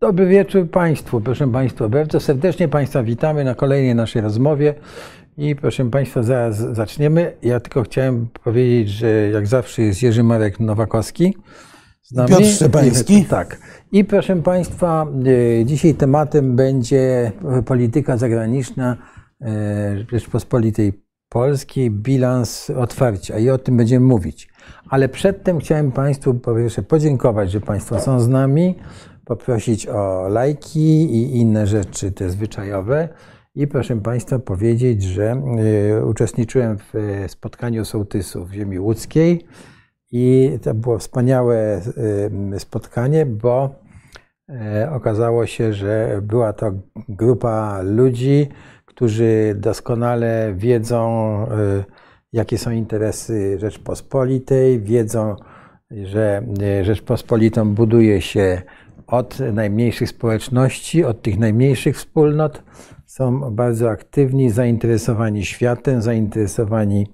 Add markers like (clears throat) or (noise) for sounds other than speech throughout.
Dobry wieczór Państwu. Proszę Państwa, bardzo serdecznie Państwa witamy na kolejnej naszej rozmowie. I proszę Państwa, zaraz zaczniemy. Ja tylko chciałem powiedzieć, że jak zawsze jest Jerzy Marek Nowakowski z nami. Piotr Szczepański. (laughs) Tak. I proszę Państwa, e, dzisiaj tematem będzie polityka zagraniczna e, Rzeczpospolitej Polskiej, bilans otwarcia i o tym będziemy mówić. Ale przedtem chciałem Państwu po pierwsze podziękować, że Państwo są z nami, poprosić o lajki i inne rzeczy te zwyczajowe. I proszę Państwa powiedzieć, że y, uczestniczyłem w y, spotkaniu sołtysów w ziemi łódzkiej i to było wspaniałe y, spotkanie, bo okazało się, że była to grupa ludzi, którzy doskonale wiedzą, jakie są interesy Rzeczpospolitej, wiedzą, że Rzeczpospolitą buduje się od najmniejszych społeczności, od tych najmniejszych wspólnot. Są bardzo aktywni, zainteresowani światem, zainteresowani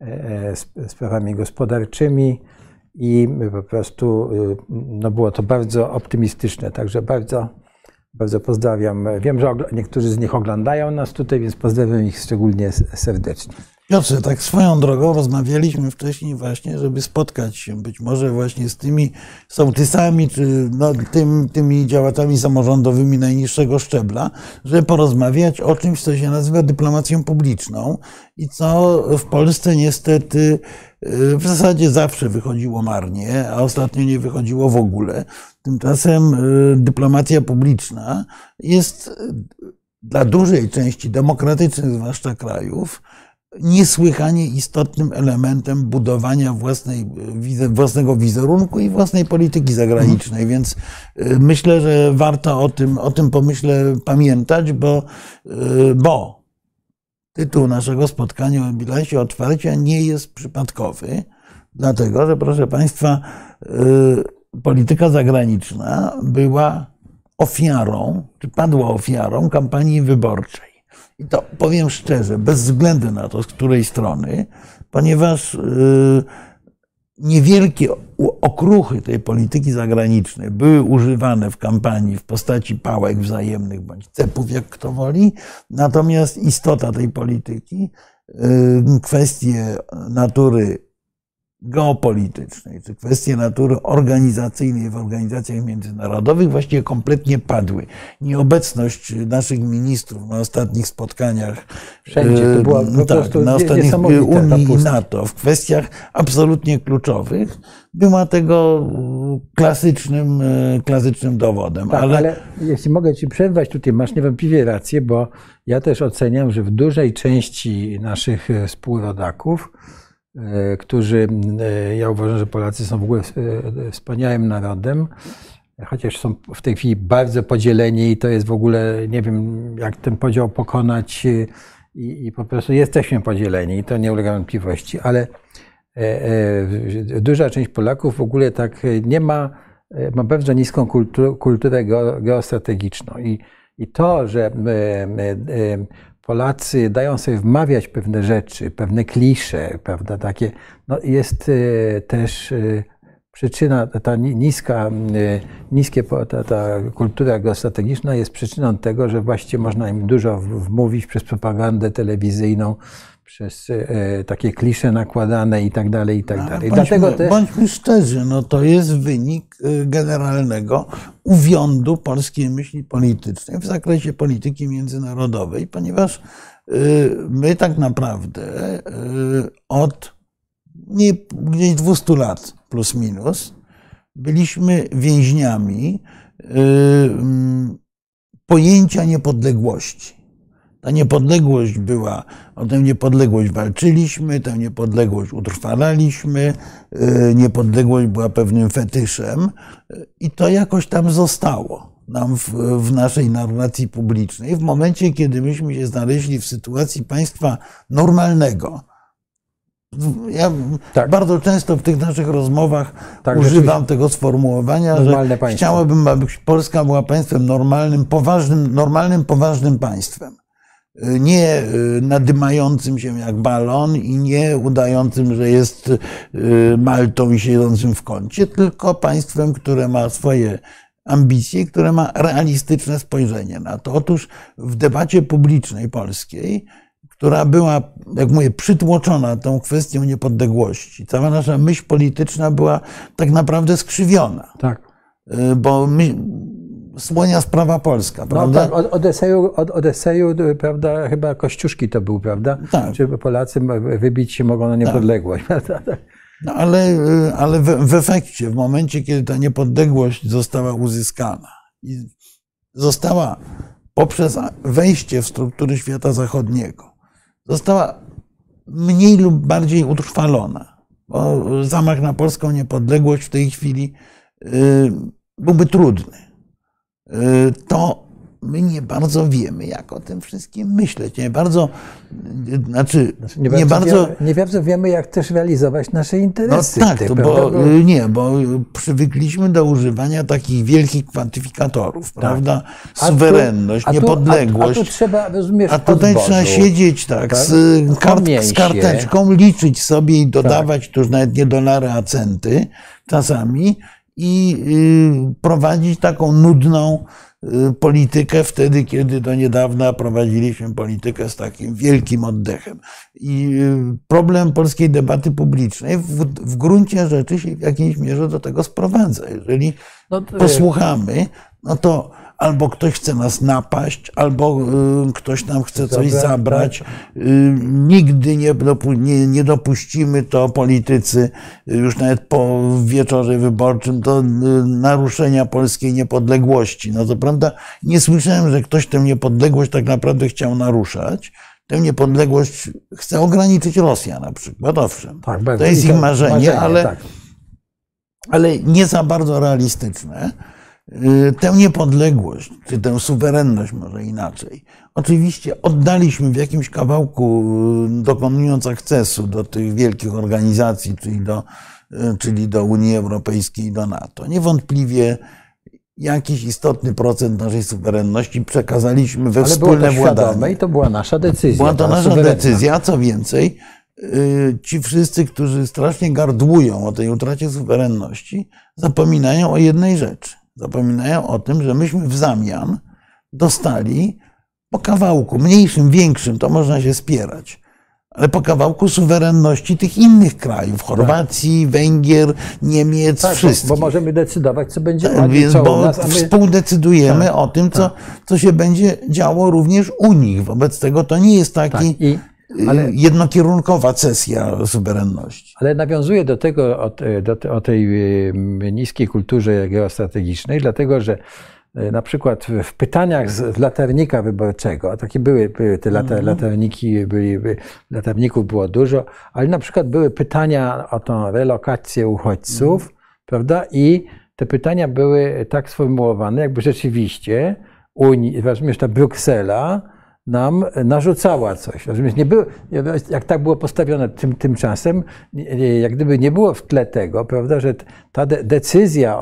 e, sprawami gospodarczymi i po prostu y, no było to bardzo optymistyczne. Także bardzo, bardzo pozdrawiam. Wiem, że niektórzy z nich oglądają nas tutaj, więc pozdrawiam ich szczególnie serdecznie. Piotrze, tak swoją drogą rozmawialiśmy wcześniej właśnie, żeby spotkać się być może właśnie z tymi sołtysami, czy no, tym, tymi działaczami samorządowymi najniższego szczebla, żeby porozmawiać o czymś, co się nazywa dyplomacją publiczną i co w Polsce niestety y, w zasadzie zawsze wychodziło marnie, a ostatnio nie wychodziło w ogóle. Tymczasem y, dyplomacja publiczna jest y, dla dużej części demokratycznych, zwłaszcza krajów, niesłychanie istotnym elementem budowania własnej, własnego wizerunku i własnej polityki zagranicznej. Więc y, myślę, że warto o tym, o tym pomyśle pamiętać, bo, y, bo tytuł naszego spotkania o bilansie otwarcia nie jest przypadkowy, dlatego że, proszę Państwa, y, polityka zagraniczna była ofiarą, czy padła ofiarą kampanii wyborczej. I to powiem szczerze, bez względu na to, z której strony, ponieważ y, niewielkie okruchy tej polityki zagranicznej były używane w kampanii w postaci pałek wzajemnych bądź cepów, jak kto woli. Natomiast istota tej polityki, y, kwestie natury geopolitycznej, czy kwestie natury organizacyjnej w organizacjach międzynarodowych właściwie kompletnie padły. Nieobecność naszych ministrów na ostatnich spotkaniach Wszędzie to była po tak, na ostatnich Unii i NATO w kwestiach absolutnie kluczowych była tego klasycznym, klasycznym dowodem. Tak, ale... ale jeśli mogę Ci przerwać, tutaj masz niewątpliwie rację, bo ja też oceniam, że w dużej części naszych współrodaków E, którzy, e, ja uważam, że Polacy są w ogóle e, wspaniałym narodem, chociaż są w tej chwili bardzo podzieleni i to jest w ogóle, nie wiem, jak ten podział pokonać i, i po prostu jesteśmy podzieleni i to nie ulega wątpliwości, ale duża część Polaków w ogóle tak nie ma, ma bardzo niską kulturę geostrategiczną i, i to, że Polacy dają sobie wmawiać pewne rzeczy, pewne klisze, prawda, takie, no jest e, też e, przyczyna, ta niska, e, niskie, ta, ta kultura geostrategiczna jest przyczyną tego, że właściwie można im dużo wmówić przez propagandę telewizyjną, przez takie klisze nakładane i tak dalej, i tak no, dalej. Bądźmy, Dlatego też... bądźmy szczerzy, no to jest wynik generalnego uwiądu polskiej myśli politycznej w zakresie polityki międzynarodowej, ponieważ my tak naprawdę od nie, gdzieś 200 lat plus minus byliśmy więźniami pojęcia niepodległości. Ta niepodległość była, o tę niepodległość walczyliśmy, tę niepodległość utrwalaliśmy, y, niepodległość była pewnym fetyszem i to jakoś tam zostało nam w, w, naszej narracji publicznej. W momencie, kiedy myśmy się znaleźli w sytuacji państwa normalnego, ja tak. bardzo często w tych naszych rozmowach tak, używam tego sformułowania, że państwo. chciałabym, aby Polska była państwem normalnym, poważnym, normalnym, poważnym państwem nie y, nadymającym się jak balon i nie udającym, że jest y, Maltą i siedzącym w kącie, tylko państwem, które ma swoje ambicję, które ma realistyczne spojrzenie na to. Otóż w debacie publicznej polskiej, która była, jak mówię, przytłoczona tą kwestią niepodległości, cała nasza myśl polityczna była tak naprawdę skrzywiona. Tak. Y, Bo my, słonia sprawa polska, No prawda? tak, od, od, eseju, od, eseju, prawda, chyba Kościuszki to był, prawda? Tak. Czy Polacy wybić się mogą na niepodległość, (laughs) prawda? Tak. No ale, y, ale w, w efekcie, w momencie, kiedy ta niepodległość została uzyskana i została poprzez wejście w struktury świata zachodniego, została mniej lub bardziej utrwalona. Bo zamach na polską niepodległość w tej chwili y, byłby trudny. Y, To my nie bardzo wiemy, jak o tym wszystkim myśleć. Nie bardzo, y, znaczy, Nie, nie bardzo. Wiemy, nie bardzo wiemy, jak też realizować nasze No interesy. tak, w to tym, bo, prawda? Bo- y, nie, bo przywykliśmy do używania takich wielkich kwantyfikatorów, prawda? Tak. A tu- Suwerenność, a tu- niepodległość. A, a tu trzeba, rozumiesz, A tutaj trzeba siedzieć tak, tak? z, kart, z karteczką, liczyć sobie i dodawać, Tak. już nawet nie dolary, a centy czasami i y, prowadzić taką nudną y, politykę wtedy, kiedy do niedawna prowadziliśmy politykę z takim wielkim oddechem. I y, problem polskiej debaty publicznej w, w gruncie rzeczy się w jakiejś mierze do tego sprowadza. Jeżeli No, posłuchamy, no to albo ktoś chce nas napaść, albo y, ktoś nam chce coś Zabrać, zabrać. Y, Nigdy nie, nie, nie dopuścimy to politycy, y, już nawet po wieczorze wyborczym, do naruszenia polskiej niepodległości. No to prawda, nie słyszałem, że ktoś tę niepodległość tak naprawdę chciał naruszać. Tę niepodległość chce ograniczyć Rosja na przykład, owszem. Tak, to jest ich marzenie, ale, tak. ale nie za bardzo realistyczne. Y, Tę niepodległość, czy tę suwerenność może inaczej, oczywiście oddaliśmy w jakimś kawałku, y, dokonując akcesu do tych wielkich organizacji, czyli do, y, czyli do Unii Europejskiej i do NATO. Niewątpliwie jakiś istotny procent naszej suwerenności przekazaliśmy we Ale wspólne władanie. i to była nasza decyzja. Była to nasza suwerenna. decyzja, co więcej, ci wszyscy, którzy strasznie gardłują o tej utracie suwerenności, zapominają o jednej rzeczy. Zapominają o tym, że myśmy w zamian dostali po kawałku, mniejszym, większym, to można się spierać, ale po kawałku suwerenności tych innych krajów, Chorwacji, Węgier, Niemiec, Tak, wszystkich. bo możemy decydować, co będzie Tak, Więc, bo nas, my... współdecydujemy o tym, co, co się będzie działo również u nich. Wobec tego to nie jest Tak, taki i, ale... ale, jednokierunkowa cesja suwerenności. ale nawiązuję do tego, o, te- do, o tej y, niskiej kulturze geostrategicznej, dlatego że y, na przykład w- pytaniach z, latarnika wyborczego, a takie były, były te lata, latarniki, były, by, latarników było dużo, ale na przykład były pytania o tą relokację uchodźców, prawda? I te pytania były tak sformułowane, jakby rzeczywiście Unii, rozumiesz, ta Bruksela nam narzucała coś. Nie było, jak tak było postawione tym, tymczasem, jak gdyby nie było w tle tego, prawda, że ta de decyzja,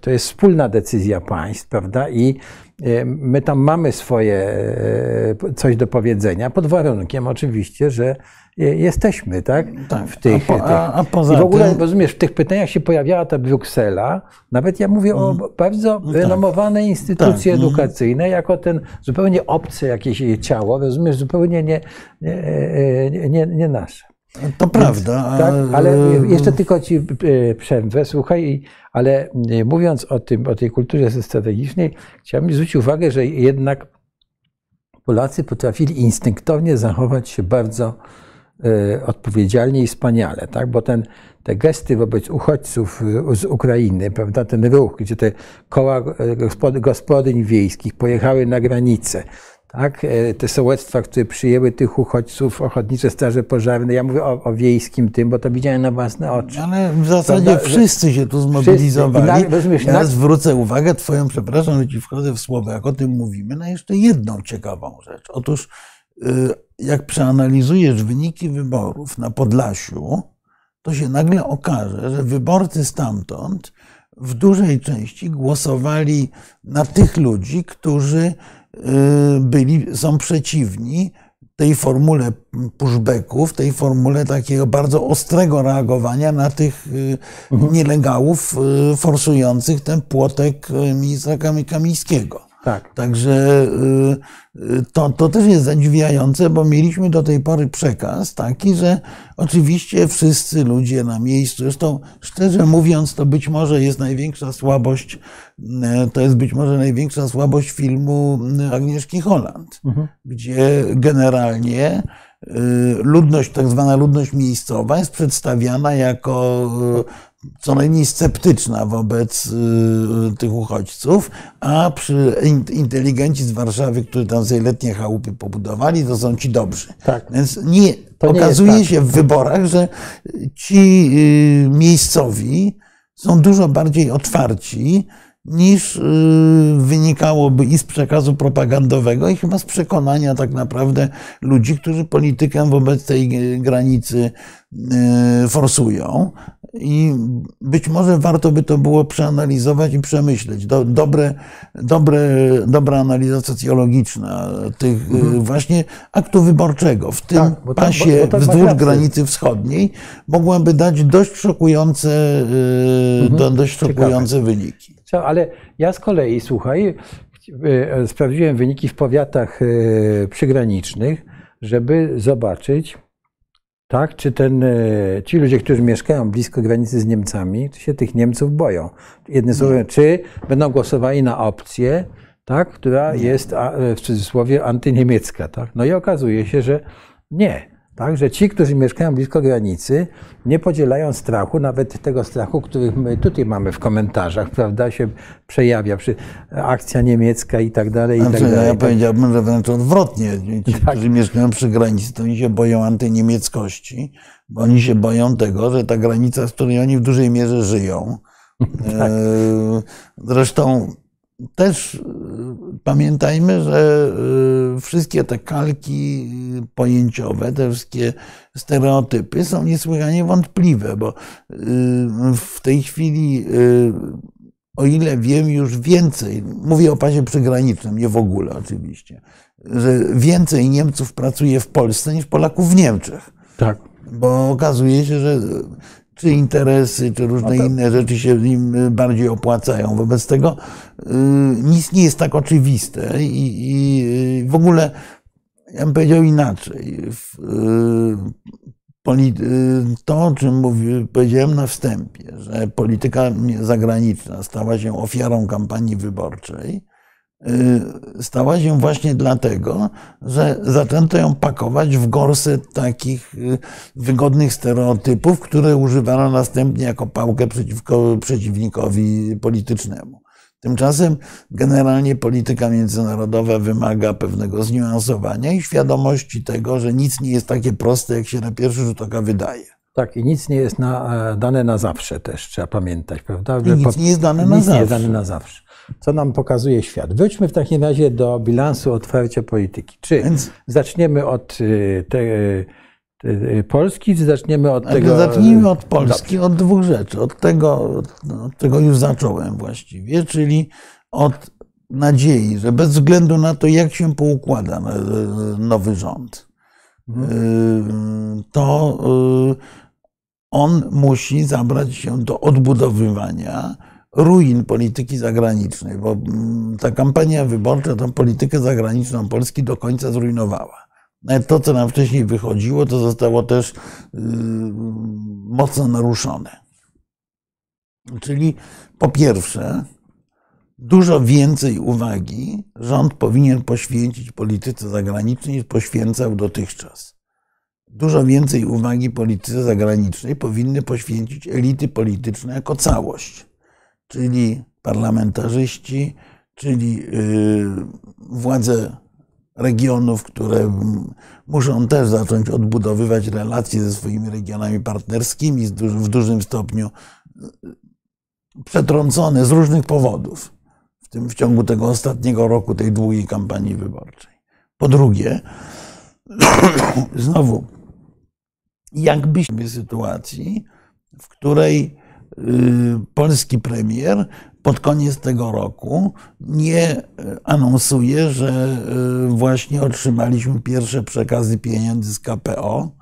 to jest wspólna decyzja państw, prawda, i e, my tam mamy swoje e, coś do powiedzenia, pod warunkiem oczywiście, że e, jesteśmy, tak, Tak, w tych, a po- a- a poza I w ogóle, tym- rozumiesz, w tych pytaniach się pojawiała ta Bruksela, nawet ja mówię o bardzo renomowanej instytucji Tak, edukacyjnej, jako ten zupełnie obce jakieś ciało, rozumiesz, zupełnie nie, nie, nie, nie, nie nasze. To prawda. Tak, ale jeszcze tylko ci e, przerwę, słuchaj, ale e, mówiąc o tym, o tej kulturze strategicznej, chciałbym zwrócić uwagę, że jednak Polacy potrafili instynktownie zachować się bardzo e, odpowiedzialnie i wspaniale, tak? bo ten, te gesty wobec uchodźców e, z Ukrainy, prawda, ten ruch, gdzie te koła gospody, gospodyń wiejskich pojechały na granicę, tak? te sołectwa, które przyjęły tych uchodźców, ochotnicze straże pożarne, ja mówię o, o wiejskim tym, bo to widziałem na własne oczy. Ale w zasadzie Prawda, wszyscy się tu zmobilizowali. Na- rozumiesz, ja na- zwrócę uwagę twoją, przepraszam, że ci wchodzę w słowo, jak o tym mówimy, na jeszcze jedną ciekawą rzecz. Otóż y, jak przeanalizujesz wyniki wyborów na Podlasiu, to się nagle okaże, że wyborcy stamtąd w dużej części głosowali na tych ludzi, którzy y, byli, są przeciwni tej formule pushbacków, tej formule takiego bardzo ostrego reagowania na tych mhm. nielegalów forsujących ten płotek ministra Kamińskiego. Tak. Także to, to też jest zadziwiające, bo mieliśmy do tej pory przekaz taki, że oczywiście wszyscy ludzie na miejscu, zresztą szczerze mówiąc, to być może jest największa słabość, to jest być może największa słabość filmu Agnieszki Holland, mhm. gdzie generalnie y, ludność, tak zwana ludność miejscowa jest przedstawiana jako co najmniej sceptyczna wobec y, tych uchodźców, a przy inteligenci z Warszawy, którzy tam sobie letnie chałupy pobudowali, to są ci dobrzy. Tak. Więc nie, okazuje nie się tak. w wyborach, że ci y, miejscowi są dużo bardziej otwarci niż y, wynikałoby i z przekazu propagandowego, i chyba z przekonania tak naprawdę ludzi, którzy politykę wobec tej granicy forsują. I być może warto by to było przeanalizować i przemyśleć. Dobre, dobre, dobra analiza socjologiczna tych mhm. właśnie aktu wyborczego w tym tak, bo pasie bo, bo wzdłuż granicy wschodniej mogłaby dać dość szokujące, y, mhm. dość szokujące Ciekawe. wyniki. Ale ja z kolei, słuchaj, y, sprawdziłem wyniki w powiatach y, przygranicznych, żeby zobaczyć, tak? Czy ten, e, ci ludzie, którzy mieszkają blisko granicy z Niemcami, czy się tych Niemców boją? Jednym słowem, czy będą głosowali na opcję, tak? która jest w cudzysłowie antyniemiecka. Tak? No i okazuje się, że nie. Tak, że ci, którzy mieszkają blisko granicy, nie podzielają strachu, nawet tego strachu, który my tutaj mamy w komentarzach, prawda, się przejawia przy akcja niemiecka i tak dalej. I tak dalej. Ja powiedziałbym, że wręcz odwrotnie. Ci, tak. którzy mieszkają przy granicy, to oni się boją antyniemieckości, bo oni się boją tego, że ta granica, z której oni w dużej mierze żyją, (laughs) tak. E, zresztą też y, pamiętajmy, że y, wszystkie te kalki pojęciowe, te wszystkie stereotypy są niesłychanie wątpliwe, bo y, w tej chwili, o ile wiem już więcej, mówię o pasie przygranicznym, nie w ogóle oczywiście, że więcej Niemców pracuje w Polsce niż Polaków w Niemczech. Tak. Bo okazuje się, że czy interesy, czy różne no inne rzeczy się im bardziej opłacają. Wobec tego y, nic nie jest tak oczywiste i, i w ogóle, ja bym powiedział inaczej. Y, y, to, o czym mówi, powiedziałem na wstępie, że polityka zagraniczna stała się ofiarą kampanii wyborczej, Y, stała się właśnie dlatego, że zaczęto ją pakować w gorset takich y, wygodnych stereotypów, które używano następnie jako pałkę przeciwko przeciwnikowi politycznemu. Tymczasem generalnie polityka międzynarodowa wymaga pewnego zniuansowania i świadomości tego, że nic nie jest takie proste, jak się na pierwszy rzut oka wydaje. Tak, i nic nie jest na, e, dane na zawsze też, trzeba pamiętać, prawda? I nic nie jest dane na nic zawsze. nie jest dane na zawsze co nam pokazuje świat. Wróćmy w takim razie do bilansu otwarcia polityki. Czy Więc... zaczniemy od y, te, te, Polski, czy zaczniemy od tego? Zacznijmy od Polski, Dobrze. od dwóch rzeczy. Od tego, od tego już zacząłem właściwie, czyli od nadziei, że bez względu na to, jak się poukłada nowy rząd, mhm. y, to y, on musi zabrać się do odbudowywania ruin polityki zagranicznej, bo mm, ta kampania wyborcza tą politykę zagraniczną Polski do końca zrujnowała. Nawet to, co nam wcześniej wychodziło, to zostało też yy, mocno naruszone. Czyli po pierwsze, dużo więcej uwagi rząd powinien poświęcić polityce zagranicznej niż poświęcał dotychczas. Dużo więcej uwagi polityce zagranicznej powinny poświęcić elity polityczne jako całość czyli parlamentarzyści, czyli y, władze regionów, które muszą też zacząć odbudowywać relacje ze swoimi regionami partnerskimi w dużym stopniu y, przetrącone z różnych powodów, w tym w ciągu tego ostatniego roku, tej długiej kampanii wyborczej. Po drugie, (coughs) znowu, jakbyśmy w sytuacji, w której polski premier pod koniec tego roku nie anonsuje, że właśnie otrzymaliśmy pierwsze przekazy pieniędzy z KPO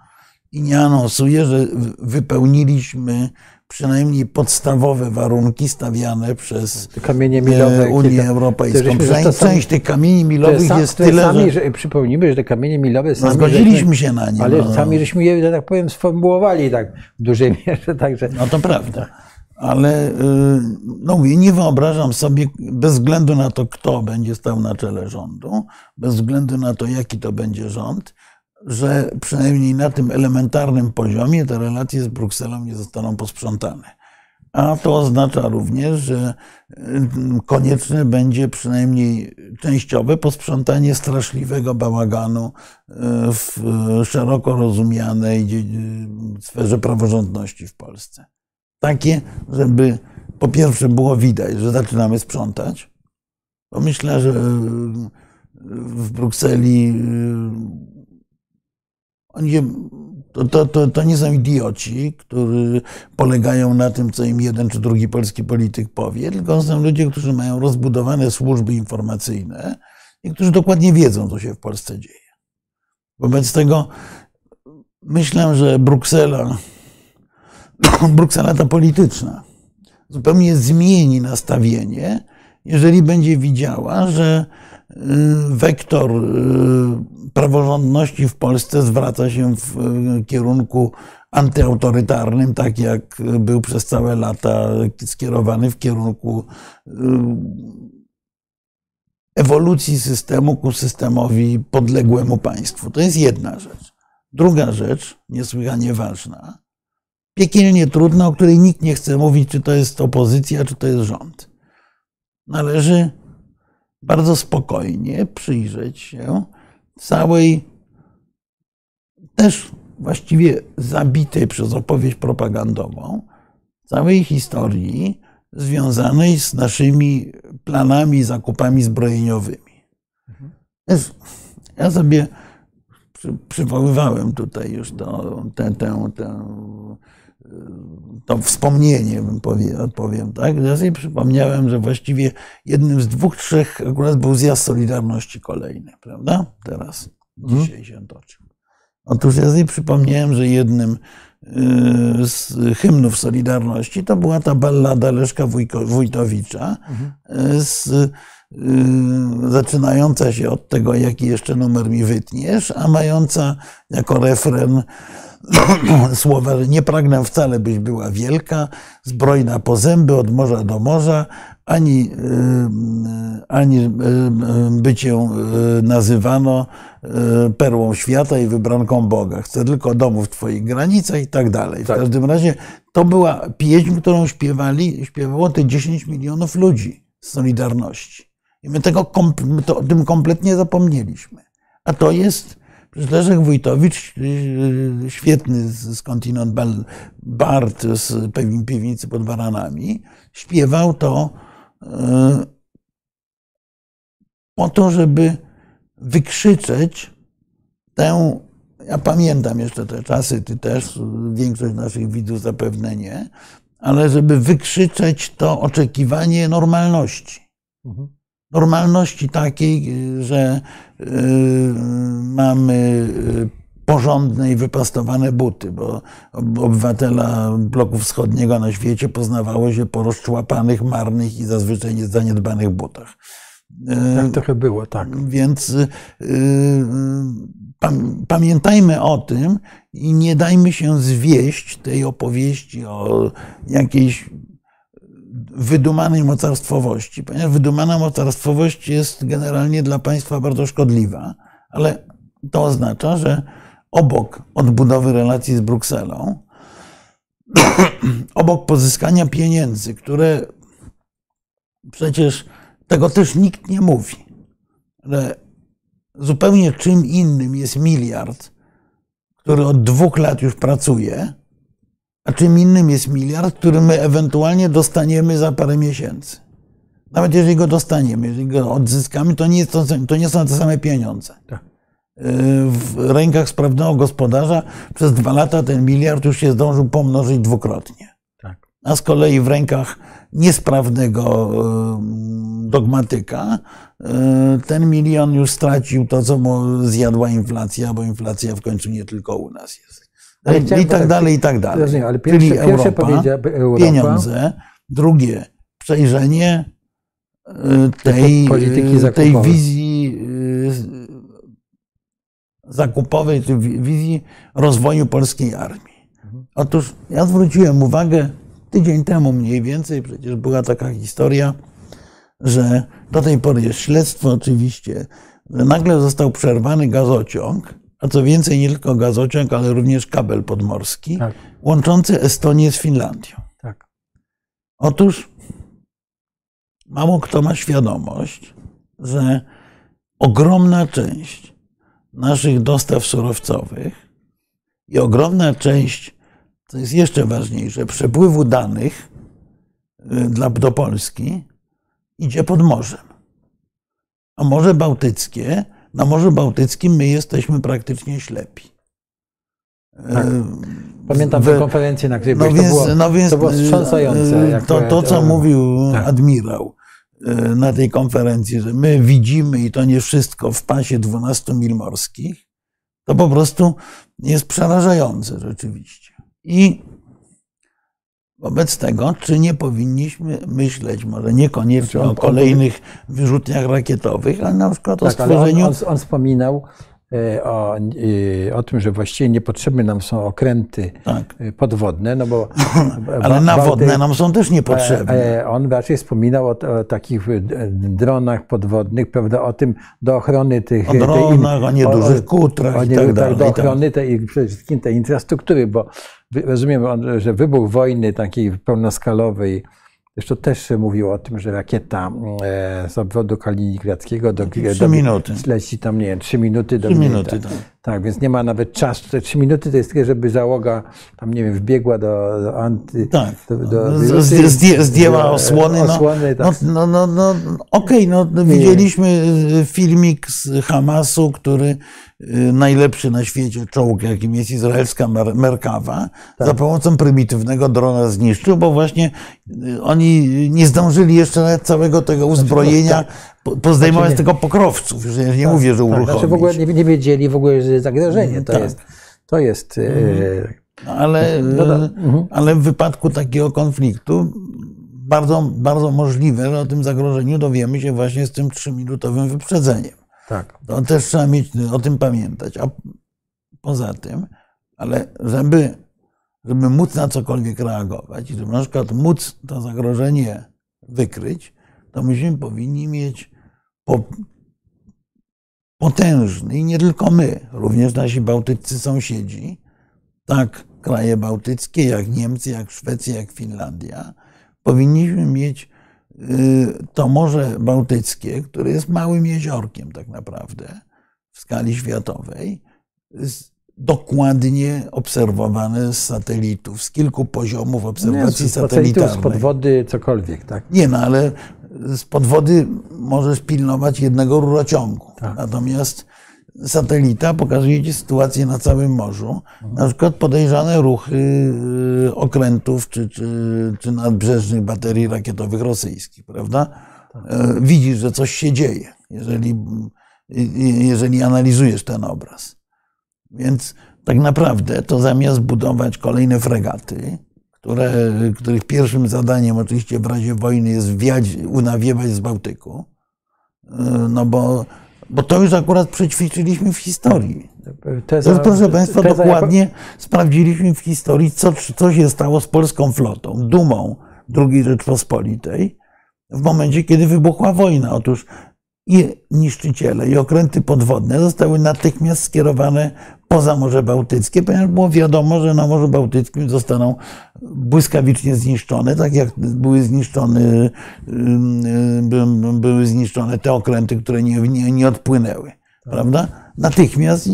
i nie anonsuje, że wypełniliśmy przynajmniej podstawowe warunki stawiane przez kamienie milowe, Unię Europejską. Przynajmniej część tych kamieni milowych sam, jest tyle, sami, że... Przypomnijmy, że te kamienie milowe no, zgodziliśmy się na nie. Ale no, sami żeśmy je, że tak powiem, sformułowali tak w dużej mierze. Także... No to prawda. Ale no mówię, nie wyobrażam sobie, bez względu na to, kto będzie stał na czele rządu, bez względu na to, jaki to będzie rząd, że przynajmniej na tym elementarnym poziomie te relacje z Brukselą nie zostaną posprzątane. A to oznacza również, że konieczne będzie przynajmniej częściowe posprzątanie straszliwego bałaganu w szeroko rozumianej sferze praworządności w Polsce. Takie, żeby po pierwsze było widać, że zaczynamy sprzątać. Bo myślę, że w Brukseli oni, to, to, to, nie są idioci, którzy polegają na tym, co im jeden czy drugi polski polityk powie, tylko są ludzie, którzy mają rozbudowane służby informacyjne i którzy dokładnie wiedzą, co się w Polsce dzieje. Wobec tego myślę, że Bruksela, (clears throat) Bruksela ta polityczna, zupełnie zmieni nastawienie, jeżeli będzie widziała, że wektor y, praworządności w Polsce zwraca się w y, kierunku antyautorytarnym, tak jak był przez całe lata skierowany w kierunku y, ewolucji systemu ku systemowi podległemu państwu. To jest jedna rzecz. Druga rzecz, niesłychanie ważna, piekielnie trudna, o której nikt nie chce mówić, czy to jest opozycja, czy to jest rząd. Należy bardzo spokojnie przyjrzeć się całej, też właściwie zabitej przez opowieść propagandową, całej historii związanej z naszymi planami, zakupami zbrojeniowymi. Ja sobie przywoływałem tutaj już to, tę, tę, tę to wspomnienie, powiem, powiem tak? Ja sobie przypomniałem, że właściwie jednym z dwóch, trzech akurat był zjazd Solidarności kolejny, prawda? Teraz, mhm. dzisiaj się toczył. Otóż ja sobie przypomniałem, że jednym y, z hymnów Solidarności to była ta ballada Leszka Wójtowicza, mhm. Y, z, y, zaczynająca się od tego, jaki jeszcze numer mi wytniesz, a mająca jako refren (clears throat) słowa, że nie pragnę wcale, byś była wielka, zbrojna po zęby od morza do morza, ani, ani by cię nazywano perłą świata i wybranką Boga. Chcę tylko domu w twoich granicach i tak dalej. W tak. każdym razie to była pieśń, którą śpiewali, śpiewało te 10 milionów ludzi z Solidarności. I my tego, to, o tym kompletnie zapomnieliśmy. A to jest Przecież Leszek Wójtowicz, y, świetny skądinąd Bart z piwnicy pod Baranami, śpiewał to y, po to, żeby wykrzyczeć tę, ja pamiętam jeszcze te czasy, ty też, większość naszych widzów zapewne nie, ale żeby wykrzyczeć to oczekiwanie normalności. Mhm normalności takiej, że y, mamy y, porządne i wypastowane buty, bo obywatela bloku wschodniego na świecie poznawało się po rozczłapanych, marnych i zazwyczaj niezaniedbanych butach. Tak trochę było, tak. Więc y, pamiętajmy o tym i nie dajmy się zwieść tej opowieści o jakiejś wydumanej mocarstwowości, ponieważ wydumana mocarstwowość jest generalnie dla państwa bardzo szkodliwa, ale to oznacza, że obok odbudowy relacji z Brukselą, (coughs) obok pozyskania pieniędzy, które przecież tego też nikt nie mówi, ale zupełnie czym innym jest miliard, który od dwóch lat już pracuje, a czym innym jest miliard, który my ewentualnie dostaniemy za parę miesięcy. Nawet jeżeli go dostaniemy, jeżeli go odzyskamy, to nie, to, to nie są te same pieniądze. Tak. W rękach sprawnego gospodarza przez dwa lata ten miliard już się zdążył pomnożyć dwukrotnie. Tak. a z kolei w rękach niesprawnego e, dogmatyka e, ten milion już stracił to, co mu zjadła inflacja, bo inflacja w końcu nie tylko u nas jest. Ale I tak dalej, i tak dalej. Rozumiem, ale pierwsze, Czyli pierwsze Europa, powiedziała Europa, pieniądze, drugie przejrzenie y, tej, y, tej wizji y, zakupowej, wi- wizji rozwoju polskiej armii. Mhm. Otóż ja zwróciłem uwagę tydzień temu mniej więcej, przecież była taka historia, że do tej pory jest śledztwo oczywiście, że nagle został przerwany gazociąg, a co więcej nie tylko gazociąg, ale również kabel podmorski, Tak. łączący Estonię z Finlandią. Tak. Otóż mało kto ma świadomość, że ogromna część naszych dostaw surowcowych i ogromna część, co jest jeszcze ważniejsze, przepływu danych y, dla, do Polski idzie pod morzem. A Morze Bałtyckie, na Morzu Bałtyckim my jesteśmy praktycznie ślepi. Tak. Pamiętam tę konferencję, na której no byłeś. więc, to, było, no więc to było wstrząsające. To, to, co to- mówił tak. admirał na tej konferencji, że my widzimy i to nie wszystko w pasie 12 mil morskich, to po prostu jest przerażające rzeczywiście. I wobec tego, czy nie powinniśmy myśleć, może niekoniecznie Znaczy on- o kolejnych wyrzutniach rakietowych, ale na przykład o Tak, on, stworzeniu. on, on wspominał e, o, e, o tym, że właściwie niepotrzebne nam są okręty Tak. e, podwodne, no bo... (laughs) Ale nawodne nam są też niepotrzebne. E, e, On raczej wspominał o, o takich e, dronach podwodnych, prawda, o tym do ochrony tych... O tej- dronach, o niedużych kutrach o i nie- tak dalej, Do tak. ochrony tej, przede wszystkim tej infrastruktury, bo rozumiem, że wybuch wojny takiej pełnoskalowej, zresztą też mówił o tym, że rakieta e, z obwodu kaliningradzkiego do, Trzy minuty. leci tam, nie wiem, trzy minuty do Trzy Gniezna. minuty, tak. Tak, więc nie ma nawet czasu. Te trzy minuty to jest tyle, żeby załoga tam, nie wiem, wbiegła do, do anty... Tak. Do, do, Z- do, zdję- zdję- zdjęła osłony. No, osłony no, tak. no, no, no, Okej, no, widzieliśmy y, filmik z Hamasu, który najlepszy na świecie czołg, jakim jest izraelska Mer- Merkawa, Tak. za pomocą prymitywnego drona zniszczył, bo właśnie y, oni nie zdążyli jeszcze całego tego uzbrojenia po- pozdejmować Znaczy nie- tego pokrowców. Już nie, nie mówię, że tak, uruchomić. znaczy w ogóle nie, nie wiedzieli w ogóle, że jest zagrożenie. To Tak. jest, to jest e, No, ale, No tak. Mhm. ale w wypadku takiego konfliktu bardzo, bardzo możliwe, że o tym zagrożeniu dowiemy się właśnie z tym trzyminutowym wyprzedzeniem. Tak. To też trzeba mieć o tym pamiętać. A poza tym, ale żeby, żeby móc na cokolwiek reagować, i żeby na przykład móc to zagrożenie wykryć, to myśmy powinni mieć po, potężny i nie tylko my, również nasi bałtyccy sąsiedzi, tak kraje bałtyckie, jak Niemcy, jak Szwecja, jak Finlandia, powinniśmy mieć to Morze Bałtyckie, które jest małym jeziorkiem tak naprawdę w skali światowej, dokładnie obserwowane z satelitów, z kilku poziomów obserwacji Nie, z satelitów, z satelitarnej. podwody, cokolwiek, tak. Nie, no ale z podwody możesz pilnować jednego rurociągu. Tak. Natomiast satelita pokazuje ci sytuację na całym morzu. Na przykład podejrzane ruchy y, okrętów czy, czy, czy nadbrzeżnych baterii rakietowych rosyjskich, prawda? E, Widzisz, że coś się dzieje, jeżeli, y, y, jeżeli analizujesz ten obraz. Więc tak naprawdę to zamiast budować kolejne fregaty, które, których pierwszym zadaniem oczywiście w razie wojny jest wiać, unawiewać z Bałtyku, no bo, bo to już akurat przećwiczyliśmy w historii. Teza, To proszę Państwa, teza dokładnie sprawdziliśmy w historii, co, co się stało z polską flotą, dumą II Rzeczpospolitej, w momencie, kiedy wybuchła wojna. Otóż i niszczyciele, i okręty podwodne zostały natychmiast skierowane poza Morze Bałtyckie, ponieważ było wiadomo, że na Morzu Bałtyckim zostaną błyskawicznie zniszczone, tak jak były zniszczone, były zniszczone te okręty, które nie, nie, nie odpłynęły. Prawda? Natychmiast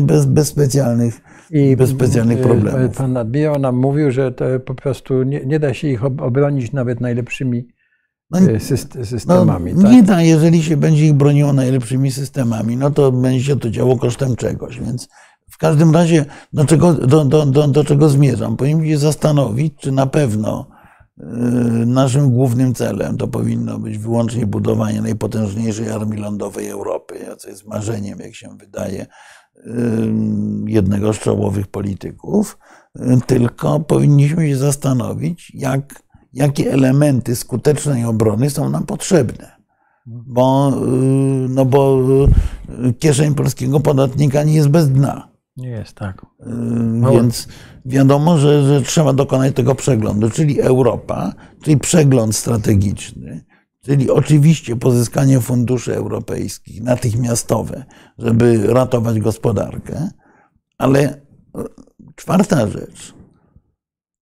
bez, bez specjalnych, I bez specjalnych y, problemów. Pan admirał nam mówił, że to po prostu nie, nie da się ich ob- obronić nawet najlepszymi No, y, No, systemami. tak? nie da, jeżeli się będzie ich broniło najlepszymi systemami, no to będzie się to działo kosztem czegoś. Więc każdym razie, do czego, do, do, do, do czego zmierzam? Powinniśmy się zastanowić, czy na pewno naszym głównym celem to powinno być wyłącznie budowanie najpotężniejszej armii lądowej Europy, co jest marzeniem, jak się wydaje, jednego z czołowych polityków, tylko powinniśmy się zastanowić, jak, jakie elementy skutecznej obrony są nam potrzebne. Bo, no bo kieszeń polskiego podatnika nie jest bez dna. Nie jest tak. Więc wiadomo, że, że trzeba dokonać tego przeglądu, czyli Europa, czyli przegląd strategiczny, czyli oczywiście pozyskanie funduszy europejskich natychmiastowe, żeby ratować gospodarkę, ale czwarta rzecz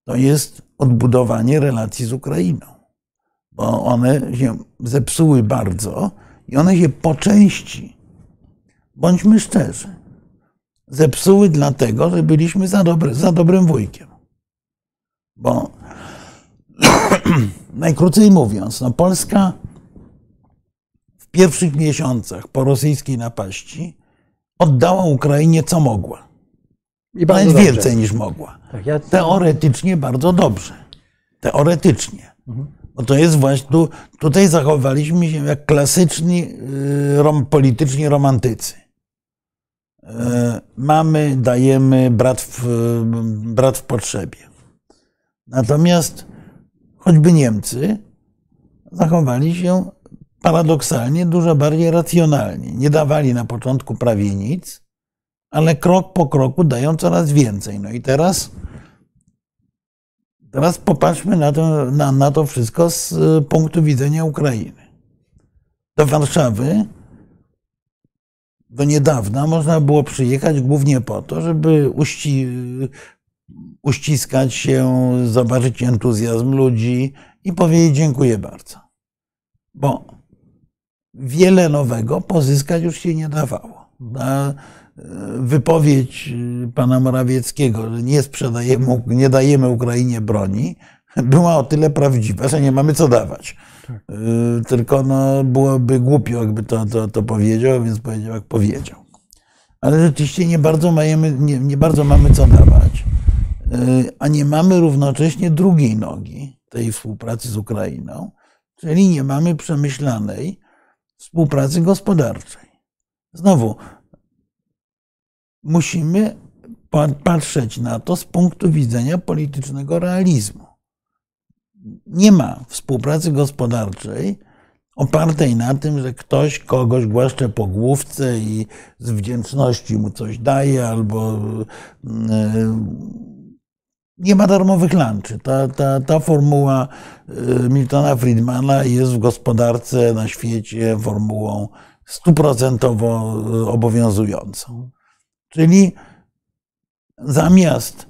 to jest odbudowanie relacji z Ukrainą, bo one się zepsuły bardzo i one się po części, bądźmy szczerzy, zepsuły dlatego, że byliśmy za, dobry, za dobrym wujkiem. Bo (clears throat) najkrócej mówiąc, no Polska w pierwszych miesiącach po rosyjskiej napaści oddała Ukrainie co mogła. I Nawet więcej niż mogła. Tak, ja... Teoretycznie bardzo dobrze. Teoretycznie. Mhm. Bo to jest właśnie, tu, tutaj zachowaliśmy się jak klasyczni y, rom, polityczni romantycy. E, mamy, dajemy, brat w, brat w potrzebie. Natomiast choćby Niemcy zachowali się paradoksalnie dużo bardziej racjonalnie. Nie dawali na początku prawie nic, ale krok po kroku dają coraz więcej. No i teraz, teraz popatrzmy na to, na, na to wszystko z punktu widzenia Ukrainy. Do Warszawy do niedawna można było przyjechać głównie po to, żeby uści, uściskać się, zobaczyć entuzjazm ludzi i powiedzieć dziękuję bardzo. Bo wiele nowego pozyskać już się nie dawało. Ta wypowiedź pana Morawieckiego, że nie sprzedajemy, nie dajemy Ukrainie broni, była o tyle prawdziwa, że nie mamy co dawać. Tak. Y, tylko no, byłoby głupio, jakby to, to, to powiedział, więc powiedział, jak powiedział. Ale rzeczywiście nie bardzo, mamy, nie, nie bardzo mamy co dawać, y, a nie mamy równocześnie drugiej nogi tej współpracy z Ukrainą, czyli nie mamy przemyślanej współpracy gospodarczej. Znowu, musimy patrzeć na to z punktu widzenia politycznego realizmu nie ma współpracy gospodarczej opartej na tym, że ktoś kogoś głaszcze po główce i z wdzięczności mu coś daje, albo mm, nie ma darmowych lunchy. Ta, ta, ta formuła y, Miltona Friedmana jest w gospodarce na świecie formułą stuprocentowo obowiązującą. Czyli zamiast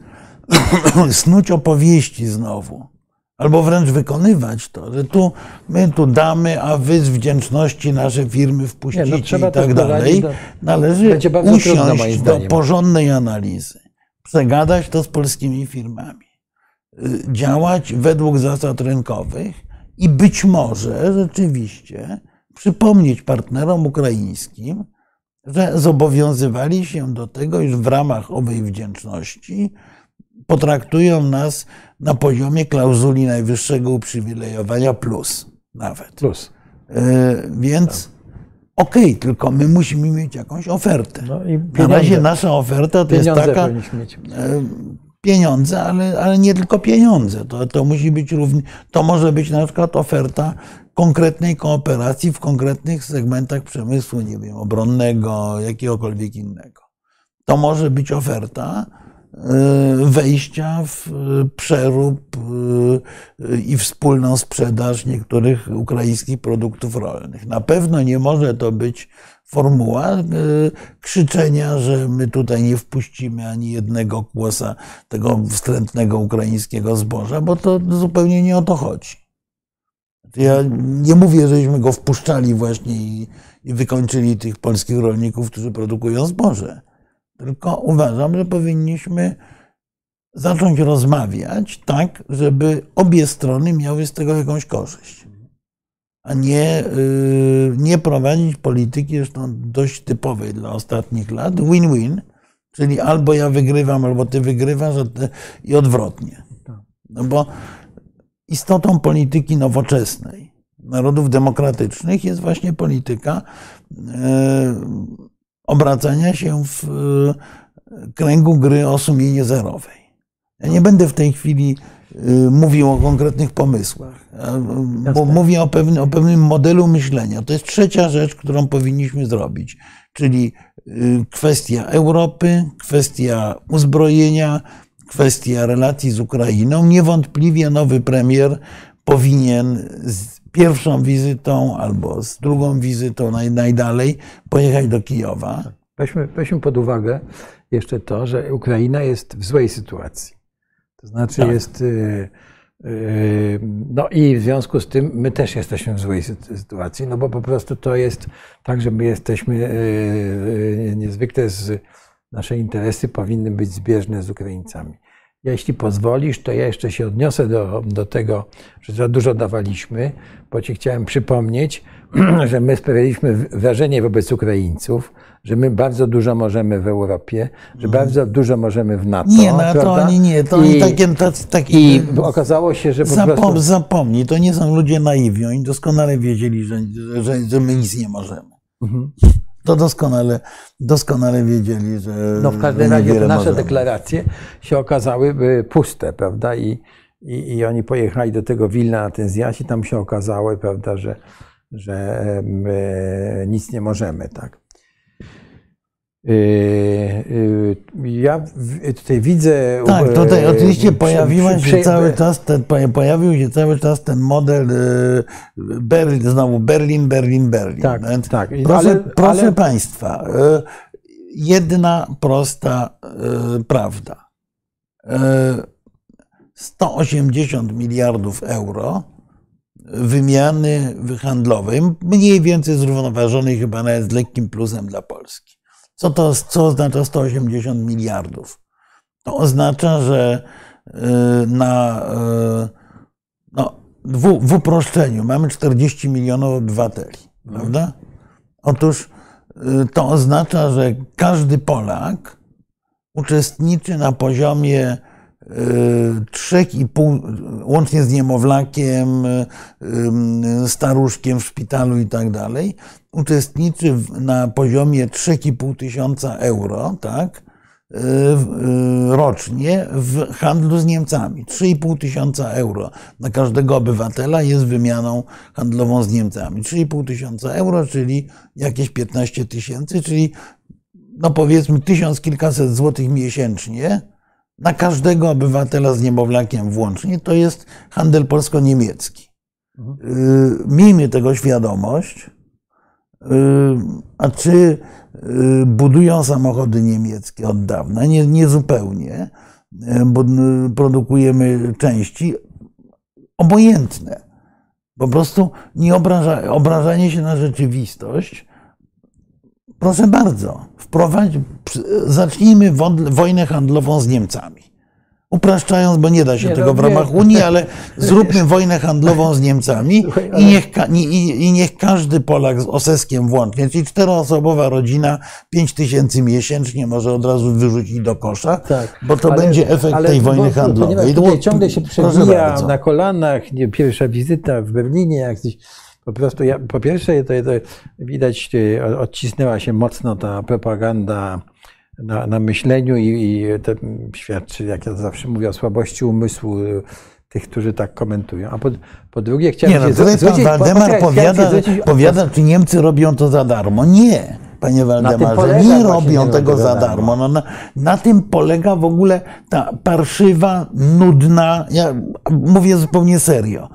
(coughs) snuć opowieści znowu albo wręcz wykonywać to, że tu my tu damy, a wy z wdzięczności nasze firmy wpuścicie Nie, no i tak dalej. Do, Należy usiąść do porządnej analizy, przegadać to z polskimi firmami, y, działać według zasad rynkowych i być może rzeczywiście przypomnieć partnerom ukraińskim, że zobowiązywali się do tego, iż w ramach owej wdzięczności potraktują nas na poziomie klauzuli najwyższego uprzywilejowania plus nawet. Plus. E, więc tak. okej, okay, tylko my musimy mieć jakąś ofertę. No na razie nasza oferta to pieniądze jest taka. Mieć. E, pieniądze, ale, ale nie tylko pieniądze. To, to musi być równie, to może być na przykład oferta konkretnej kooperacji w konkretnych segmentach przemysłu, nie wiem, obronnego, jakiegokolwiek innego. To może być oferta, wejścia w e, przerób e, i wspólną sprzedaż niektórych ukraińskich produktów rolnych. Na pewno nie może to być formuła krzyczenia, że my tutaj nie wpuścimy ani jednego kłosa tego wstrętnego ukraińskiego zboża, bo to zupełnie nie o to chodzi. Ja nie mówię, żeśmy go wpuszczali właśnie i, i wykończyli tych polskich rolników, którzy produkują zboże tylko uważam, że powinniśmy zacząć rozmawiać tak, żeby obie strony miały z tego jakąś korzyść. A nie, y, nie prowadzić polityki, zresztą dość typowej dla ostatnich lat, win-win, czyli albo ja wygrywam, albo ty wygrywasz i odwrotnie. No bo istotą polityki nowoczesnej narodów demokratycznych jest właśnie polityka obracania się w kręgu gry o sumienie zerowej. Ja nie będę w tej chwili y, mówił o konkretnych pomysłach, bo mówię o pewnym, o pewnym modelu myślenia. To jest trzecia rzecz, którą powinniśmy zrobić, czyli y, kwestia Europy, kwestia uzbrojenia, kwestia relacji z Ukrainą. Niewątpliwie nowy premier powinien pierwszą wizytą albo z drugą wizytą najdalej pojechać do Kijowa. Weźmy, weźmy pod uwagę jeszcze to, że Ukraina jest w złej sytuacji. To znaczy tak. jest. Y, y, no i w związku z tym my też jesteśmy w złej sytuacji, no bo po prostu to jest tak, że my jesteśmy y, niezwykle z nasze interesy powinny być zbieżne z Ukraińcami. Jeśli pozwolisz, to ja jeszcze się odniosę do, do tego, że za dużo dawaliśmy, bo Ci chciałem przypomnieć, (clears throat) że my sprawialiśmy wrażenie wobec Ukraińców, że my bardzo dużo możemy w Europie, że mm. bardzo dużo możemy w NATO. Nie, no to oni nie, to I, oni takie, takie, I okazało się, że po zapom, prostu... Zapomnij, to nie są ludzie naiwni, oni doskonale wiedzieli, że, że, że my nic nie możemy. Mhm. To doskonale, doskonale wiedzieli, że. No w każdym razie te nasze możemy. deklaracje się okazały puste, prawda? I, i, I oni pojechali do tego Wilna na ten zjazd i tam się okazało, prawda, że, że my nic nie możemy, tak? Y, y, ja tutaj widzę. Tak, tutaj oczywiście pojawiła się cały czas ten, pojawił się cały czas ten model y, Berlin, znowu Berlin, Berlin, Berlin. Tak, tak. Proszę, ale, proszę ale... Państwa, jedna prosta prawda. 180 miliardów euro wymiany handlowej, mniej więcej zrównoważonej, chyba nawet z lekkim plusem dla Polski. Co to co oznacza 180 miliardów? To oznacza, że y, na, y, no, w, w uproszczeniu mamy 40 milionów obywateli, prawda? Otóż y, to oznacza, że każdy Polak uczestniczy na poziomie 3,5, łącznie z niemowlakiem, staruszkiem w szpitalu i tak dalej, uczestniczy na poziomie 3,5 tysiąca euro, tak, y, y, rocznie w handlu z Niemcami. 3,5 tysiąca euro na każdego obywatela jest wymianą handlową z Niemcami. 3,5 tysiąca euro, czyli jakieś 15 tysięcy, czyli no powiedzmy tysiąc kilkaset złotych miesięcznie na każdego obywatela z niemowlakiem włącznie, to jest handel polsko-niemiecki. Mhm. Y, miejmy tego świadomość. Y, a czy y, budują samochody niemieckie od dawna? Nie, nie zupełnie, bo produkujemy części obojętne. Po prostu nie obraża, obrażanie się na rzeczywistość Proszę bardzo, wprowadź, zacznijmy wojnę handlową z Niemcami. Upraszczając, bo nie da się nie, tego no, w ramach nie. Unii, ale (laughs) zróbmy wojnę handlową z Niemcami Słuchaj, ale... i, niech, i, i, niech każdy Polak z oseskiem włącznie, czyli czteroosobowa rodzina, pięć tysięcy miesięcznie może od razu wyrzucić do kosza, tak, bo to ale, będzie efekt ale, tej wojny bo, handlowej. ciągle się przewija na kolanach, nie, pierwsza wizyta w Berlinie, jak po prostu, ja, po pierwsze, to, to widać, odcisnęła się mocno ta propaganda na, na myśleniu i, i to świadczy, jak ja zawsze mówię, o słabości umysłu tych, którzy tak komentują. A po, po drugie, chciałem nie, no, tutaj zwrócić... Pan Waldemar powiada, powiada, czy Niemcy robią to za darmo. Nie, panie Waldemarze, nie robią tego za darmo. No, na, na, tym polega w ogóle ta parszywa, nudna, ja mówię zupełnie serio,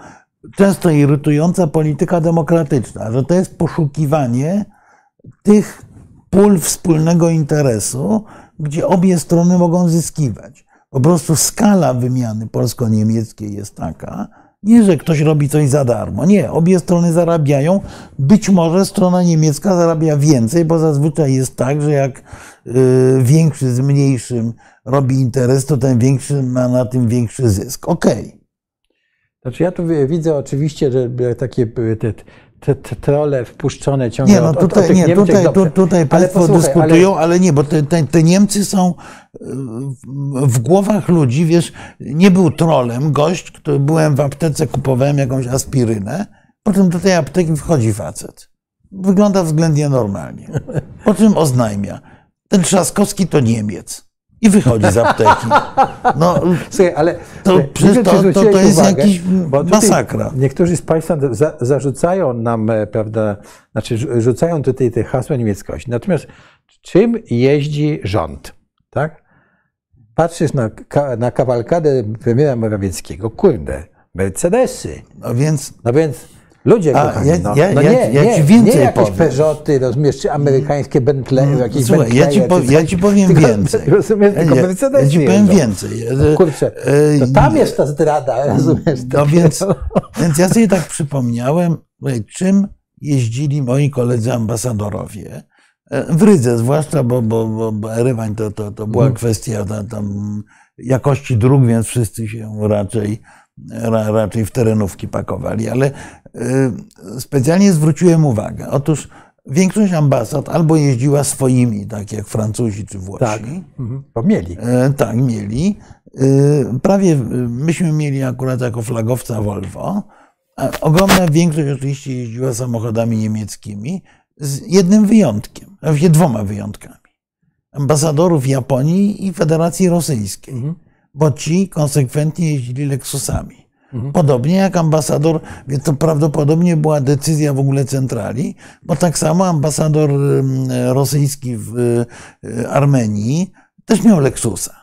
często irytująca polityka demokratyczna, że to jest poszukiwanie tych pól wspólnego interesu, gdzie obie strony mogą zyskiwać. Po prostu skala wymiany polsko-niemieckiej jest taka, nie, że ktoś robi coś za darmo. Nie, obie strony zarabiają. Być może strona niemiecka zarabia więcej, bo zazwyczaj jest tak, że jak y, większy z mniejszym robi interes, to ten większy ma na tym większy zysk. Okej. Okay. Znaczy ja tu widzę oczywiście, że takie te, te, trole wpuszczone ciągle Nie, no od, od, tutaj, od tych nie, Niemczech, tutaj, tu, tutaj Ale Państwo posłuchaj, dyskutują, ale... nie, bo te, te, te Niemcy są w- w głowach ludzi, wiesz, nie był trolem gość, który byłem w aptece, kupowałem jakąś aspirynę, potem do tej apteki wchodzi facet. Wygląda względnie normalnie. (laughs) Po czym oznajmia, ten Trzaskowski to Niemiec. I wychodzi z apteki. No, Słuchaj, ale To to- to- zwróciłeś to jest uwagę, jakiś masakra. Niektórzy z Państwa za, zarzucają nam, e, prawda, znaczy rzu- rzucają tutaj te hasła niemieckości. Natomiast czym jeździ rząd? Tak? Patrzysz na, na kawalkadę premiera Morawieckiego, kurde, Mercedesy. no więc No więc ludzie, A, kochani, ja- no, ja- no ja- nie, ja ci więcej nie jakieś powiem. Peugeoty, rozumiesz, czy amerykańskie Bentley, jakieś Słuchaj, ja ci, po, ja ci powiem tylko, więcej. (laughs) Rozumiesz, tylko ja, Mercedesy ja ci powiem jeżdżą. więcej. Kurczę, E, to tam jest ta zdrada, rozumiesz? No więc, więc ja sobie tak przypomniałem, czym jeździli moi koledzy ambasadorowie. E, W Rydze zwłaszcza, bo, bo, bo, bo Erywań to, to, to była kwestia ta, tam jakości dróg, więc wszyscy się raczej, ra, raczej w terenówki pakowali. Ale y, specjalnie zwróciłem uwagę. Otóż większość ambasad albo jeździła swoimi, tak jak Francuzi czy Włosi. Tak, mhm, bo mieli. E, Tak, mieli. E, Prawie e, myśmy mieli akurat jako flagowca Volvo. A Ogromna większość oczywiście jeździła samochodami niemieckimi, z jednym wyjątkiem, a właściwie dwoma wyjątkami. Ambasadorów Japonii i Federacji Rosyjskiej, bo ci konsekwentnie jeździli Lexusami. Podobnie jak ambasador, więc to prawdopodobnie była decyzja w ogóle centrali, bo tak samo ambasador rosyjski w e, Armenii też miał Lexusa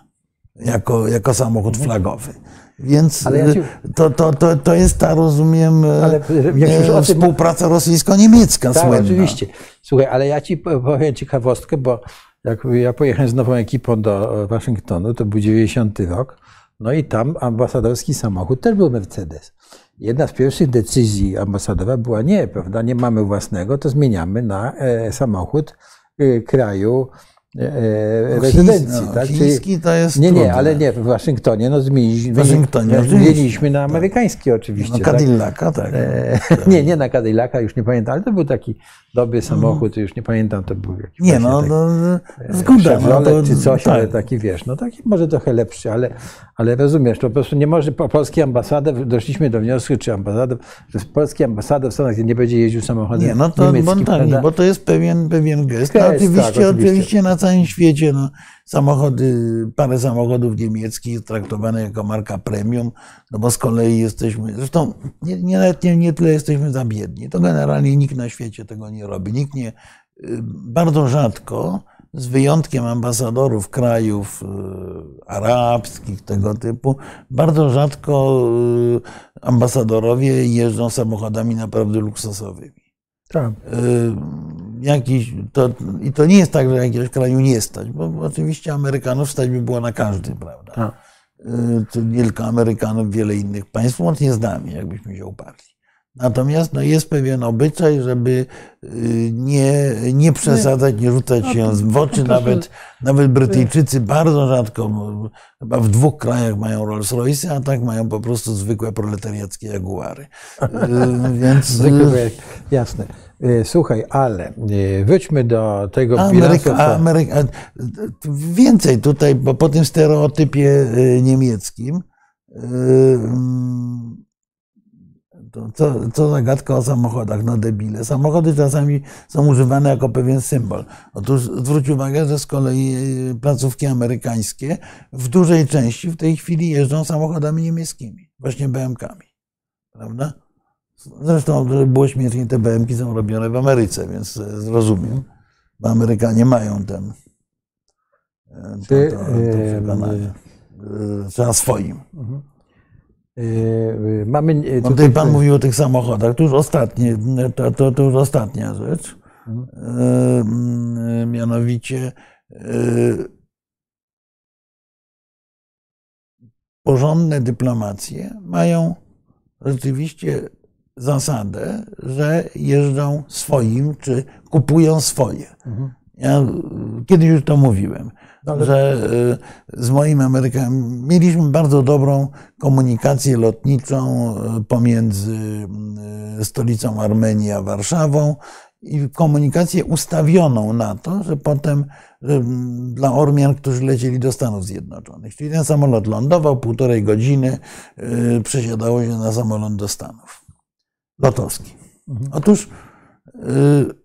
jako, jako samochód flagowy. Więc Ale ja ci- to, to, to, to jest ta, rozumiem, e, Ale e, tym- współpraca rosyjsko-niemiecka Tak, słynna. oczywiście. Słuchaj, ale ja ci po- powiem ciekawostkę, bo jak ja pojechałem z nową ekipą do e, Waszyngtonu, to był 90 rok, no i tam ambasadorski samochód też był Mercedes. Jedna z pierwszych decyzji ambasadora była nie, prawda, nie mamy własnego, to zmieniamy na e, samochód e, kraju rezydencji. no, tak? chiński to jest Nie, nie, trudne. ale nie, w Waszyngtonie, no zmieniliśmy, W Waszyngtonie, no, oczywiście. zmieniliśmy na amerykański oczywiście. No, tak? Cadillaca, tak. E, (laughs) nie, nie na Cadillaca, już nie pamiętam, ale to był taki dobry samochód, już nie pamiętam, to był jakiś Nie, no, taki no zgoda. No, to, czy coś, tak. ale taki wiesz, no taki może trochę lepszy, ale, ale rozumiesz, to po prostu nie może po polski ambasador, doszliśmy do wniosku, czy ambasador, że polski ambasador w Stanach nie będzie jeździł samochodem Nie, no to bo, niemieckim, tak, prawda? nie, bo to jest pewien, pewien gest. No, Gest, oczywiście, tak, oczywiście. oczywiście na całym świecie no, samochody, parę samochodów niemieckich jest traktowane jako marka premium, no bo z kolei jesteśmy, zresztą nie, nie, nie, nie tyle jesteśmy za biedni, to generalnie nikt na świecie tego nie robi. Nikt nie, y, bardzo rzadko, z wyjątkiem ambasadorów krajów y, arabskich, tego typu, bardzo rzadko y, ambasadorowie jeżdżą samochodami naprawdę luksusowymi. Tak. Jakiś, to, I to nie jest tak, że jakiegoś kraju nie stać, bo oczywiście Amerykanów stać by było na każdy, prawda? Tak. Y, To nie tylko Amerykanów, wiele innych państw, łącznie z nami, jakbyśmy się uparli. Natomiast no, jest pewien obyczaj, żeby y, nie, nie przesadzać, nie rzucać się w oczy. Nawet, nawet Brytyjczycy bardzo rzadko, bo chyba w dwóch krajach mają Rolls Royce, a tak mają po prostu zwykłe proletariackie Jaguary. Y, Więc (laughs) jasne. E, Słuchaj, ale e, wróćmy do tego. Ameryka, Ameryka, więcej tutaj, bo po tym stereotypie y, niemieckim, mm, co, co za gadka o samochodach, no debile. Samochody czasami są używane jako pewien symbol. Otóż zwróć uwagę, że z kolei placówki amerykańskie w dużej części w tej chwili jeżdżą samochodami niemieckimi, właśnie BMK-ami. Prawda? Zresztą, było śmiesznie, te BMki są robione w Ameryce, więc e, zrozumiem. Bo Amerykanie mają ten. e, To, Ty, to, to przekonanie. E, Trzeba swoim. E, Mamy No tutaj pan mówił o tych samochodach. To już ostatnie, to, to, to już ostatnia rzecz. Mm, Mianowicie porządne dyplomacje mają rzeczywiście zasadę, że jeżdżą swoim, czy kupują swoje. Ja y, kiedyś już to mówiłem, Ale- że y, z moim Amerykaninem mieliśmy bardzo dobrą komunikację lotniczą y, pomiędzy y, stolicą Armenii a Warszawą i komunikację ustawioną na to, że potem że, mm, dla Ormian, którzy lecieli do Stanów Zjednoczonych. Czyli ten samolot lądował, półtorej godziny przesiadało się na samolot do Stanów. Lotowski. Otóż y,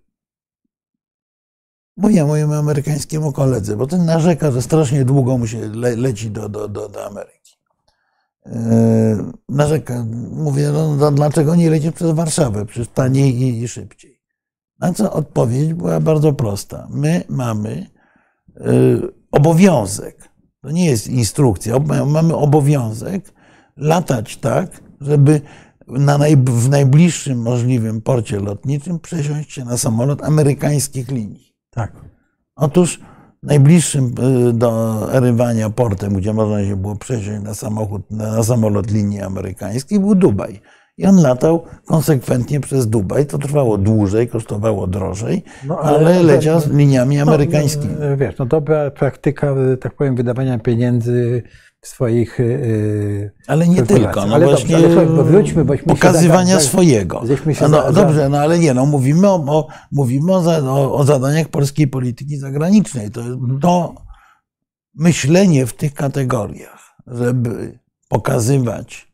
mówię mojemu amerykańskiemu koledze, bo ten narzeka, że strasznie długo mu się le, leci do, do, do, do Ameryki. Yy, narzeka, mówię, no, no dlaczego nie lecisz przez Warszawę? Przecież taniej i, i szybciej. Na co odpowiedź była bardzo prosta. My mamy yy, obowiązek, to nie jest instrukcja, mamy obowiązek latać tak, żeby na w najbliższym możliwym porcie lotniczym przesiąść się na samolot amerykańskich linii. Tak. Otóż najbliższym y, do erywania portem, gdzie można się było przesiąść na, samochód, na samolot linii amerykańskiej, był Dubaj. I on latał konsekwentnie przez Dubaj. To trwało dłużej, kosztowało drożej, No, ale, ale- leciał z liniami amerykańskimi. No, no, wiesz, no dobra praktyka, że tak powiem, wydawania pieniędzy w swoich. Yy, Ale nie tylko. No ale właśnie dobrze, ale słuchaj, wróćmy, bośmy pokazywania swojego. no, za- dobrze, no ale nie, no mówimy o, o, mówimy o, za, o, o zadaniach polskiej polityki zagranicznej. To, Mhm. to myślenie w tych kategoriach, żeby pokazywać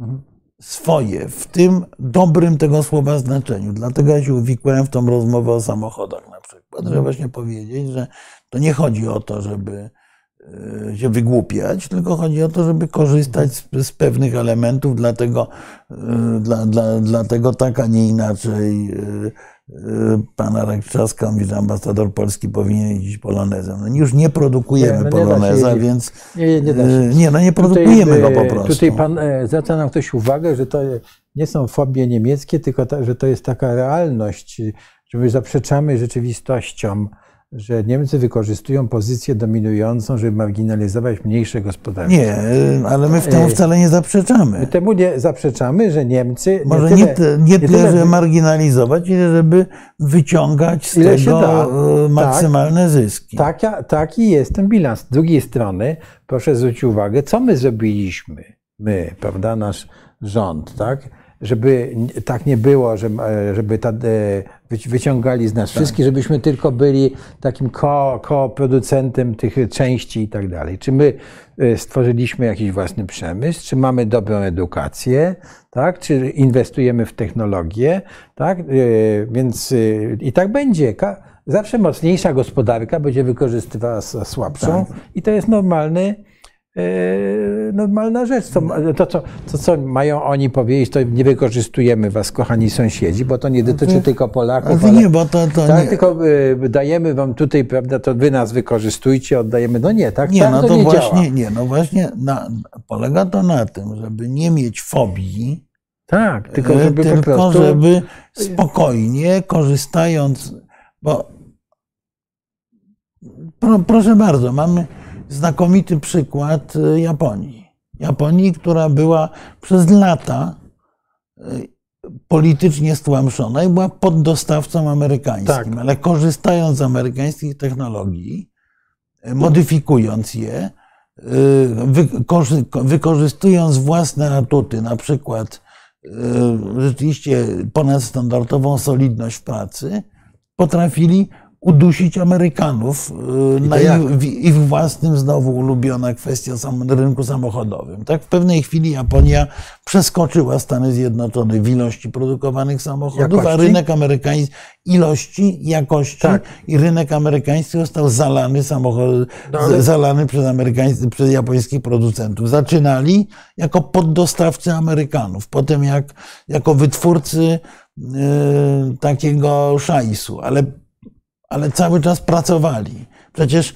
Mhm. swoje, w tym dobrym tego słowa znaczeniu. Dlatego ja się uwikłałem w tą rozmowę o samochodach na przykład, Mhm. żeby właśnie powiedzieć, że to nie chodzi o to, żeby się wygłupiać, tylko chodzi o to, żeby korzystać z, z pewnych elementów, dlatego, e, dla, dla, dlatego tak, a nie inaczej e, e, pan Arek Trzaska mówi, że ambasador polski powinien jeździć polonezem. No już nie produkujemy Nie, no nie się poloneza, więc Nie, nie, nie no nie produkujemy go po prostu. Tutaj pan e, zwraca nam ktoś uwagę, że to nie są fobie niemieckie, tylko ta, że to jest taka realność, że my zaprzeczamy rzeczywistościom, że Niemcy wykorzystują pozycję dominującą, żeby marginalizować mniejsze gospodarki. Nie, ale my w temu wcale nie My zaprzeczamy. temu nie zaprzeczamy, że Niemcy. Może tyle- nie, nie tyle, tyle- żeby marginalizować, ile żeby wyciągać z tego e, maksymalne zyski. Taka, taki jest ten bilans. Z drugiej strony, proszę zwrócić uwagę, co my zrobiliśmy, my, prawda, nasz rząd, tak? Żeby tak nie było, że, e, żeby ta, e, wyciągali z nas Tak. wszystkich, żebyśmy tylko byli takim ko, koproducentem tych części i tak dalej. Czy my e, stworzyliśmy jakiś własny przemysł, czy mamy dobrą edukację, tak? czy inwestujemy w technologię, tak? E, więc e, i tak będzie. Zawsze mocniejsza gospodarka będzie wykorzystywała słabszą i to jest normalny, normalna rzecz. To, to, co, to, co mają oni powiedzieć, to nie wykorzystujemy was, kochani sąsiedzi, bo to nie dotyczy tylko Polaków, to ale, nie, bo to, to tak, nie, tylko e, dajemy wam tutaj, prawda, to wy nas wykorzystujcie, oddajemy. No nie, tak, nie, tak no to to nie właśnie, działa. nie, no właśnie na, polega to na tym, żeby nie mieć fobii, Tak, tylko e, żeby tylko prostu... żeby spokojnie, korzystając, bo pro, proszę bardzo, mamy znakomity przykład e, Japonii. Japonii, która była przez lata e, politycznie stłamszona i była poddostawcą amerykańskim, Tak. ale korzystając z amerykańskich technologii, e, modyfikując je, wykorzy- wykorzystując własne atuty, na przykład rzeczywiście ponadstandardową solidność pracy, potrafili udusić Amerykanów e, na jak? ich, w ich własnym znowu ulubiona kwestia sam, rynku samochodowym. Tak w pewnej chwili Japonia przeskoczyła Stany Zjednoczone w ilości produkowanych samochodów, a Jakości? rynek amerykański ilości, jakości Tak. i rynek amerykański został zalany samochod, No ale- zalany przez amerykańskich, przez japońskich producentów. Zaczynali jako poddostawcy Amerykanów, potem jak, jako wytwórcy e, takiego szajsu, ale, ale cały czas pracowali. Przecież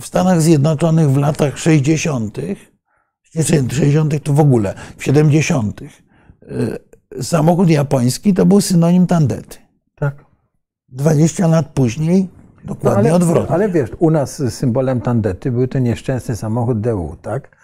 w Stanach Zjednoczonych w latach 60., nie 60. to w ogóle, w 70. e, samochód japoński to był synonim tandety. Tak. 20 lat później No, dokładnie ale, odwrotnie. ale wiesz, u nas symbolem tandety był ten nieszczęsny samochód DU, tak?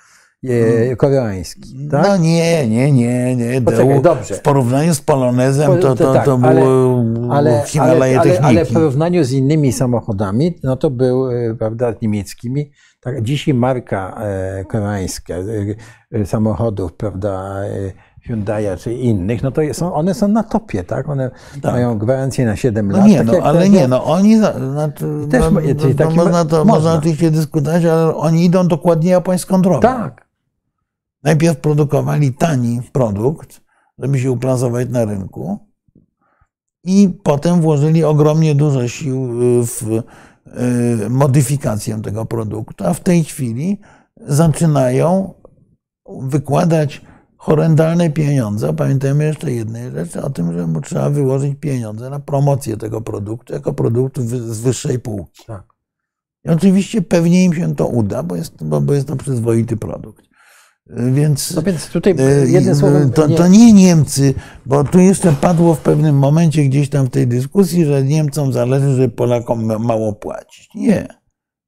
E, koreański. Tak? No nie, nie, nie, nie. Poczekaj, To- dobrze. W porównaniu z polonezem to, to, tak, to ale- było ale, Himalaje ale, techniki. ale w porównaniu z innymi samochodami, no to był, e, prawda, niemieckimi. Tak, dzisiaj marka e, koreańska e, samochodów, prawda, Hyundai'a czy innych, no to są, one są na topie, tak? One Tak. mają gwarancję na 7 No lat. nie, tak no, ale nie, no oni, za- znaczy, Też no, no, no, można, to, można. można oczywiście dyskutować, ale oni idą dokładnie japońską drogą. Tak. Najpierw produkowali tani produkt, żeby się uplasować na rynku i potem włożyli ogromnie dużo sił y, w y, modyfikację tego produktu, a w tej chwili zaczynają wykładać horrendalne pieniądze. Pamiętajmy jeszcze jednej rzeczy, o tym, że mu trzeba wyłożyć pieniądze na promocję tego produktu jako produktu z wyższej półki. tak. I oczywiście pewnie im się to uda, bo jest, bo, bo jest to przyzwoity produkt. Więc No więc tutaj E, jednym słowem... To, nie- to nie Niemcy, bo tu jeszcze padło w pewnym momencie gdzieś tam w tej dyskusji, że Niemcom zależy, że Polakom ma- mało płacić. Nie.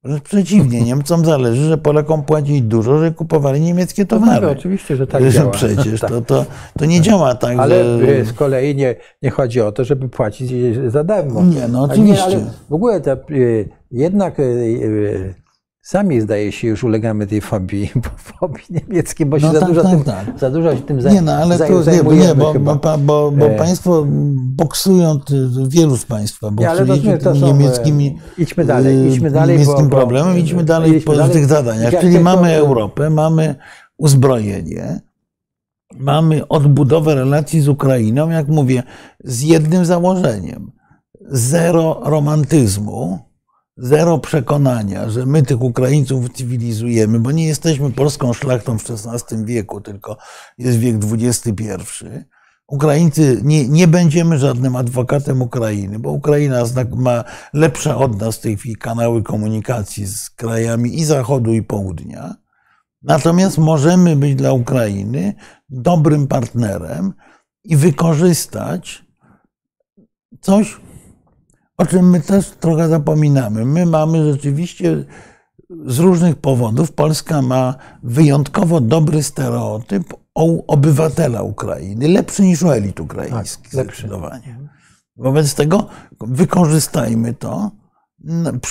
Wręcz przeciwnie, (laughs) Niemcom zależy, że Polakom płacić dużo, że kupowali niemieckie No, towary. oczywiście, że tak (laughs) działa. Przecież (laughs) Tak. to, to, to nie działa tak, Ale że... e, z kolei nie, nie chodzi o to, żeby płacić za darmo. Nie, no oczywiście. ale w ogóle e, jednak sami zdaje się już ulegamy tej fobii, (laughs) fobii niemieckiej, bo się No za, tak, dużo tak, tym, tak. za dużo się tym zaj- Nie, no ale zaj- to nie, bo, zajmujemy nie, bo, chyba. bo, bo, bo E. państwo boksują, wielu z państwa Nie, to, to tymi są, e, niemieckimi idźmy dalej, idźmy y, dalej. niemieckim bo, problemem, idźmy dalej idźmy po dalej. tych zadaniach. Ja Czyli mamy Europę, mamy uzbrojenie, mamy odbudowę relacji z Ukrainą, jak mówię, z jednym założeniem. Zero romantyzmu, zero przekonania, że my tych Ukraińców cywilizujemy, bo nie jesteśmy polską szlachtą w XVI wieku, tylko jest wiek XXI. Ukraińcy, nie, nie będziemy żadnym adwokatem Ukrainy, bo Ukraina ma lepsze od nas w tej chwili kanały komunikacji z krajami i Zachodu, i Południa. Natomiast możemy być dla Ukrainy dobrym partnerem i wykorzystać coś, o czym my też trochę zapominamy. My mamy rzeczywiście z różnych powodów, Polska ma wyjątkowo dobry stereotyp o obywatela Ukrainy, lepszy niż u elit ukraińskich. Tak, zdecydowanie. Wobec tego wykorzystajmy to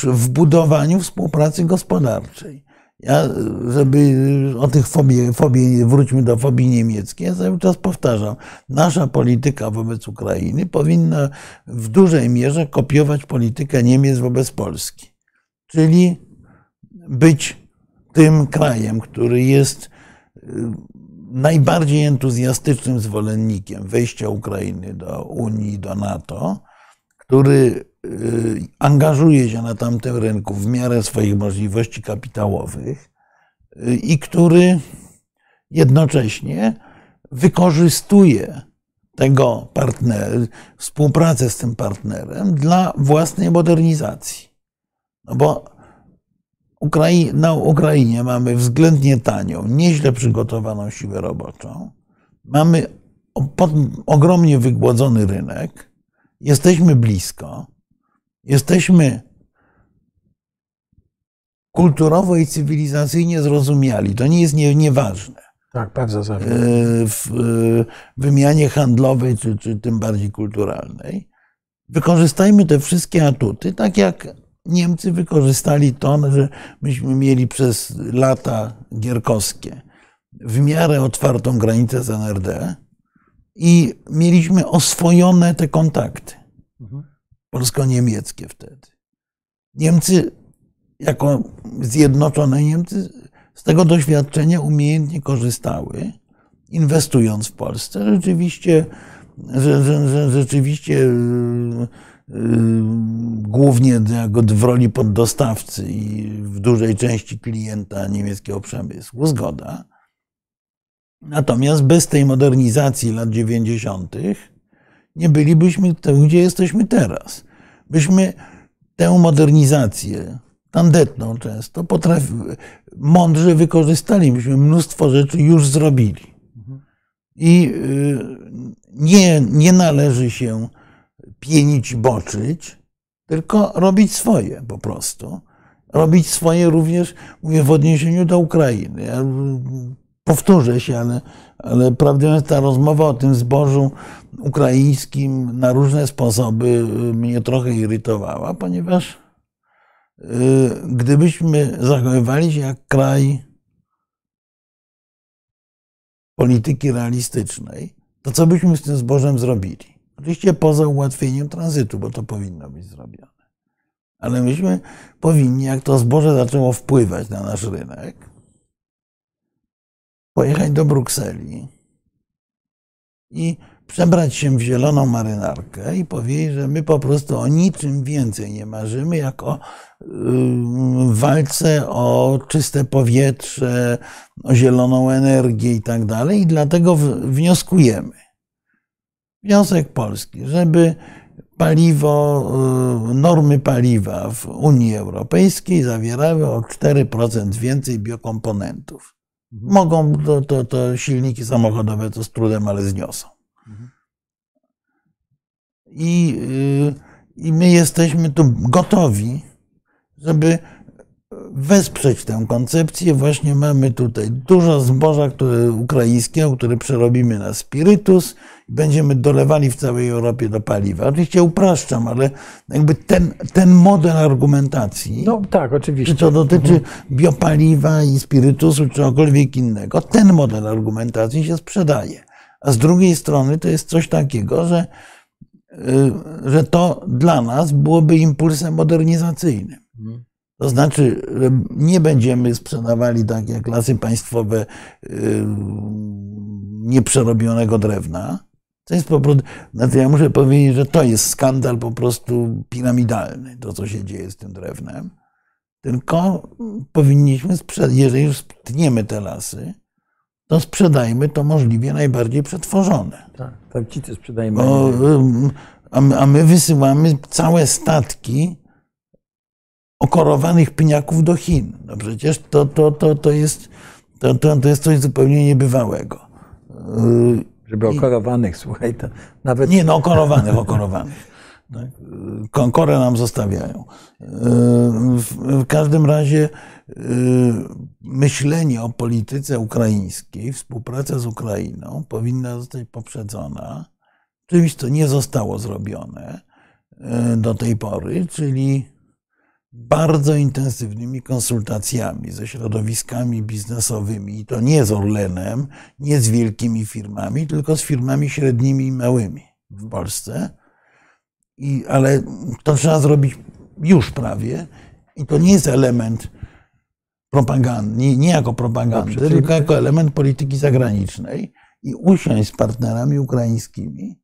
w budowaniu współpracy gospodarczej. Ja, żeby o tych fobii, fobii, wróćmy do fobii niemieckiej, ja cały czas powtarzam, nasza polityka wobec Ukrainy powinna w dużej mierze kopiować politykę Niemiec wobec Polski. Czyli być tym krajem, który jest y, najbardziej entuzjastycznym zwolennikiem wejścia Ukrainy do Unii, do NATO, który angażuje się na tamtym rynku w miarę swoich możliwości kapitałowych y, i który jednocześnie wykorzystuje tego partnera, współpracę z tym partnerem dla własnej modernizacji. No bo Ukrai- na Ukrainie mamy względnie tanią, nieźle przygotowaną siłę roboczą. Mamy ogromnie wygłodzony rynek. Jesteśmy blisko. Jesteśmy kulturowo i cywilizacyjnie zrozumiali. To nie jest nie, nieważne Tak, bardzo zawsze. e, w e, wymianie handlowej, czy, czy tym bardziej kulturalnej. Wykorzystajmy te wszystkie atuty, tak jak Niemcy wykorzystali to, że myśmy mieli przez lata gierkowskie w miarę otwartą granicę z NRD i mieliśmy oswojone te kontakty Mhm. Polsko-niemieckie wtedy. Niemcy, jako zjednoczone Niemcy, z tego doświadczenia umiejętnie korzystały, inwestując w Polsce. Rzeczywiście, rzeczywiście yy, yy, głównie w roli poddostawcy i w dużej części klienta niemieckiego przemysłu, zgoda. Natomiast bez tej modernizacji lat 90. nie bylibyśmy tam, gdzie jesteśmy teraz. Byśmy tę modernizację, tandetną często, potrafi, mądrze wykorzystali. Myśmy mnóstwo rzeczy już zrobili. I y, nie, nie należy się pienić boczyć, tylko robić swoje po prostu. robić swoje również, mówię, w odniesieniu do Ukrainy. Ja powtórzę się, ale, ale prawdę jest ta rozmowa o tym zbożu ukraińskim na różne sposoby mnie trochę irytowała, ponieważ y, gdybyśmy zachowywali się jak kraj polityki realistycznej, to co byśmy z tym zbożem zrobili? Oczywiście poza ułatwieniem tranzytu, bo to powinno być zrobione. Ale myśmy powinni, jak to zboże zaczęło wpływać na nasz rynek, pojechać do Brukseli i przebrać się w zieloną marynarkę i powiedzieć, że my po prostu o niczym więcej nie marzymy, jak o walce o czyste powietrze, o zieloną energię i tak dalej. I dlatego wnioskujemy. Wniosek polski, żeby paliwo, y, normy paliwa w Unii Europejskiej zawierały o 4% więcej biokomponentów. Mhm. Mogą, to, to, to silniki samochodowe to z trudem, ale zniosą. Mhm. I, y, I my jesteśmy tu gotowi, żeby wesprzeć tę koncepcję. Właśnie mamy tutaj dużo zboża które, ukraińskiego, które przerobimy na spirytus i będziemy dolewali w całej Europie do paliwa. Oczywiście upraszczam, ale jakby ten, ten model argumentacji, no tak, oczywiście. czy to dotyczy mhm. biopaliwa i spirytusu, czy czegokolwiek innego, ten model argumentacji się sprzedaje. A z drugiej strony to jest coś takiego, że, y, że to dla nas byłoby impulsem modernizacyjnym. To znaczy, nie będziemy sprzedawali tak jak lasy państwowe y, nieprzerobionego drewna. To jest po prostu, znaczy ja muszę powiedzieć, że to jest skandal po prostu piramidalny, to co się dzieje z tym drewnem. Tylko powinniśmy sprzedać, jeżeli już tniemy te lasy, to sprzedajmy to możliwie najbardziej przetworzone. Tak, tak sprzedajmy. Bo, a my wysyłamy całe statki okorowanych pniaków do Chin. No przecież to, to, to, to, jest, to, to, to jest coś zupełnie niebywałego. Żeby okorowanych, słuchaj, to nawet... Nie, no okorowanych, okorowanych. (laughs) Tak? Korę nam zostawiają. W każdym razie myślenie o polityce ukraińskiej, współpraca z Ukrainą powinna zostać poprzedzona czymś, co nie zostało zrobione do tej pory, czyli bardzo intensywnymi konsultacjami ze środowiskami biznesowymi, i to nie z Orlenem, nie z wielkimi firmami, tylko z firmami średnimi i małymi w Polsce. I, ale to trzeba zrobić już prawie. I to nie jest element propagandy, nie, nie jako propagandy, tylko jako element polityki zagranicznej i usiąść z partnerami ukraińskimi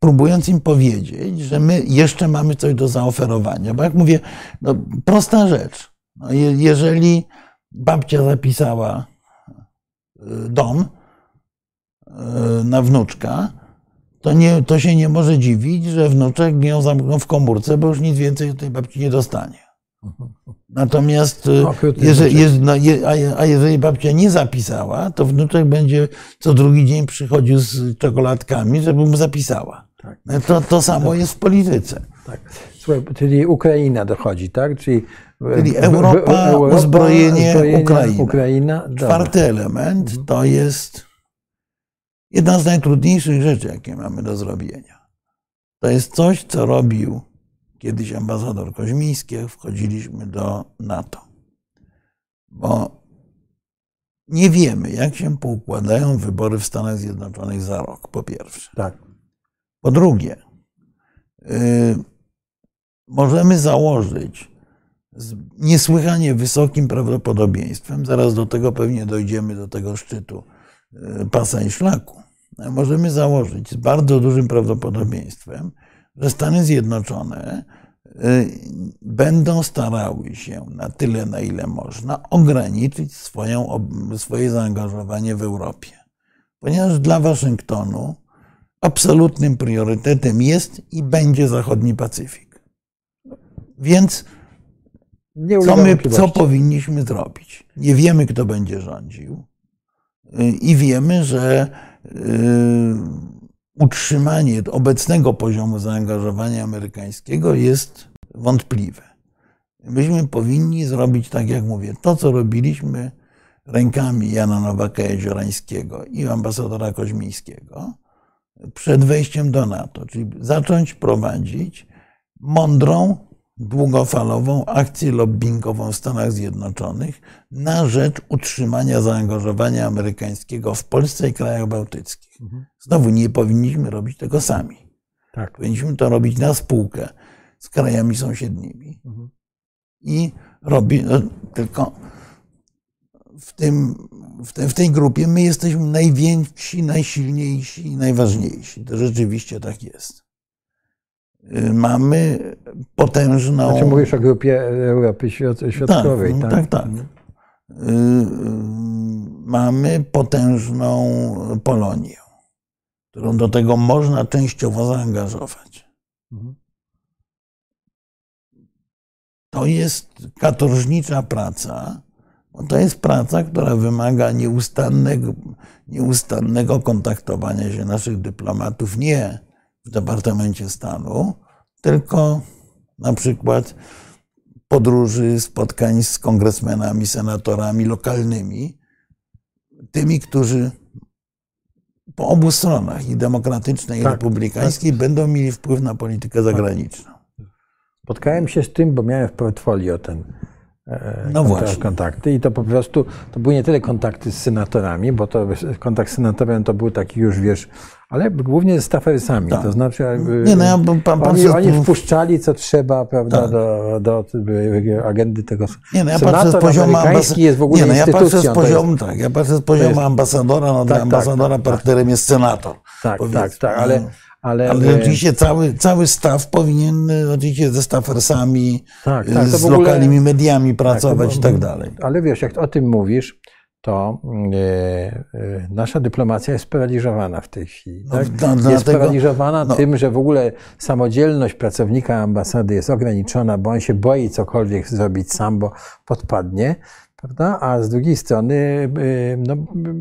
próbując im powiedzieć, że my jeszcze mamy coś do zaoferowania. Bo jak mówię, no, prosta rzecz. No, jeżeli babcia zapisała y, dom y, na wnuczka, to, nie, to się nie może dziwić, że wnuczek ją zamknął w komórce, bo już nic więcej od tej babci nie dostanie. Natomiast y, jeżeli, no, a jeżeli babcia nie zapisała, to wnuczek będzie co drugi dzień przychodził z czekoladkami, żeby mu zapisała. Tak. No to, to samo jest w polityce. Tak. Słuchaj, czyli Ukraina dochodzi, tak? Czyli, czyli Europa, Europa uzbrojenie, Ukraina. Ukraina. Czwarty element mhm. to jest jedna z najtrudniejszych rzeczy, jakie mamy do zrobienia. To jest coś, co robił kiedyś ambasador Koźmiński, jak wchodziliśmy do NATO. Bo nie wiemy, jak się poukładają wybory w Stanach Zjednoczonych za rok, po pierwsze. Tak. Po drugie, yy, możemy założyć z niesłychanie wysokim prawdopodobieństwem, zaraz do tego pewnie dojdziemy, do tego szczytu yy, pasa i szlaku, możemy założyć z bardzo dużym prawdopodobieństwem, że Stany Zjednoczone y, będą starały się na tyle, na ile można, ograniczyć swoją, swoje zaangażowanie w Europie. Ponieważ dla Waszyngtonu absolutnym priorytetem jest i będzie zachodni Pacyfik. Więc co, my, co powinniśmy zrobić? Nie wiemy, kto będzie rządził. Y, I wiemy, że y, utrzymanie obecnego poziomu zaangażowania amerykańskiego jest wątpliwe. Myśmy powinni zrobić, tak jak mówię, to, co robiliśmy rękami Jana Nowaka Jeziorańskiego i ambasadora Koźmińskiego przed wejściem do NATO, czyli zacząć prowadzić mądrą, długofalową akcję lobbyingową w Stanach Zjednoczonych na rzecz utrzymania zaangażowania amerykańskiego w Polsce i krajach bałtyckich. Znowu nie powinniśmy robić tego sami. Tak. Powinniśmy to robić na spółkę z krajami sąsiednimi. I robi, no, tylko w, tym, w, te, w tej grupie my jesteśmy najwięksi, najsilniejsi i najważniejsi. To rzeczywiście tak jest. Y, Mamy potężną. Znaczy mówisz o grupie Europy Środkowej, tak? tak? Tak, tak. Mamy potężną Polonię, którą do tego można częściowo zaangażować. Mhm. To jest katorżnicza praca, to jest praca, która wymaga nieustannego, nieustannego kontaktowania się naszych dyplomatów nie w Departamencie Stanu, tylko na przykład podróży, spotkań z kongresmenami, senatorami lokalnymi, tymi, którzy po obu stronach, i demokratycznej, i Tak, republikańskiej, będą mieli wpływ na politykę zagraniczną. Spotkałem się z tym, bo miałem w portfolio ten No konta- właśnie. kontakty i to po prostu, to były nie tyle kontakty z senatorami, bo to kontakt z senatorem to był taki już, wiesz, ale głównie z stafersami, to znaczy Tak. Nie, no ja pan- pan oni, oni wpuszczali co trzeba, prawda, Tak. do, do, do agendy tego Nie, no ja patrzę z poziomu jest w ogóle nie, no ja patrzę z to jest- poziomu, tak, ja patrzę z poziomu jest- ambasadora, no dla tak, ambasadora tak, tak. partnerem jest senator. Tak, powiedzmy. tak, tak, ale, No. Ale, Ale oczywiście cały, cały staw powinien oczywiście ze stafersami, Tak, tak, z ogóle- lokalnymi mediami pracować to- i tak dalej. Ale wiesz, jak o tym mówisz, to e, e, nasza dyplomacja jest sparaliżowana w tej chwili. No, Tak? dla- jest dlatego- sparaliżowana no. tym, że w ogóle samodzielność pracownika ambasady jest ograniczona, bo on się boi cokolwiek zrobić sam, bo podpadnie. Prawda? A z drugiej strony e, no,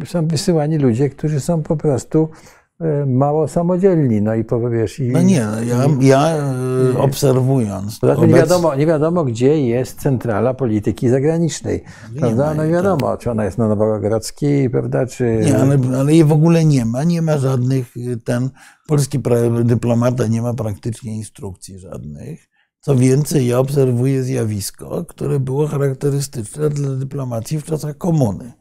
są wysyłani ludzie, którzy są po prostu mało samodzielni. No i powiesz, i, No nie, ja, ja y, obserwując Poza tym nie wiadomo, nie wiadomo, gdzie jest centrala polityki zagranicznej. Prawda? ma No nie wiadomo, czy ona jest na Nowogrodzkiej, prawda, czy... Nie, ale, ale jej w ogóle nie ma. Nie ma żadnych, y, ten polski dyplomata nie ma praktycznie instrukcji żadnych. Co więcej, ja obserwuję zjawisko, które było charakterystyczne dla dyplomacji w czasach komuny.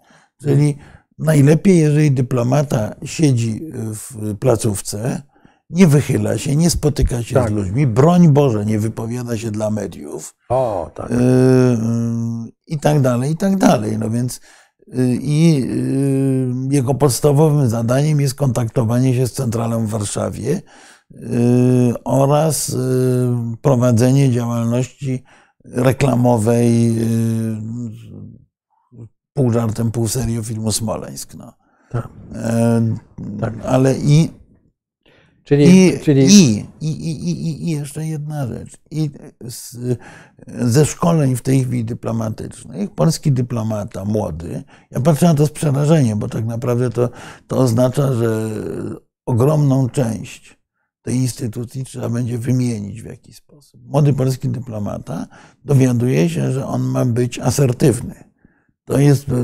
Czyli najlepiej, jeżeli dyplomata siedzi w placówce, nie wychyla się, nie spotyka się Tak. z ludźmi, broń Boże, nie wypowiada się dla mediów, O, tak. Yy, yy, i tak dalej, i tak dalej. No więc yy, i yy, jego podstawowym zadaniem jest kontaktowanie się z centralą w Warszawie yy, oraz prowadzenie działalności reklamowej pół żartem, pół serio filmu Smoleńsk. No. Tak. Yy, Ale i Czyli, i, czyli i, i, i, i, I jeszcze jedna rzecz. I z, ze szkoleń w tej chwili dyplomatycznych, polski dyplomata młody, ja patrzę na to z przerażeniem, bo tak naprawdę to, to oznacza, że ogromną część tej instytucji trzeba będzie wymienić w jakiś sposób. Młody polski dyplomata dowiaduje się, że on ma być asertywny. To jest, y,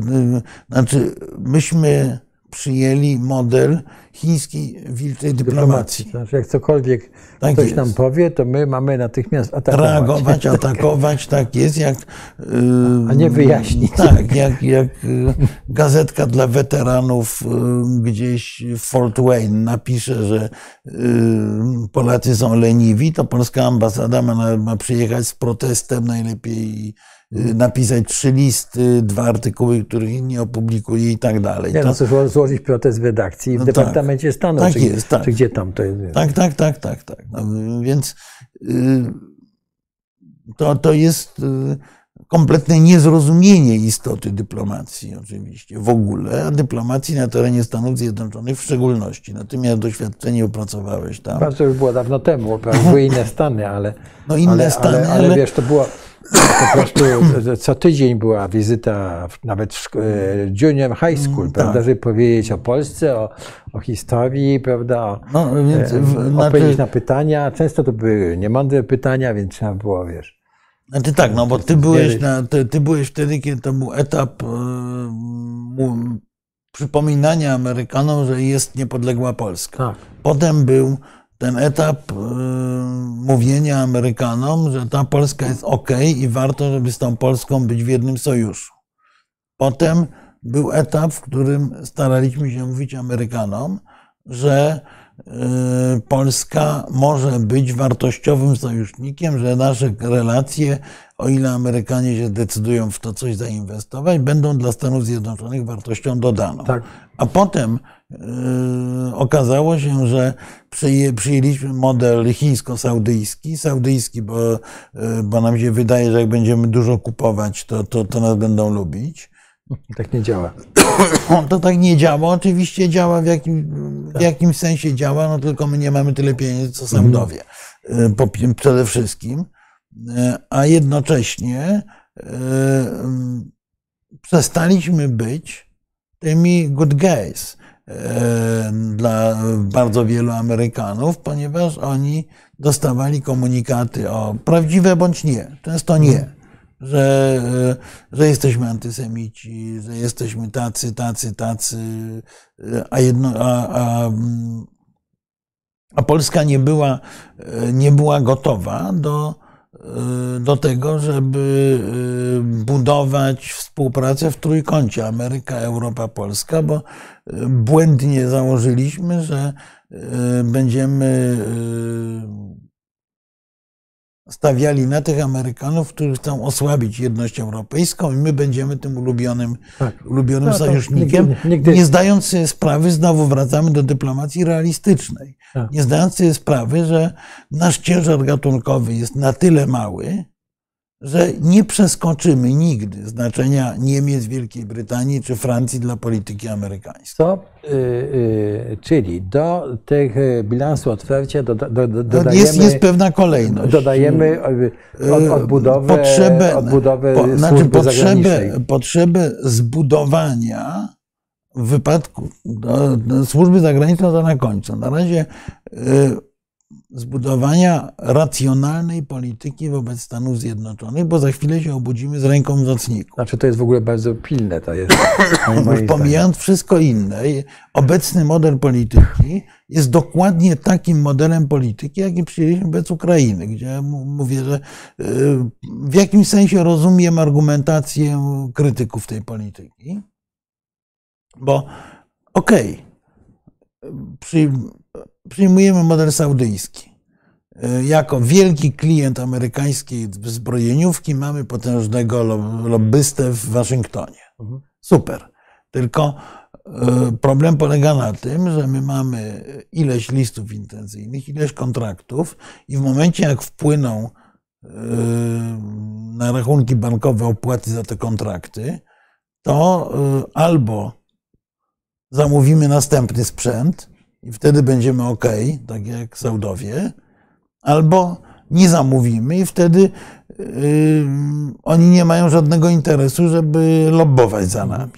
znaczy, myśmy przyjęli model chińskiej wilczej dyplomacji. dyplomacji. Znaczy, jak cokolwiek Tak ktoś jest. nam powie, to my mamy natychmiast atakować. Reagować, (laughs) atakować, tak jest, jak. A nie wyjaśnić. Tak, jak, jak yy, gazetka dla weteranów gdzieś w Fort Wayne napisze, że Polacy są leniwi, to polska ambasada ma, ma przyjechać z protestem, najlepiej napisać trzy listy, dwa artykuły, których nie opublikuje i tak dalej. Nie, To- no, zło- złożyć protest w redakcji w No Departamencie Stanu, Tak czy, jest, tak. czy gdzie tam to jest. Tak, tak, tak, tak, tak. No, więc y, to, to jest y, kompletne niezrozumienie istoty dyplomacji oczywiście w ogóle, a dyplomacji na terenie Stanów Zjednoczonych w szczególności. No ty miałeś doświadczenie, opracowałeś tam. Bardzo już było dawno temu, były inne stany, ale, No inne ale, stany, ale, ale ale- wiesz, to było po prostu co tydzień była wizyta nawet w e, junior high school, prawda, tak. żeby powiedzieć o Polsce, o, o historii, prawda, No, więc e, w- odpowiedzieć na pytania. Często to były niemądre pytania, więc trzeba było, wiesz, Znaczy tak, no bo ty byłeś, na, ty, ty byłeś wtedy, kiedy to był etap mu- przypominania Amerykanom, że jest niepodległa Polska. Tak. Potem był ten etap e, mówienia Amerykanom, że ta Polska jest ok i warto, żeby z tą Polską być w jednym sojuszu. Potem był etap, w którym staraliśmy się mówić Amerykanom, że e, Polska może być wartościowym sojusznikiem, że nasze relacje, o ile Amerykanie się decydują w to coś zainwestować, będą dla Stanów Zjednoczonych wartością dodaną. Tak. A potem okazało się, że przyję, przyjęliśmy model chińsko-saudyjski, saudyjski, bo, e, bo nam się wydaje, że jak będziemy dużo kupować, to, to, to nas będą lubić. (laughs) Tak nie działa. (coughs) To tak nie działa. Oczywiście działa w, jakim, w jakimś sensie działa, no tylko my nie mamy tyle pieniędzy, co Saudowie. E, Po, przede wszystkim. A jednocześnie przestaliśmy być tymi good guys dla bardzo wielu Amerykanów, ponieważ oni dostawali komunikaty o prawdziwe bądź nie, często nie, że, e, że jesteśmy antysemici, że jesteśmy tacy, tacy, tacy, e, a, jedno, a, a, mm, a Polska nie była, e, nie była gotowa do, e, do tego, żeby e, budować współpracę w trójkącie Ameryka, Europa, Polska, bo e, błędnie założyliśmy, że będziemy stawiali na tych Amerykanów, którzy chcą osłabić jedność europejską i my będziemy tym ulubionym, Tak. ulubionym No sojusznikiem, nigdy- nigdy- nie zdając sobie sprawy, znowu wracamy do dyplomacji realistycznej, Tak. nie zdając sobie sprawy, że nasz ciężar gatunkowy jest na tyle mały, że nie przeskoczymy nigdy znaczenia Niemiec, Wielkiej Brytanii czy Francji dla polityki amerykańskiej. Co? Y, y, czyli do tych y, bilansu otwarcia doda, do, do, dodajemy, jest, jest pewna kolejność. dodajemy od, odbudowę, potrzebę, odbudowę po, znaczy potrzebę, potrzebę zbudowania w wypadku do, do służby zagranicznej to na końcu. Na razie zbudowania racjonalnej polityki wobec Stanów Zjednoczonych, bo za chwilę się obudzimy z ręką w nocniku. Znaczy to jest w ogóle bardzo pilne, to jest. (clears throat) Już pomijając wszystko inne, obecny model polityki jest dokładnie takim modelem polityki, jaki przyjęliśmy wobec Ukrainy, gdzie m- mówię, że y, w jakimś sensie rozumiem argumentację krytyków tej polityki, bo okej, przy, przyjmujemy model saudyjski. Y, Jako wielki klient amerykańskiej zbrojeniówki mamy potężnego lo- lobbystę w Waszyngtonie. Mhm. Super. Tylko e, problem polega na tym, że my mamy ileś listów intencyjnych, ileś kontraktów i w momencie jak wpłyną e, na rachunki bankowe opłaty za te kontrakty, to e, albo zamówimy następny sprzęt i wtedy będziemy ok, tak jak Saudowie, albo nie zamówimy i wtedy yy, oni nie mają żadnego interesu, żeby lobbować za nami.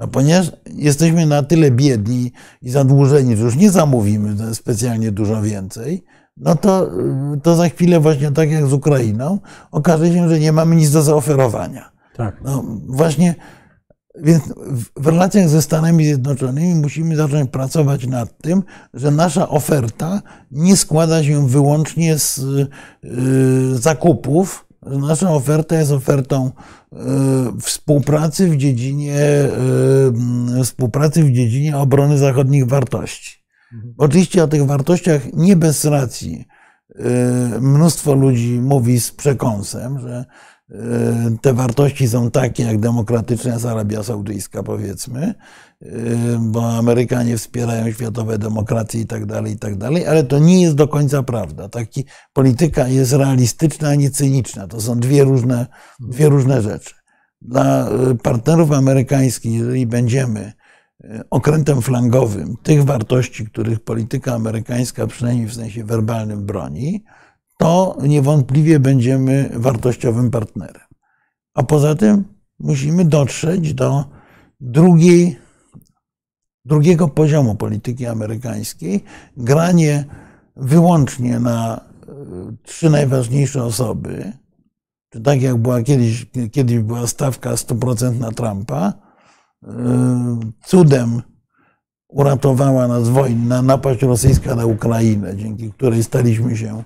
A ponieważ jesteśmy na tyle biedni i zadłużeni, że już nie zamówimy specjalnie dużo więcej, no to, yy, to za chwilę właśnie tak jak z Ukrainą, okaże się, że nie mamy nic do zaoferowania. Tak. No właśnie, więc w- relacjach ze Stanami Zjednoczonymi musimy zacząć pracować nad tym, że nasza oferta nie składa się wyłącznie z y, zakupów. że Nasza oferta jest ofertą y, współpracy w dziedzinie y, współpracy w dziedzinie obrony zachodnich wartości. Oczywiście o tych wartościach nie bez racji mnóstwo ludzi mówi z przekąsem, że te wartości są takie jak demokratyczna Arabia Saudyjska, powiedzmy, y, bo Amerykanie wspierają światowe demokracje i tak dalej, i tak dalej, ale to nie jest do końca prawda. Taki, polityka jest realistyczna, a nie cyniczna. To są dwie różne, dwie różne rzeczy. Dla y, partnerów amerykańskich, jeżeli będziemy okrętem flangowym tych wartości, których polityka amerykańska, przynajmniej w sensie werbalnym, broni, to niewątpliwie będziemy wartościowym partnerem. A poza tym musimy dotrzeć do drugiej, drugiego poziomu polityki amerykańskiej, granie wyłącznie na y, trzy najważniejsze osoby, czy tak jak była kiedyś, kiedyś była stawka 100% na Trumpa, yy, cudem uratowała nas wojna, napaść rosyjska na Ukrainę, dzięki której staliśmy się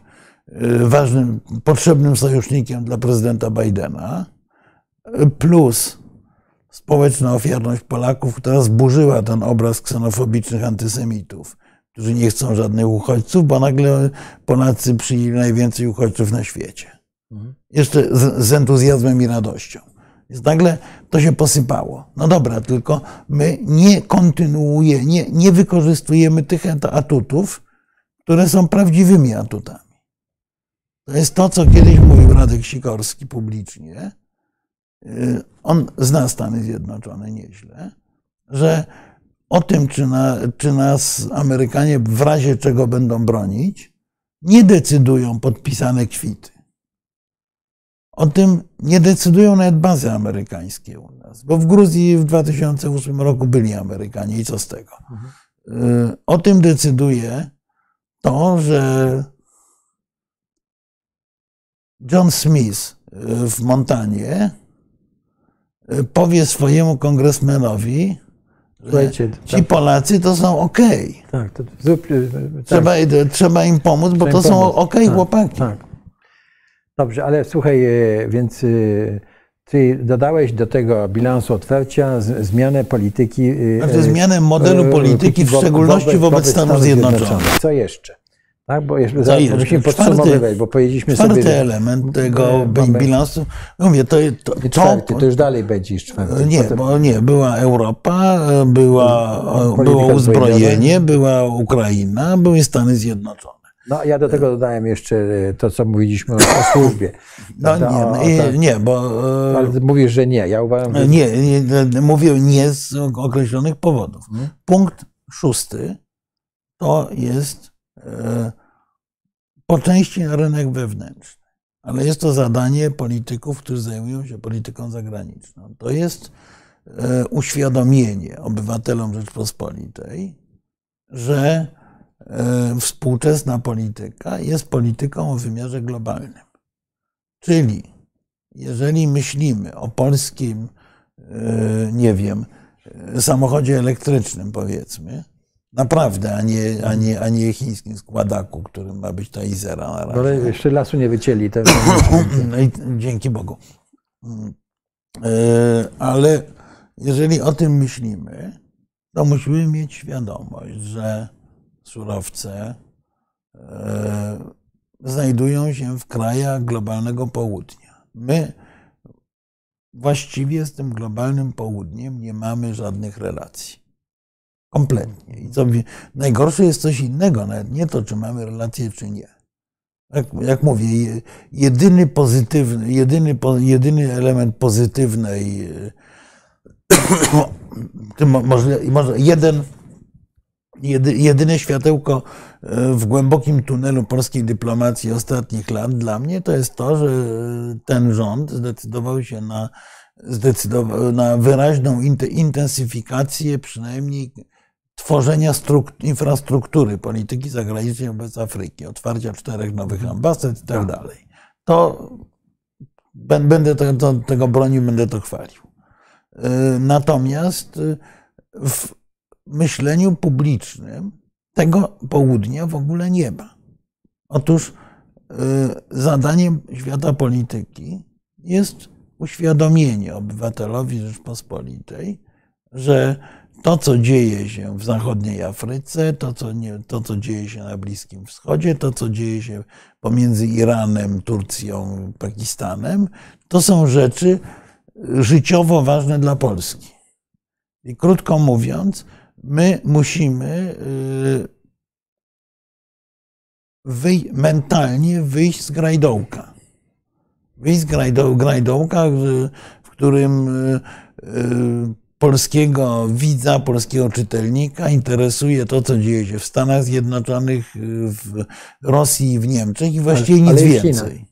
ważnym, potrzebnym sojusznikiem dla prezydenta Bidena, plus społeczna ofiarność Polaków, która zburzyła ten obraz ksenofobicznych antysemitów, którzy nie chcą żadnych uchodźców, bo nagle Polacy przyjęli najwięcej uchodźców na świecie. Jeszcze z, z entuzjazmem i radością. Więc nagle to się posypało. No dobra, tylko my nie kontynuujemy, nie, nie wykorzystujemy tych atutów, które są prawdziwymi atutami. To jest to, co kiedyś mówił Radek Sikorski publicznie. Y, on zna Stany Zjednoczone nieźle, że o tym, czy, na, czy nas Amerykanie w razie czego będą bronić, nie decydują podpisane kwity. O tym nie decydują nawet bazy amerykańskie u nas, bo w Gruzji w 2008 roku byli Amerykanie i co z tego? Mhm. O tym decyduje to, że John Smith y, w Montanie y, powie swojemu kongresmenowi, Słuchajcie, ci tak. Polacy to są ok. Tak, to, tak. Trzeba, trzeba im pomóc, bo to są ok tak, chłopaki. Tak. Dobrze, ale słuchaj, więc ty dodałeś do tego bilansu otwarcia zmianę polityki. Znaczy zmianę modelu polityki, w szczególności wobec, wobec Stanów. Zjednoczonych. Co jeszcze? Tak, bo jeszcze za, musimy podsumowywać, bo powiedzieliśmy czwarty sobie... Czwarty element tego bilansu, mówię, to, to, to, czwarty, to już dalej będzie czwarty. Nie, Potem... bo nie, była Europa, była, było uzbrojenie, była Ukraina, były Stany Zjednoczone. No, ja do tego dodałem jeszcze e, to, co mówiliśmy o, służbie. No nie, o, o, nie, nie, bo... E, ale mówisz, że nie. Ja uważam, że... Nie, nie mówię nie z określonych powodów. Hmm? Punkt szósty to jest e, po części rynek wewnętrzny, ale jest to zadanie polityków, którzy zajmują się polityką zagraniczną. To jest uświadomienie obywatelom Rzeczpospolitej, że E, współczesna polityka jest polityką o wymiarze globalnym. Czyli jeżeli myślimy o polskim, e, nie wiem, samochodzie elektrycznym, powiedzmy, naprawdę, a nie, a nie, a nie chińskim składaku, którym ma być ta Izera na razie. Ale jeszcze lasu nie wycięli. Te... (clears throat) No i dzięki Bogu. E, ale jeżeli o tym myślimy, to musimy mieć świadomość, że surowce e, znajdują się w krajach globalnego południa. My właściwie z tym globalnym południem nie mamy żadnych relacji. Kompletnie. I co, najgorsze jest coś innego, nawet nie to, czy mamy relacje, czy nie. Jak, jak mówię, jedyny pozytywny, jedyny, jedyny element pozytywnej, (coughs) może, może jeden jedyne światełko e, w głębokim tunelu polskiej dyplomacji ostatnich lat dla mnie to jest to, że ten rząd zdecydował się na, zdecydował, na wyraźną intensyfikację przynajmniej tworzenia infrastruktury polityki zagranicznej wobec Afryki, otwarcia czterech nowych ambasad i tak, tak dalej. To będę tego, tego bronił, będę to chwalił. E, natomiast e, w myśleniu publicznym tego południa w ogóle nie ma. Otóż y, zadaniem świata polityki jest uświadomienie obywatelowi Rzeczpospolitej, że to, co dzieje się w zachodniej Afryce, to co, nie, to, co dzieje się na Bliskim Wschodzie, to, co dzieje się pomiędzy Iranem, Turcją, Pakistanem, to są rzeczy życiowo ważne dla Polski. I krótko mówiąc, my musimy y, wyj mentalnie wyjść z grajdołka. Wyjść z grajdołka, w którym y, y, polskiego widza, polskiego czytelnika interesuje to, co dzieje się w Stanach Zjednoczonych, w Rosji w Niemczech i właściwie nic więcej.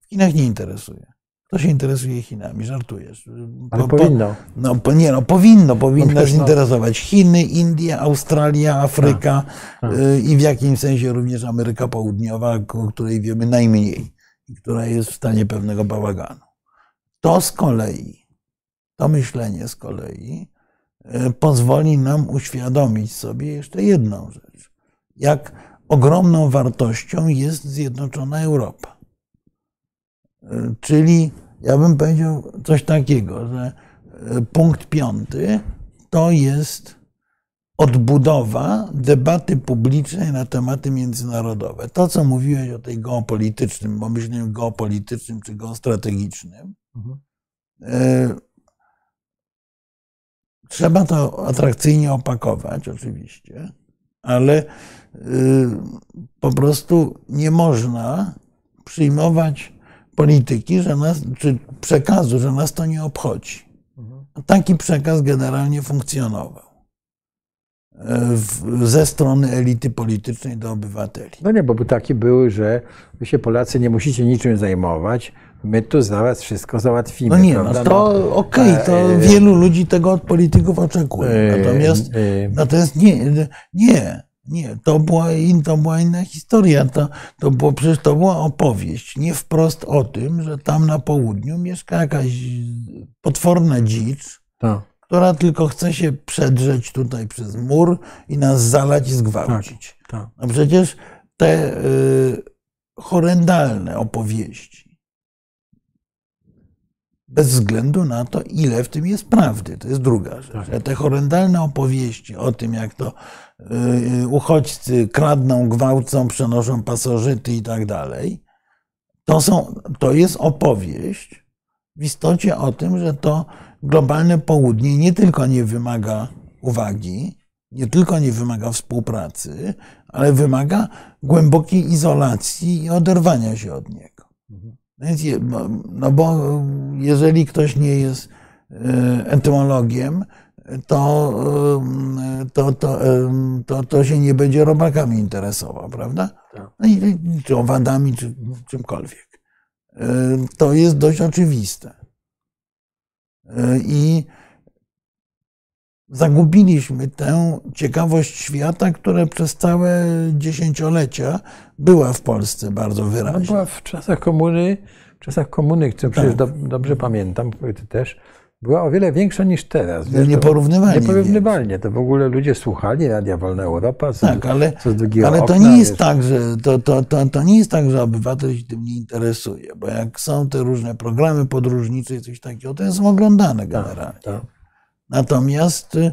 W Chinach nie interesuje. Kto się interesuje Chinami? Żartujesz. Ale po, powinno. No, po, nie, no, powinno, powinno no, zinteresować. Chiny, Indie, Australia, Afryka a, a. Y, i w jakimś sensie również Ameryka Południowa, o której wiemy najmniej. i która jest w stanie pewnego bałaganu. To z kolei, to myślenie z kolei e, pozwoli nam uświadomić sobie jeszcze jedną rzecz. Jak ogromną wartością jest zjednoczona Europa. E, czyli ja bym powiedział coś takiego, że e, punkt piąty to jest odbudowa debaty publicznej na tematy międzynarodowe. To, co mówiłeś o tej geopolitycznym, pomyśleniu geopolitycznym czy geostrategicznym, mhm. Trzeba to atrakcyjnie opakować, oczywiście, ale po prostu nie można przyjmować polityki, że nas, czy przekazu, że nas to nie obchodzi. Taki przekaz generalnie funkcjonował e, ze strony elity politycznej do obywateli. No nie, bo taki były, że wy się Polacy nie musicie niczym zajmować, my tu zaraz wszystko załatwimy. No nie, no to no, okej, okay, to e, wielu ludzi tego od polityków oczekuje. E, natomiast, natomiast nie, nie. Nie, to była, to była inna historia. To, to było, przecież to była opowieść, nie wprost o tym, że tam na południu mieszka jakaś potworna dzicz, tak. która tylko chce się przedrzeć tutaj przez mur i nas zalać i zgwałcić. Tak, tak. No przecież te y, horrendalne opowieści, bez względu na to, ile w tym jest prawdy. To jest druga rzecz. Tak. Te horrendalne opowieści o tym, jak to y, uchodźcy kradną, gwałcą, przenoszą pasożyty i tak dalej, to, są, to jest opowieść w istocie o tym, że to globalne południe nie tylko nie wymaga uwagi, nie tylko nie wymaga współpracy, ale wymaga głębokiej izolacji i oderwania się od niego. No bo jeżeli ktoś nie jest e, entymologiem, to, e, to, to, e, to, to się nie będzie robakami interesował, prawda? Tak. No i, czy owadami, czy czymkolwiek. To jest dość oczywiste. I zagubiliśmy tę ciekawość świata, która przez całe dziesięciolecia była w Polsce bardzo wyraźna. No była w czasach komuny, w czasach komuny, co przecież tak. do, dobrze pamiętam, ty też, była o wiele większa niż teraz. No nieporównywalnie. Nieporównywalnie. To w ogóle ludzie słuchali Radia Wolna Europa, co, tak, ale, co z drugiego Ale okna, to nie jest wiesz. tak, że to, to, to, to nie jest tak, że obywatel się tym nie interesuje, bo jak są te różne programy podróżnicze i coś takiego, to są oglądane tak, generalnie. Tak, tak. Natomiast y,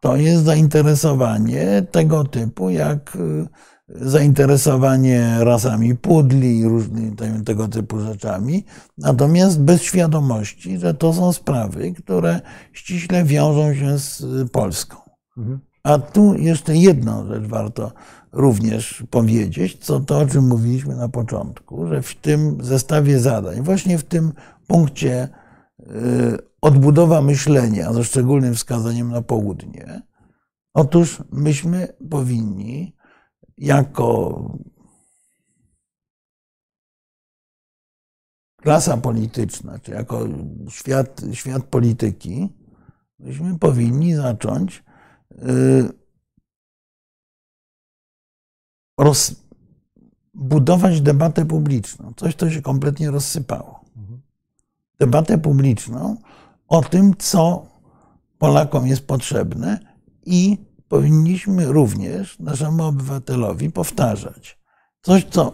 to jest zainteresowanie tego typu, jak y, zainteresowanie rasami pudli i różnymi tego typu rzeczami, natomiast bez świadomości, że to są sprawy, które ściśle wiążą się z Polską. Mhm. A tu jeszcze jedną rzecz warto również powiedzieć, co to, o czym mówiliśmy na początku, że w tym zestawie zadań, właśnie w tym punkcie y, odbudowa myślenia ze szczególnym wskazaniem na południe. Otóż myśmy powinni jako klasa polityczna, czy jako świat, świat polityki, myśmy powinni zacząć y, rozbudować debatę publiczną. Coś, co się kompletnie rozsypało. Mhm. Debatę publiczną, o tym, co Polakom jest potrzebne i powinniśmy również naszemu obywatelowi powtarzać. Coś, co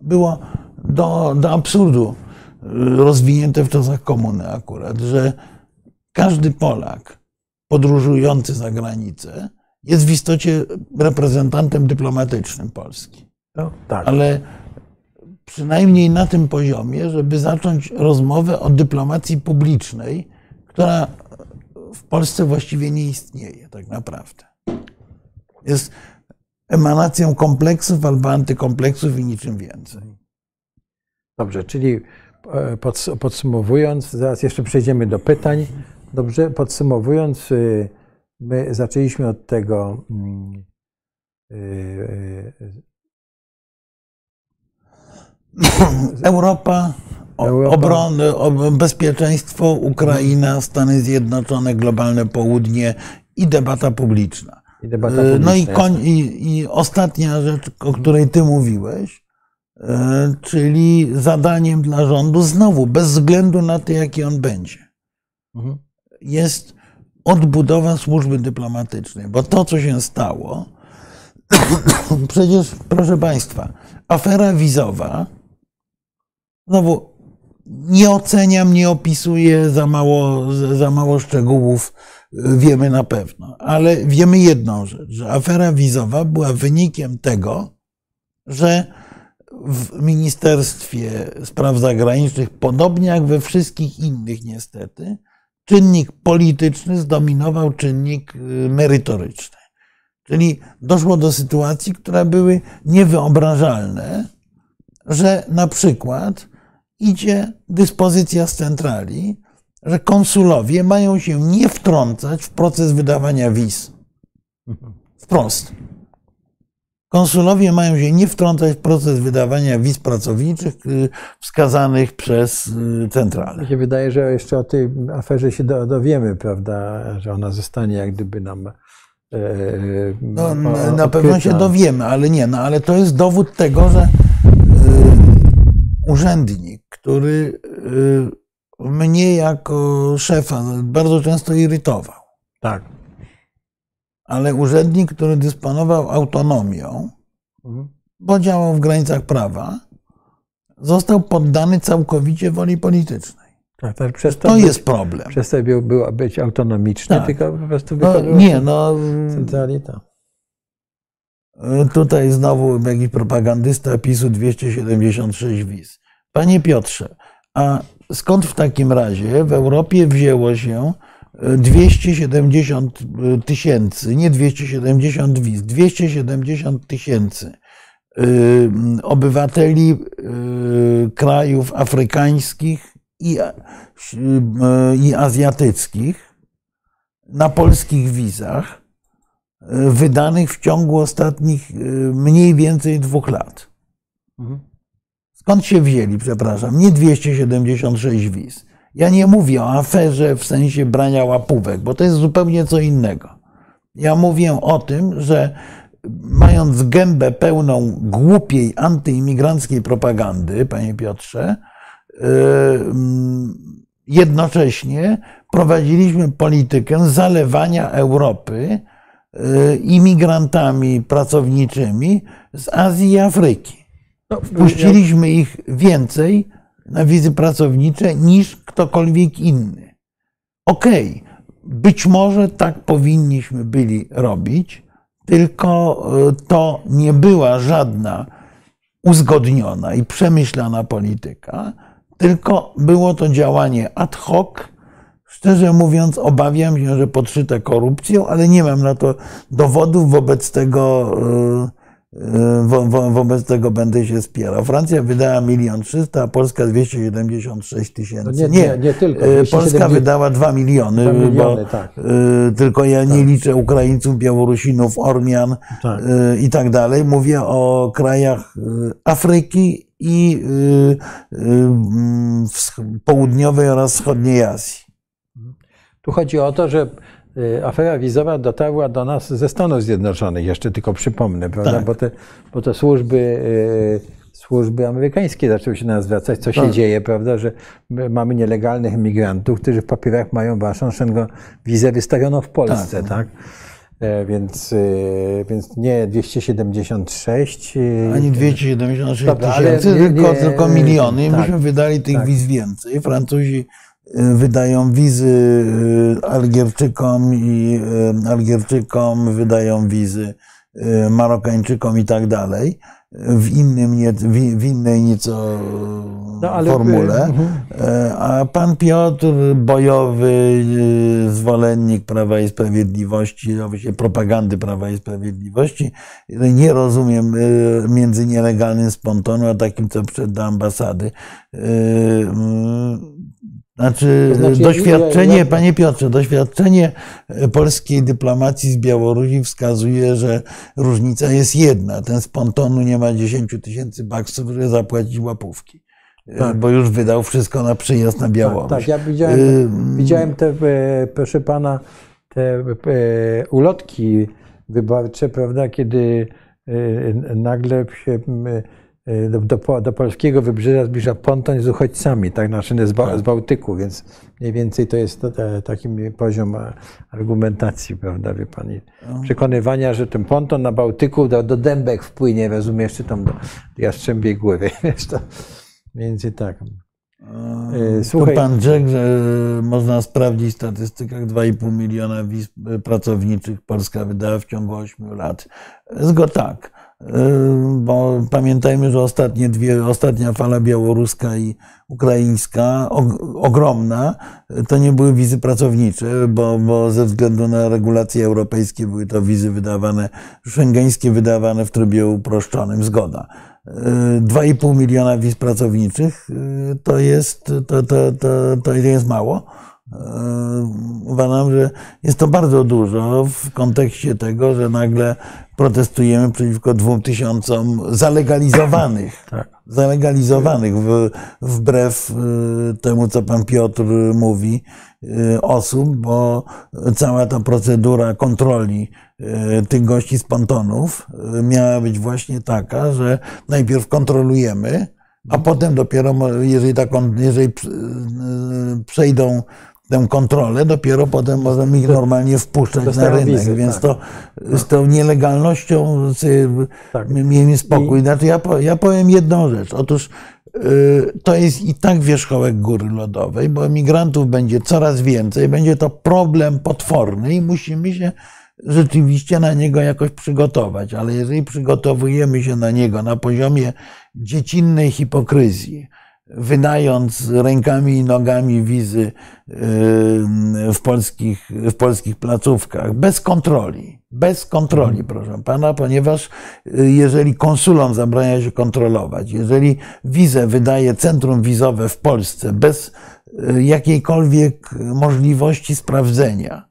było do, do absurdu rozwinięte w czasach komuny akurat, że każdy Polak podróżujący za granicę jest w istocie reprezentantem dyplomatycznym Polski. No, tak. Ale przynajmniej na tym poziomie, żeby zacząć rozmowę o dyplomacji publicznej, która w Polsce właściwie nie istnieje tak naprawdę. Jest emanacją kompleksów albo antykompleksów i niczym więcej. Dobrze, czyli e, podsumowując, zaraz jeszcze przejdziemy do pytań. Dobrze, podsumowując, y, my zaczęliśmy od tego (laughs) Europa, obrony, bezpieczeństwo, Ukraina, Stany Zjednoczone, globalne południe i debata publiczna. I debata publiczna no i, koń, i, i, ostatnia rzecz, o której ty mówiłeś, e, czyli zadaniem dla rządu, znowu bez względu na to, jaki on będzie, Mhm. jest odbudowa służby dyplomatycznej. Bo to, co się stało, (coughs) przecież, proszę Państwa, afera wizowa, znowu nie oceniam, nie opisuję, za mało, za mało szczegółów wiemy na pewno, ale wiemy jedną rzecz, że afera wizowa była wynikiem tego, że w Ministerstwie Spraw Zagranicznych, podobnie jak we wszystkich innych niestety, czynnik polityczny zdominował czynnik y, merytoryczny. Czyli doszło do sytuacji, które były niewyobrażalne, że na przykład idzie dyspozycja z centrali, że konsulowie mają się nie wtrącać w proces wydawania wiz. Wprost. Konsulowie mają się nie wtrącać w proces wydawania wiz pracowniczych y, wskazanych przez y, centralę. Mi się wydaje, że jeszcze o tej aferze się do- dowiemy, prawda, że ona zostanie jak gdyby nam. e, No, o- na- pewno się dowiemy, ale nie, no ale to jest dowód tego, że urzędnik, który y, mnie jako szefa bardzo często irytował, Tak. ale urzędnik, który dysponował autonomią, Mhm. bo działał w granicach prawa, został poddany całkowicie woli politycznej. Tak, tak. Przez to, To być- jest problem. Przez to był, był być autonomiczny, Tak. tylko po prostu No, nie, no centrali. Tak. Tutaj znowu jakiś propagandysta PiSu 276 wiz. Panie Piotrze, a skąd w takim razie w Europie wzięło się e, 270 tysięcy, nie 270 wiz, 270 tysięcy obywateli krajów afrykańskich i, i azjatyckich na polskich wizach, wydanych w ciągu ostatnich y, mniej więcej dwóch lat. Mhm. Skąd się wzięli, przepraszam, nie 276 wiz. Ja nie mówię o aferze w sensie brania łapówek, bo to jest zupełnie co innego. Ja mówię o tym, że mając gębę pełną głupiej antyimigranckiej propagandy, panie Piotrze, mm, jednocześnie prowadziliśmy politykę zalewania Europy imigrantami pracowniczymi z Azji i Afryki. No, Puściliśmy ich więcej na wizy pracownicze niż ktokolwiek inny. Okej, być może tak powinniśmy byli robić, tylko e, to nie była żadna uzgodniona i przemyślana polityka, tylko było to działanie ad hoc. Szczerze mówiąc, obawiam się, że podszyte korupcją, ale nie mam na to dowodów, wobec tego, e, e, wo, wo, wobec tego będę się spierał. Francja wydała milion trzysta, a Polska 276 tysięcy. No nie- nie- nie tylko, e, 270 Polska wydała 2 miliony, Dwa miliony, bo tak. e, tylko ja nie liczę Ukraińców, Białorusinów, Ormian Tak. e, i tak dalej. Mówię o krajach e, Afryki i e, e, południowej oraz wschodniej Azji. Tu chodzi o to, że y, afera wizowa dotarła do nas ze Stanów Zjednoczonych, jeszcze tylko przypomnę, prawda? Tak. Bo, te, bo te służby, y, służby amerykańskie zaczęły się na nas zwracać, co się Tak. dzieje, prawda? Że my mamy nielegalnych imigrantów, którzy w papierach mają waszą wizę wystawioną w Polsce, tak? E, Więc, y, więc nie 276. y, Ani 276 Dobra, ale tysięcy, tylko, tylko miliony. I tak. myśmy wydali tych Tak. wiz więcej. Francuzi wydają wizy e, Algierczykom i e, Algierczykom wydają wizy e, Marokańczykom i tak dalej. W, innym, nie, w, innej nieco No, formule. mhm. E, A pan Piotr, bojowy zwolennik Prawa i Sprawiedliwości, oczywiście propagandy Prawa i Sprawiedliwości, nie rozumiem między nielegalnym spontonu, a takim, co przed do ambasady. E, Znaczy, To znaczy, doświadczenie, ja- ja- panie Piotrze, doświadczenie e, polskiej dyplomacji z Białorusi wskazuje, że różnica jest jedna. Ten spontonu nie ma 10 tysięcy baksów, żeby zapłacić łapówki. E, Tak. Bo już wydał wszystko na przyjazd na Białoruś. Tak, tak, ja widziałem, Y, widziałem te, e, proszę pana, te e, ulotki wyborcze, prawda, kiedy e, nagle się do, do, do polskiego wybrzeża zbliża ponton z uchodźcami, tak, znaczy z, Ba- z Bałtyku, więc mniej więcej to jest to, te, taki poziom e, argumentacji, prawda, wie pan, i przekonywania, że ten ponton na Bałtyku do, do Dębek wpłynie, rozumiesz, czy tam do, do Jastrzębiej Góry, (laughs) wiesz, to mniej więcej tak. Tu Słuchaj, pan rzekł, że można sprawdzić w statystykach 2,5 miliona wiz pracowniczych Polska wydała w ciągu 8 lat. Zgo tak, y, bo pamiętajmy, że ostatnie dwie, ostatnia fala białoruska i ukraińska, og- ogromna, to nie były wizy pracownicze, bo, bo ze względu na regulacje europejskie były to wizy wydawane, szengeńskie wydawane w trybie uproszczonym, zgoda. Y, 2,5 miliona wiz pracowniczych y, to jest, to, to, to, to jest mało. Y, Uważam, że jest to bardzo dużo w kontekście tego, że nagle protestujemy przeciwko dwóm tysiącom zalegalizowanych, (clears throat) Tak. zalegalizowanych w, wbrew y, temu, co pan Piotr mówi, y, osób, bo cała ta procedura kontroli tych gości z pontonów miała być właśnie taka, że najpierw kontrolujemy, a potem dopiero, jeżeli, taką, jeżeli przejdą tę kontrolę, dopiero potem możemy ich normalnie wpuszczać na rynek. wizy, Więc tak. to z tą nielegalnością Tak. miejmy spokój. Znaczy ja, ja powiem jedną rzecz. Otóż y, to jest i tak wierzchołek góry lodowej, bo emigrantów będzie coraz więcej, będzie to problem potworny i musimy się rzeczywiście na niego jakoś przygotować. Ale jeżeli przygotowujemy się na niego na poziomie dziecinnej hipokryzji, wydając rękami i nogami wizy y, w polskich, w polskich placówkach, bez kontroli, bez kontroli, proszę pana, ponieważ y, jeżeli konsulom zabrania się kontrolować, jeżeli wizę wydaje centrum wizowe w Polsce bez y, jakiejkolwiek możliwości sprawdzenia,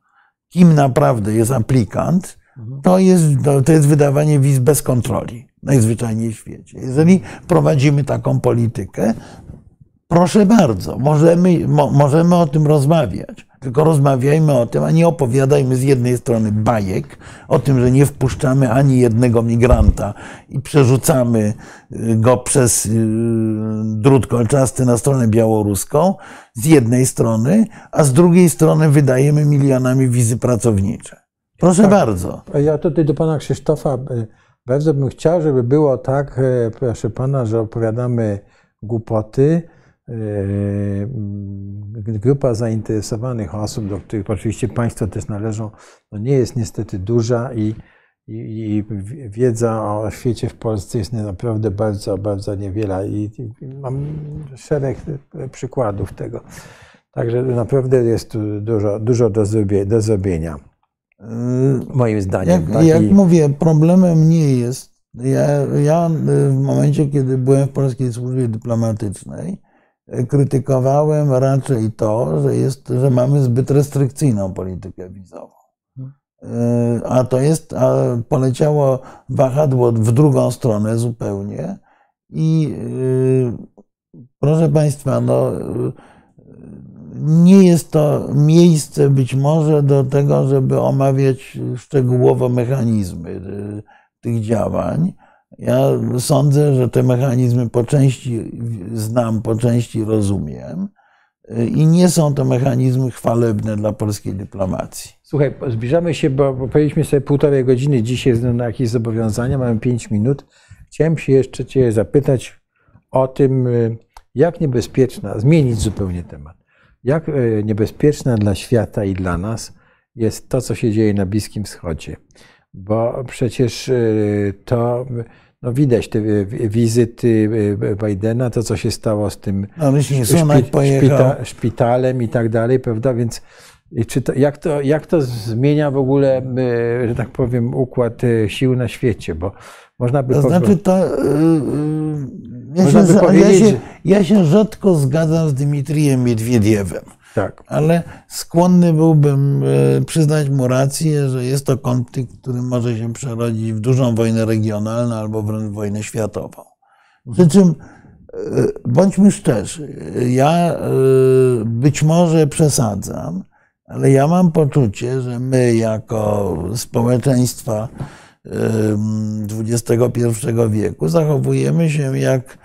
kim naprawdę jest aplikant, to jest, to jest wydawanie wiz bez kontroli, najzwyczajniej w świecie. Jeżeli prowadzimy taką politykę, proszę bardzo, możemy, mo, możemy o tym rozmawiać. Tylko rozmawiajmy o tym, a nie opowiadajmy z jednej strony bajek o tym, że nie wpuszczamy ani jednego migranta i przerzucamy y, go przez y, drut kolczasty na stronę białoruską z jednej strony, a z drugiej strony wydajemy milionami wizy pracownicze. Proszę bardzo. A Ja tutaj do pana Krzysztofa e, bardzo bym chciał, żeby było tak, e, proszę pana, że opowiadamy głupoty. E, Grupa zainteresowanych osób, do których oczywiście państwo też należą, no nie jest niestety duża i, i, i wiedza o świecie w Polsce jest naprawdę bardzo, bardzo niewiele i, i mam szereg przykładów tego. Także naprawdę jest tu dużo, dużo do zrobienia. Moim zdaniem. Jak, tak? jak mówię, problemem nie jest. Ja, ja y, w momencie, kiedy byłem w polskiej służbie dyplomatycznej, y, krytykowałem raczej to, że, jest, że mamy zbyt restrykcyjną politykę wizową. Y, A to jest, a poleciało wahadło w drugą stronę zupełnie. I proszę Państwa, no, nie jest to miejsce być może do tego, żeby omawiać szczegółowo mechanizmy y, tych działań. Ja sądzę, że te mechanizmy po części znam, po części rozumiem y, i nie są to mechanizmy chwalebne dla polskiej dyplomacji. Słuchaj, zbliżamy się, bo, bo powiedzieliśmy sobie półtorej godziny dzisiaj na jakieś zobowiązania, mamy pięć minut. Chciałem się jeszcze Cię zapytać o tym, y, jak niebezpieczna, zmienić zupełnie temat, jak y, niebezpieczna dla świata i dla nas jest to, co się dzieje na Bliskim Wschodzie. Bo przecież y, to, no widać te y, wizyty Bidena, to co się stało z tym No, szpi- szpita, szpitalem i tak dalej, prawda? Więc i czy to, jak, to, jak to zmienia w ogóle, y, że tak powiem, układ y, sił na świecie? Bo można by To po- znaczy, to, y, ja, Można się, by za- ja, powiedzieć, się, ja się rzadko zgadzam z Dmitrijem Miedwiediewem. tak. ale skłonny byłbym e, przyznać mu rację, że jest to konflikt, który może się przerodzić w dużą wojnę regionalną albo wręcz wojnę światową. Przy czym, e, bądźmy szczerzy, ja e, być może przesadzam, ale ja mam poczucie, że my jako społeczeństwa XXI wieku zachowujemy się jak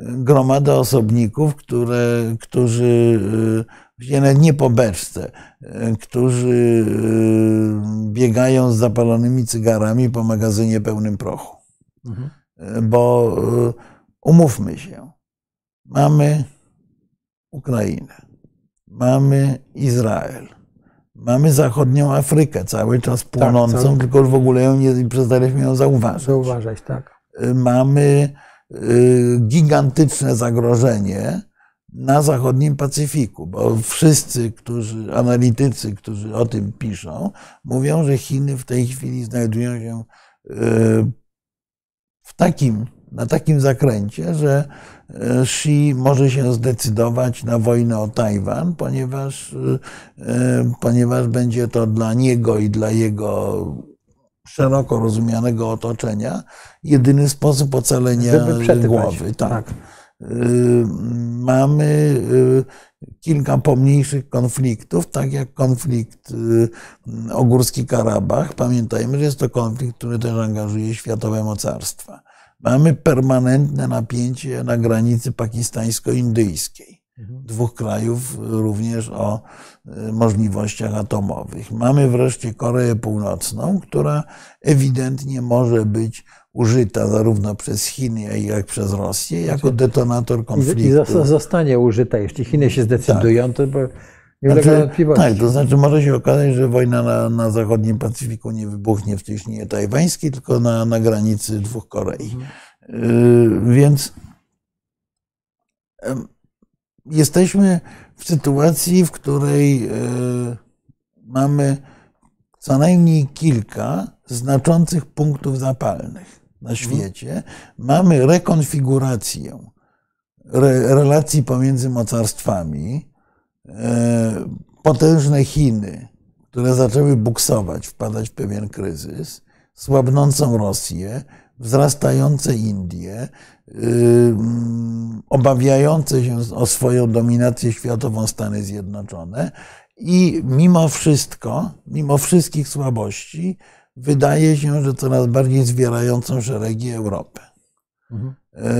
gromada osobników, które, którzy nie po beczce, którzy biegają z zapalonymi cygarami po magazynie pełnym prochu. Mhm. Bo umówmy się, mamy Ukrainę, mamy Izrael, mamy zachodnią Afrykę, cały czas tak, płonącą, tak, cały... tylko w ogóle ją nie przestaliśmy ją zauważyć. Zauważać, tak. Mamy y, gigantyczne zagrożenie na zachodnim Pacyfiku, bo wszyscy, którzy, analitycy, którzy o tym piszą, mówią, że Chiny w tej chwili znajdują się y, w takim, na takim zakręcie, że Xi może się zdecydować na wojnę o Tajwan, ponieważ, e, ponieważ będzie to dla niego i dla jego szeroko rozumianego otoczenia jedyny sposób ocalenia głowy. Tak. tak. E, mamy e, kilka pomniejszych konfliktów, tak jak konflikt o Górski Karabach. Pamiętajmy, że jest to konflikt, który też angażuje światowe mocarstwa. Mamy permanentne napięcie na granicy pakistańsko-indyjskiej. Mhm. Dwóch krajów również o e, możliwościach atomowych. Mamy wreszcie Koreę Północną, która ewidentnie może być użyta zarówno przez Chiny, jak i przez Rosję jako znaczy, detonator konfliktu. I zostanie użyta, jeśli Chiny się zdecydują, tak. to znaczy. Tak, to znaczy może się okazać, że wojna na, na zachodnim Pacyfiku nie wybuchnie w cieśninie tajwańskiej, tylko na, na granicy dwóch Korei. Mhm. Y, więc jesteśmy w sytuacji, w której y, mamy co najmniej kilka znaczących punktów zapalnych na mhm. świecie. Mamy rekonfigurację relacji pomiędzy mocarstwami potężne Chiny, które zaczęły buksować, wpadać w pewien kryzys, słabnącą Rosję, wzrastające Indie, y, obawiające się o swoją dominację światową Stany Zjednoczone i mimo wszystko, mimo wszystkich słabości, wydaje się, że coraz bardziej zwierającą szeregi Europę. Mhm. E,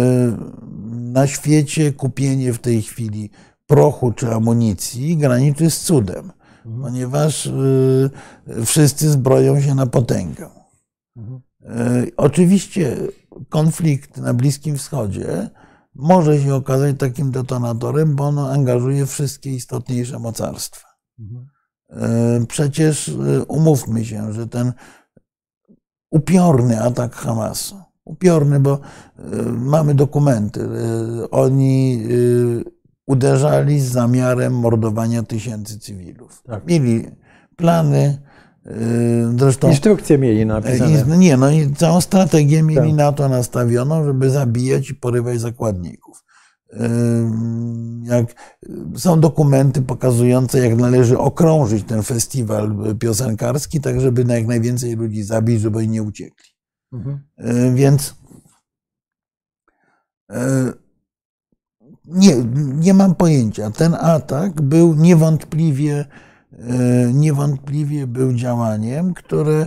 na świecie kupienie w tej chwili prochu czy amunicji graniczy z cudem, ponieważ y, wszyscy zbroją się na potęgę. Y, oczywiście konflikt na Bliskim Wschodzie może się okazać takim detonatorem, bo on angażuje wszystkie istotniejsze mocarstwa. Y, przecież umówmy się, że ten upiorny atak Hamasu, upiorny, bo mamy dokumenty, oni uderzali z zamiarem mordowania tysięcy cywilów. Tak. Mieli plany, y, Zresztą, Instrukcje mieli napisane. Nie, no i całą strategię mieli tak. na to nastawioną, żeby zabijać i porywać zakładników. Y, jak, są dokumenty pokazujące, jak należy okrążyć ten festiwal piosenkarski, tak żeby jak najwięcej ludzi zabić, żeby nie uciekli. Mhm. Y, więc nie, nie mam pojęcia. Ten atak był niewątpliwie, e, niewątpliwie był działaniem, które e,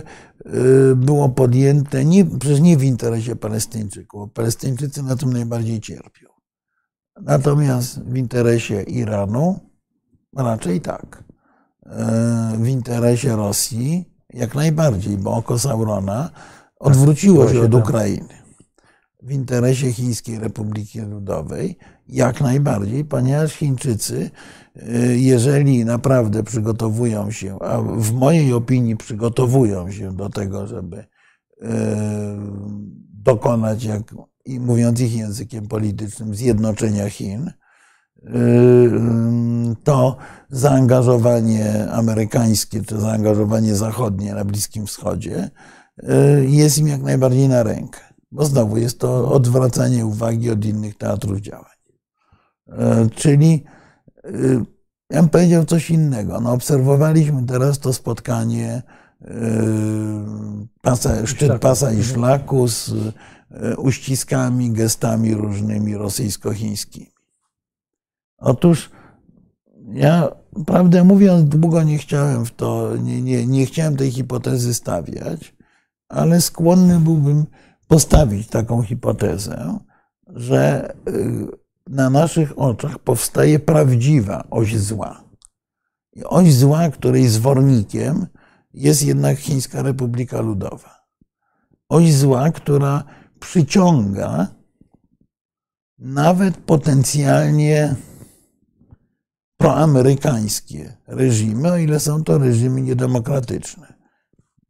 było podjęte nie, przecież nie w interesie Palestyńczyków. Palestyńczycy na tym najbardziej cierpią. Natomiast w interesie Iranu raczej tak. E, w interesie Rosji jak najbardziej, bo oko Saurona odwróciło się od Ukrainy w interesie Chińskiej Republiki Ludowej, jak najbardziej, ponieważ Chińczycy, y, jeżeli naprawdę przygotowują się, a w mojej opinii przygotowują się do tego, żeby y, dokonać, jak mówiąc ich językiem politycznym, zjednoczenia Chin, y, to zaangażowanie amerykańskie czy zaangażowanie zachodnie na Bliskim Wschodzie jest im jak najbardziej na rękę bo znowu jest to odwracanie uwagi od innych teatrów działań. E, czyli e, ja bym powiedział coś innego. No, obserwowaliśmy teraz to spotkanie e, pasa, szczyt pasa i szlaku z uściskami, gestami różnymi rosyjsko-chińskimi. Otóż ja, prawdę mówiąc, długo nie chciałem w to, nie, nie, nie chciałem tej hipotezy stawiać, ale skłonny byłbym postawić taką hipotezę, że y, na naszych oczach powstaje prawdziwa oś zła. I oś zła, której zwornikiem jest jednak Chińska Republika Ludowa. Oś zła, która przyciąga nawet potencjalnie proamerykańskie reżimy, o ile są to reżimy niedemokratyczne.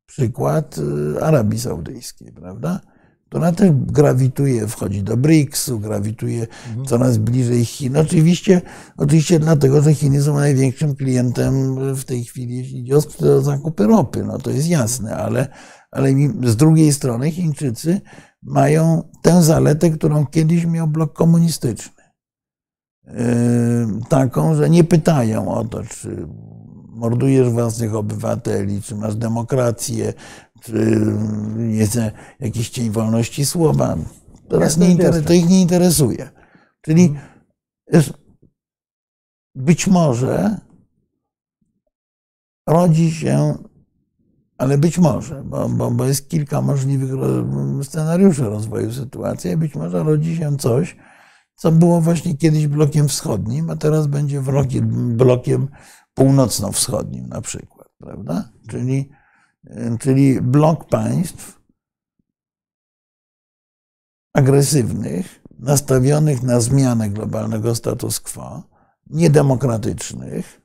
Przykład y, Arabii Saudyjskiej, prawda? Która też grawituje, wchodzi do BRICS-u, grawituje mhm. coraz bliżej Chin. Oczywiście, oczywiście dlatego, że Chiny są największym klientem w tej chwili, jeśli idzie o zakupy ropy. No to jest jasne, ale, ale z drugiej strony Chińczycy mają tę zaletę, którą kiedyś miał blok komunistyczny. Yy, taką, że nie pytają o to, czy mordujesz własnych obywateli, czy masz demokrację, jest jakiś cień wolności słowa. Teraz nie to ich nie interesuje. Czyli być może rodzi się ale być może, bo, bo, bo jest kilka możliwych scenariuszy rozwoju sytuacji, być może rodzi się coś, co było właśnie kiedyś blokiem wschodnim, a teraz będzie blokiem północno-wschodnim na przykład, prawda? Czyli, czyli blok państw agresywnych, nastawionych na zmianę globalnego status quo, niedemokratycznych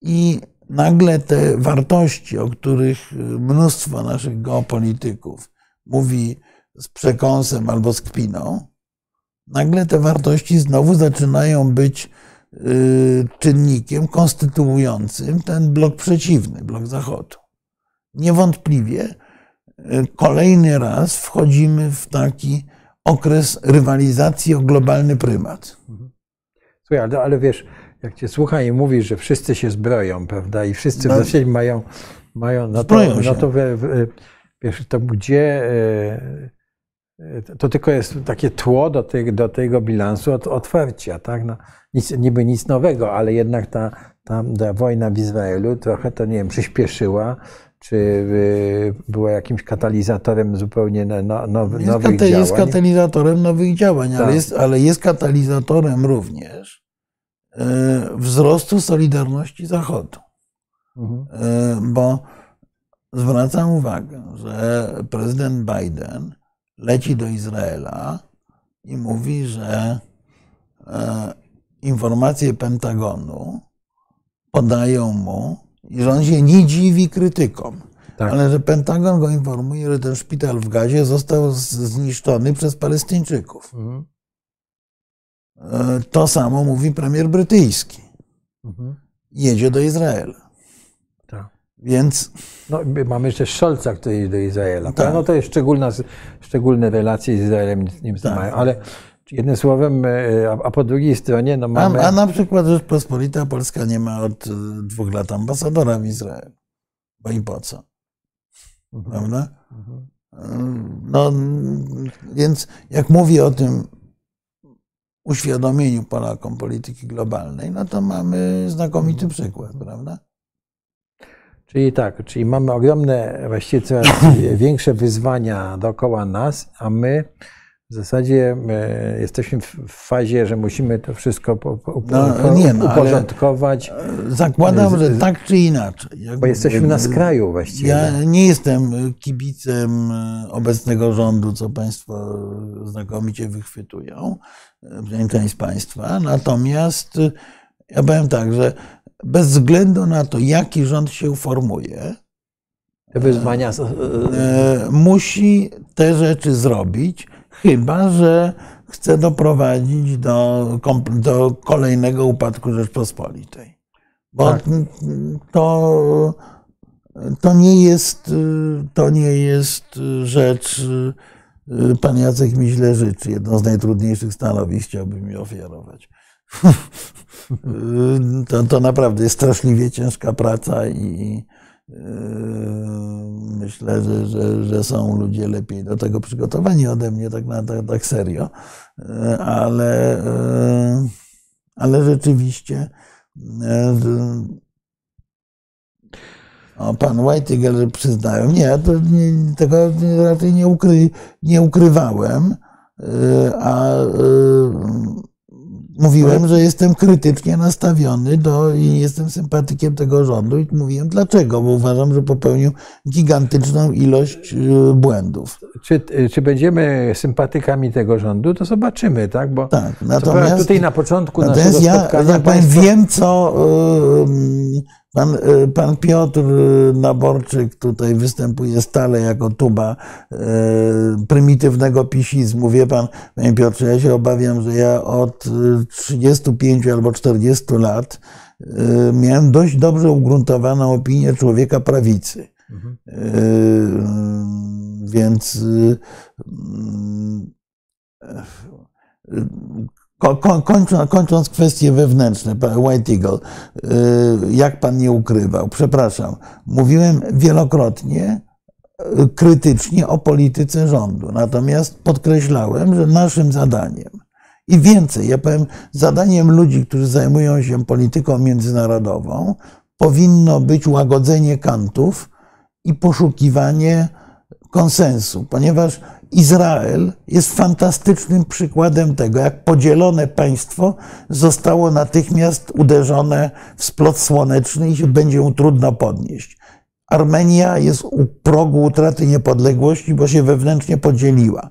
i nagle te wartości, o których mnóstwo naszych geopolityków mówi z przekąsem albo z kpiną, nagle te wartości znowu zaczynają być y, czynnikiem konstytuującym ten blok przeciwny, blok Zachodu. Niewątpliwie y, kolejny raz wchodzimy w taki okres rywalizacji o globalny prymat. Słuchaj, ale, ale wiesz, jak cię słucha i mówisz, że wszyscy się zbroją, prawda, i wszyscy no, w mają, mają no to, no to wiesz, to gdzie e, to tylko jest takie tło do, tej, do tego bilansu od otwarcia, tak? No, nic, niby nic nowego, ale jednak ta, ta, ta wojna w Izraelu trochę to, nie wiem, przyspieszyła, czy e, była jakimś katalizatorem zupełnie no, nowych jest nowych działań? Jest katalizatorem nowych działań, tak. ale, jest, ale jest katalizatorem również E, wzrostu Solidarności Zachodu. Mhm. E, bo zwracam uwagę, że prezydent Biden leci do Izraela i mówi, że e, informacje Pentagonu podają mu, i że on się nie dziwi krytykom, tak. ale że Pentagon go informuje, że ten szpital w Gazie został zniszczony przez Palestyńczyków. Mhm. E, to samo mówi premier brytyjski. Mhm. Jedzie do Izraela. Tak. Więc. No, mamy jeszcze Scholza, który jedzie do Izraela. Tak. No to jest szczególna, szczególne relacje z Izraelem Niemcy tak. mają. Ale jednym słowem, e, a, po drugiej stronie no mamy. A, a na przykład Rzeczpospolita Polska nie ma od e, dwóch lat ambasadora w Izraelu. Bo i po co? Mhm. Prawda? Mhm. No, więc jak mówię o tym uświadomieniu Polakom polityki globalnej, no to mamy znakomity przykład, prawda? Czyli tak, czyli mamy ogromne, właściwie coraz (laughs) większe wyzwania dookoła nas, a my w zasadzie jesteśmy w fazie, że musimy to wszystko po, po, no, nie, no, uporządkować. Zakładam, że tak czy inaczej. Jak, bo jesteśmy na skraju właściwie. Ja nie jestem kibicem obecnego rządu, co Państwo znakomicie wychwytują, część Państwa. Natomiast ja powiem tak, że bez względu na to, jaki rząd się uformuje, te wyzwania e, musi te rzeczy zrobić chyba że chce doprowadzić do, do kolejnego upadku Rzeczpospolitej. Bo tak. to, to, nie jest, to nie jest rzecz. Pan Jacek mi źle życzy. Jedno z najtrudniejszych stanowisk chciałby mi ofiarować. (laughs) to, to naprawdę jest straszliwie ciężka praca i, myślę, że, że, że, są ludzie lepiej do tego przygotowani ode mnie, tak, na, tak, tak serio, yy, ale, yy, ale rzeczywiście O, pan Whitehill przyznają. Nie, to nie, tego raczej nie, ukry, nie ukrywałem, a mówiłem, że jestem krytycznie nastawiony do i jestem sympatykiem tego rządu i mówiłem dlaczego, bo uważam, że popełnił gigantyczną ilość y, błędów. Czy, czy będziemy sympatykami tego rządu, to zobaczymy, tak? Bo Tak, natomiast tutaj na początku Natomiast naszego ja, spotkania powiem, państwo- wiem, co y, pan, y, pan Piotr y, Naborczyk tutaj występuje stale jako tuba y, prymitywnego pisizmu. Wie pan, panie Piotrze, ja się obawiam, że ja od y, 35 albo 40 lat miałem dość dobrze ugruntowaną opinię człowieka prawicy. Mhm. Więc ko- ko- kończąc, kończąc kwestie wewnętrzne, White Eagle, y, jak pan nie ukrywał, przepraszam, mówiłem wielokrotnie y, krytycznie o polityce rządu, natomiast podkreślałem, że naszym zadaniem i więcej, ja powiem, zadaniem ludzi, którzy zajmują się polityką międzynarodową, powinno być łagodzenie kantów i poszukiwanie konsensu, ponieważ Izrael jest fantastycznym przykładem tego, jak podzielone państwo zostało natychmiast uderzone w splot słoneczny i się będzie mu trudno podnieść. Armenia jest u progu utraty niepodległości, bo się wewnętrznie podzieliła.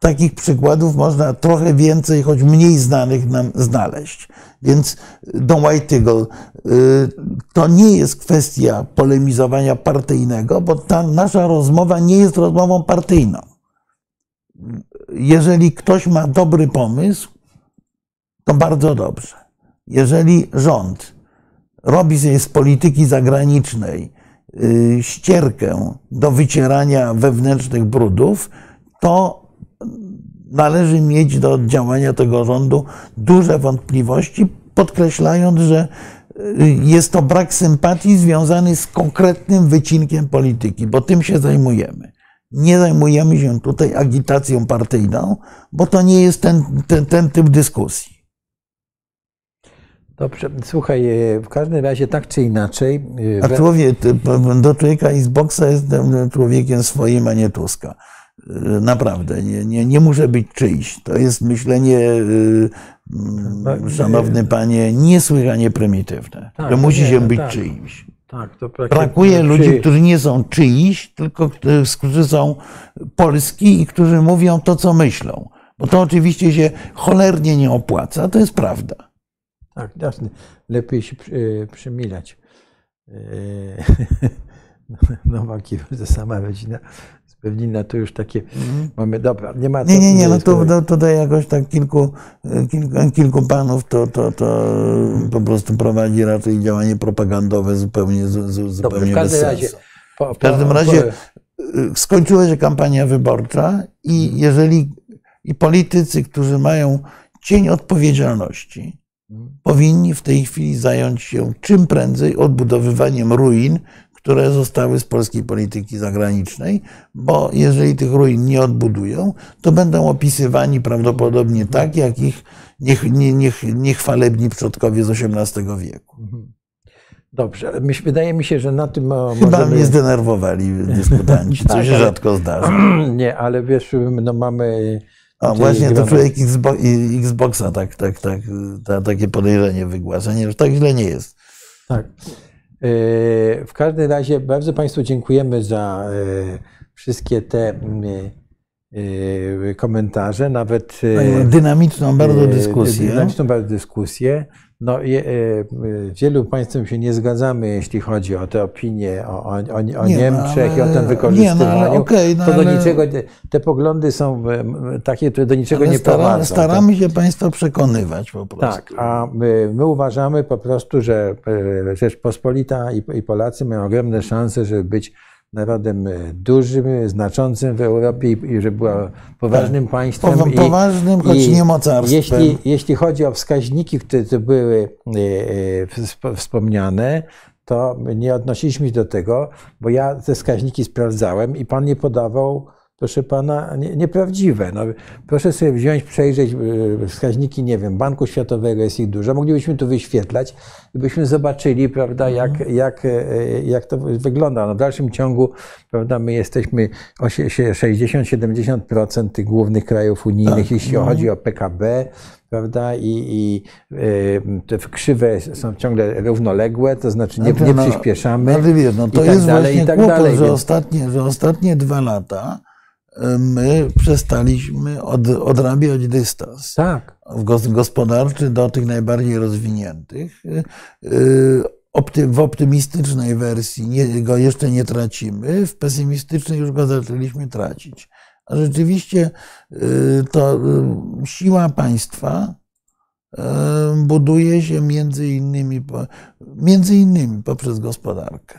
Takich przykładów można trochę więcej, choć mniej znanych nam znaleźć. Więc Don White Eagle, y, to nie jest kwestia polemizowania partyjnego, bo ta nasza rozmowa nie jest rozmową partyjną. Jeżeli ktoś ma dobry pomysł, to bardzo dobrze. Jeżeli rząd robi z polityki zagranicznej y, ścierkę do wycierania wewnętrznych brudów, to należy mieć do działania tego rządu duże wątpliwości, podkreślając, że y, jest to brak sympatii związany z konkretnym wycinkiem polityki, bo tym się zajmujemy. Nie zajmujemy się tutaj agitacją partyjną, bo to nie jest ten, ten, ten typ dyskusji. Dobrze, słuchaj, e, w każdym razie tak czy inaczej. e, A człowiek, do człowieka i z boksa jestem człowiekiem swoim, a nie Tuska. Naprawdę, nie, nie, nie muszę być czyjś. To jest myślenie, No, szanowny panie, niesłychanie prymitywne. Tak, że musi nie, się być tak. czyimś. Tak, Brakuje ludzi, którzy nie są czyjś, tylko którzy- są polski i którzy mówią to, co myślą. Bo to oczywiście się cholernie nie opłaca, to jest prawda. Tak, jasne. Lepiej się e, przymilać. E, (laughs) Nowaki, to sama rodzina Berlina to już takie mamy, dobra, nie ma Nie, nie, nie, no to, to tutaj jakoś tak kilku, kilku, kilku panów to, to, to po prostu prowadzi raczej działanie propagandowe zupełnie, zu- zupełnie w bez każdym razie. sensu. Po, W każdym razie y, skończyła się kampania wyborcza i jeżeli i politycy, którzy mają cień odpowiedzialności, powinni w tej chwili zająć się czym prędzej odbudowywaniem ruin, które zostały z polskiej polityki zagranicznej, bo jeżeli tych ruin nie odbudują, to będą opisywani prawdopodobnie tak, jak ich niech, nie, niech, niechwalebni przodkowie z XVIII wieku. Dobrze, ale myśl, wydaje mi się, że na tym mo- Chyba możemy... mnie zdenerwowali dyskutanci, (laughs) co Tak, się rzadko zdarza. (clears throat) Nie, ale wiesz, no mamy... A właśnie to człowiek Xbo- Xboxa tak, tak, tak, ta, takie podejrzenie wygłasza. Nie, że tak źle nie jest. Tak. E, W każdym razie bardzo Państwu dziękujemy za e, wszystkie te e, komentarze, nawet Dynamiczną bardzo dyskusję. Dynamiczną bardzo dyskusję. No, je, e, e, wielu Państwem się nie zgadzamy, jeśli chodzi o te opinie o, o, o, Nie, no, Niemczech i o ale- tym wykorzystywaniu. nie, no, ale okej, no, to do ale- niczego, te poglądy są takie, które do niczego Ale nie stara, prowadzą. staramy się Państwa przekonywać po prostu. Tak, a my, my uważamy po prostu, że e, Rzeczpospolita i, i Polacy mają ogromne szanse, żeby być narodem e, dużym, znaczącym w Europie i, i żeby była poważnym państwem. Powa- i- poważnym, choć nie mocarstwem. Jeśli, jeśli chodzi o wskaźniki, które tu były e, e, wsp- wspomniane, to nie odnosiliśmy się do tego, bo ja te wskaźniki sprawdzałem i pan nie podawał proszę pana, nie, nieprawdziwe. No, proszę sobie wziąć, przejrzeć e, wskaźniki, nie wiem, Banku Światowego, jest ich dużo. Moglibyśmy tu wyświetlać i byśmy zobaczyli, prawda, jak, jak, e, jak to wygląda. No, w dalszym ciągu, prawda, my jesteśmy 60-70% tych głównych krajów unijnych, Tak, jeśli no. chodzi o PKB, prawda, i, i y, te krzywe są ciągle równoległe, to znaczy nie, nie no, przyspieszamy. No, wiesz, no, to i tak jest dalej, właśnie tak kłopot, dalej, że, więc- ostatnie, że ostatnie dwa lata my przestaliśmy od, odrabiać dystans Tak. gospodarczy do tych najbardziej rozwiniętych. Y, y, W optymistycznej wersji nie, go jeszcze nie tracimy, w pesymistycznej już go zaczęliśmy tracić. A rzeczywiście y, to siła państwa buduje się między innymi, między innymi poprzez gospodarkę,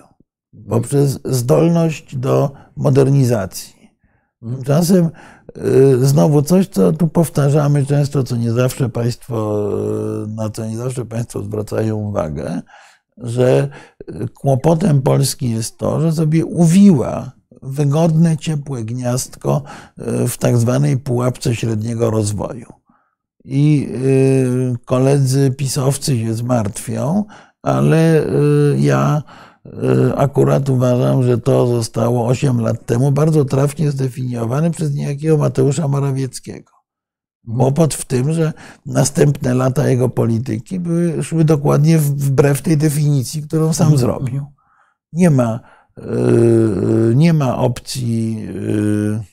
poprzez zdolność do modernizacji. Tymczasem y, znowu coś, co tu powtarzamy często, co nie zawsze Państwo, y, na co nie zawsze Państwo zwracają uwagę, że y, kłopotem Polski jest to, że sobie uwiła wygodne, ciepłe gniazdko w tak zwanej pułapce średniego rozwoju. I koledzy pisowcy się zmartwią, ale ja akurat uważam, że to zostało 8 lat temu bardzo trafnie zdefiniowane przez niejakiego Mateusza Morawieckiego. Kłopot w tym, że następne lata jego polityki były, szły dokładnie wbrew tej definicji, którą sam zrobił. Nie ma, y, nie ma opcji y,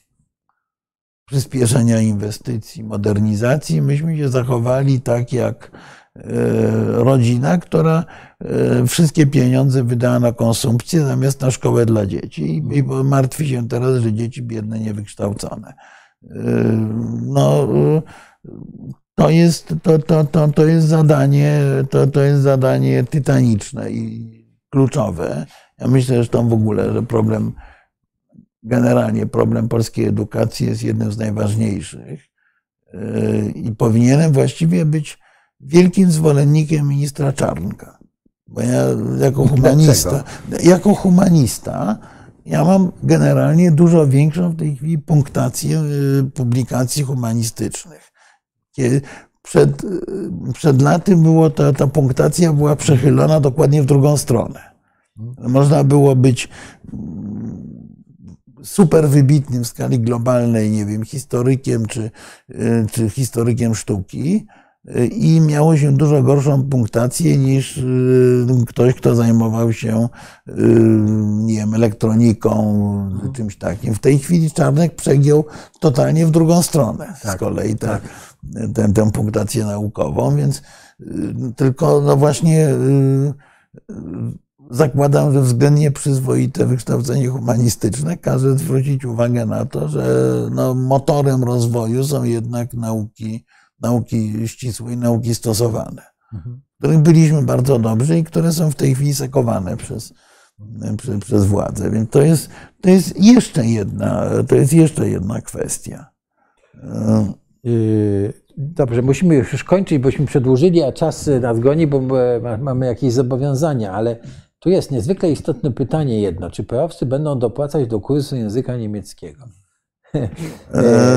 przyspieszenia inwestycji, modernizacji. Myśmy się zachowali tak jak y, rodzina, która y, wszystkie pieniądze wydała na konsumpcję zamiast na szkołę dla dzieci i, martwi się teraz, że dzieci biedne, niewykształcone. Y, No, to jest, to, to, to, to jest zadanie, to, to jest zadanie tytaniczne i kluczowe. Ja myślę zresztą w ogóle, że problem, generalnie problem polskiej edukacji jest jednym z najważniejszych i powinienem właściwie być wielkim zwolennikiem ministra Czarnka. Bo ja jako humanista, jako humanista ja mam generalnie dużo większą w tej chwili punktację yy, publikacji humanistycznych. Przed, yy, przed laty było ta, ta punktacja była przechylona dokładnie w drugą stronę. Można było być mm, super wybitnym w skali globalnej, nie wiem, historykiem czy, y, czy historykiem sztuki y, i miało się dużo gorszą punktację niż y, ktoś, kto zajmował się, y, nie wiem, elektroniką, czymś takim. W tej chwili Czarnek przegiął totalnie w drugą stronę. Z kolei ta, tę, tę punktację naukową, więc y, tylko no właśnie zakładam, że względnie przyzwoite wykształcenie humanistyczne każe zwrócić uwagę na to, że no, motorem rozwoju są jednak nauki, nauki ścisłe i nauki stosowane, w których byliśmy bardzo dobrzy i które są w tej chwili sekowane przez, przez, przez władzę. Więc to jest, to jest jeszcze jedna, to jest jeszcze jedna kwestia. Yy, Dobrze, musimy już kończyć, bośmy przedłużyli, a czas nas goni, bo ma- mamy jakieś zobowiązania, ale tu jest niezwykle istotne pytanie jedno. Czy peowcy będą dopłacać do kursu języka niemieckiego?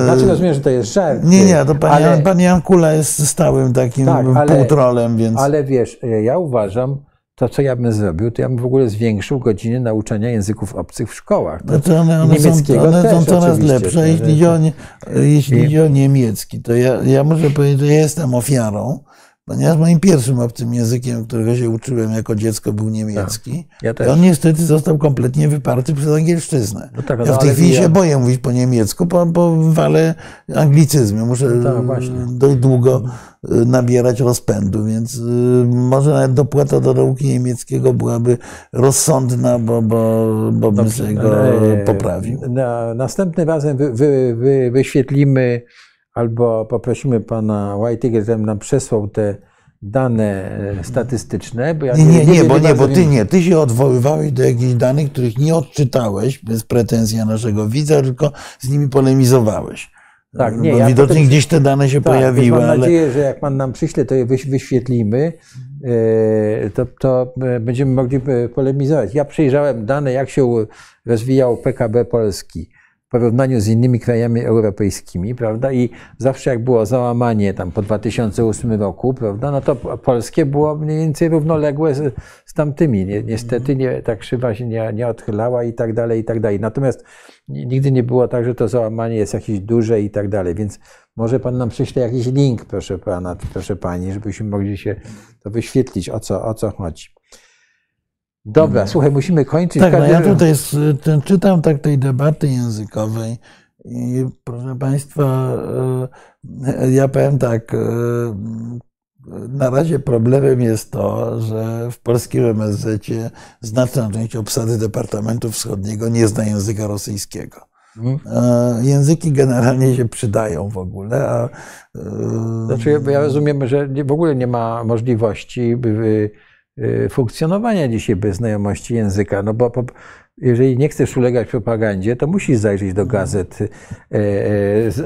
Znaczy rozumiem, że to jest żart. Nie, nie, to pan, ale, pan Jan Kula jest stałym takim Tak, ale- półtrolem, więc... ale wiesz, ja uważam, to co ja bym zrobił, to ja bym w ogóle zwiększył godziny nauczania języków obcych w szkołach. To, Znaczy one, one, niemieckiego są, one też są coraz lepsze. Jeśli chodzi o, nie- jeśli I- chodzi o niemiecki, to ja, ja muszę powiedzieć, że ja jestem ofiarą, ponieważ moim pierwszym obcym językiem, którego się uczyłem jako dziecko, był niemiecki. ja I on niestety został kompletnie wyparty przez angielszczyznę. No tak, ja no w tej ale chwili ja- się boję mówić po niemiecku, bo, bo walę anglicyzmy. Muszę tak, właśnie. dość długo y, nabierać rozpędu, więc y, może nawet dopłata do nauki niemieckiego byłaby rozsądna, bo, bo, bo bym sobie go poprawił. Na, następnym razem wy, wy, wy, wyświetlimy albo poprosimy pana Whitehager, żeby nam przesłał te dane e, statystyczne. Bo ja Nie, nie, nie, wiem, bo nie, bo ty wiem- nie. Ty się odwoływałeś do jakichś danych, których nie odczytałeś bez pretensji naszego widza, tylko z nimi polemizowałeś. Tak, nie, Bo ja widocznie potem- gdzieś te dane się Tak, pojawiły, mam ale nadzieję, że jak pan nam przyśle, to je wyś- wyświetlimy, e, to, to e, będziemy mogli polemizować. Ja przejrzałem dane, jak się rozwijał PKB Polski porównaniu z innymi krajami europejskimi, prawda? I zawsze jak było załamanie tam po 2008 roku, prawda? No to polskie było mniej więcej równoległe z, z tamtymi. Niestety nie, ta krzywa się nie, nie odchylała i tak dalej, i tak dalej. Natomiast nigdy nie było tak, że to załamanie jest jakieś duże i tak dalej. Więc może pan nam przyśle jakiś link, proszę pana, proszę pani, żebyśmy mogli się to wyświetlić, o co, o co chodzi. Dobra, słuchaj, musimy kończyć. Tak, no ja tutaj ten, czytam tak tej debaty językowej i proszę Państwa, e, ja powiem tak, e, na razie problemem jest to, że w polskim MSZ znaczna część obsady Departamentu Wschodniego nie zna języka rosyjskiego. Mhm. E, języki generalnie się przydają w ogóle. A, znaczy, ja rozumiem, że w ogóle nie ma możliwości, by funkcjonowania dzisiaj bez znajomości języka, no bo jeżeli nie chcesz ulegać propagandzie, to musisz zajrzeć do gazet e,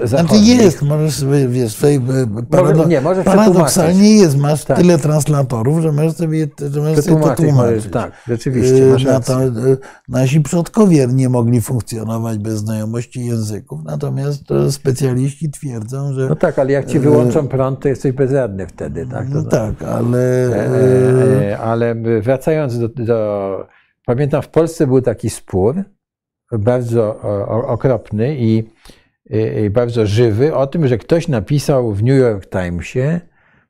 e, Znaczy jest, możesz sobie, wiesz, sobie parado nie, możesz paradoksalnie jest, masz tak. tyle translatorów, że możesz sobie, że możesz sobie to tłumaczyć. Tak, rzeczywiście, masz Na to, nasi przodkowie nie mogli funkcjonować bez znajomości języków, natomiast specjaliści twierdzą, że... No tak, ale jak ci wyłączą prąd, to jesteś bezradny wtedy, tak? No tak, ale... Ale wracając do, do Pamiętam, w Polsce był taki spór, bardzo okropny i, i, bardzo żywy, o tym, że ktoś napisał w New York Timesie,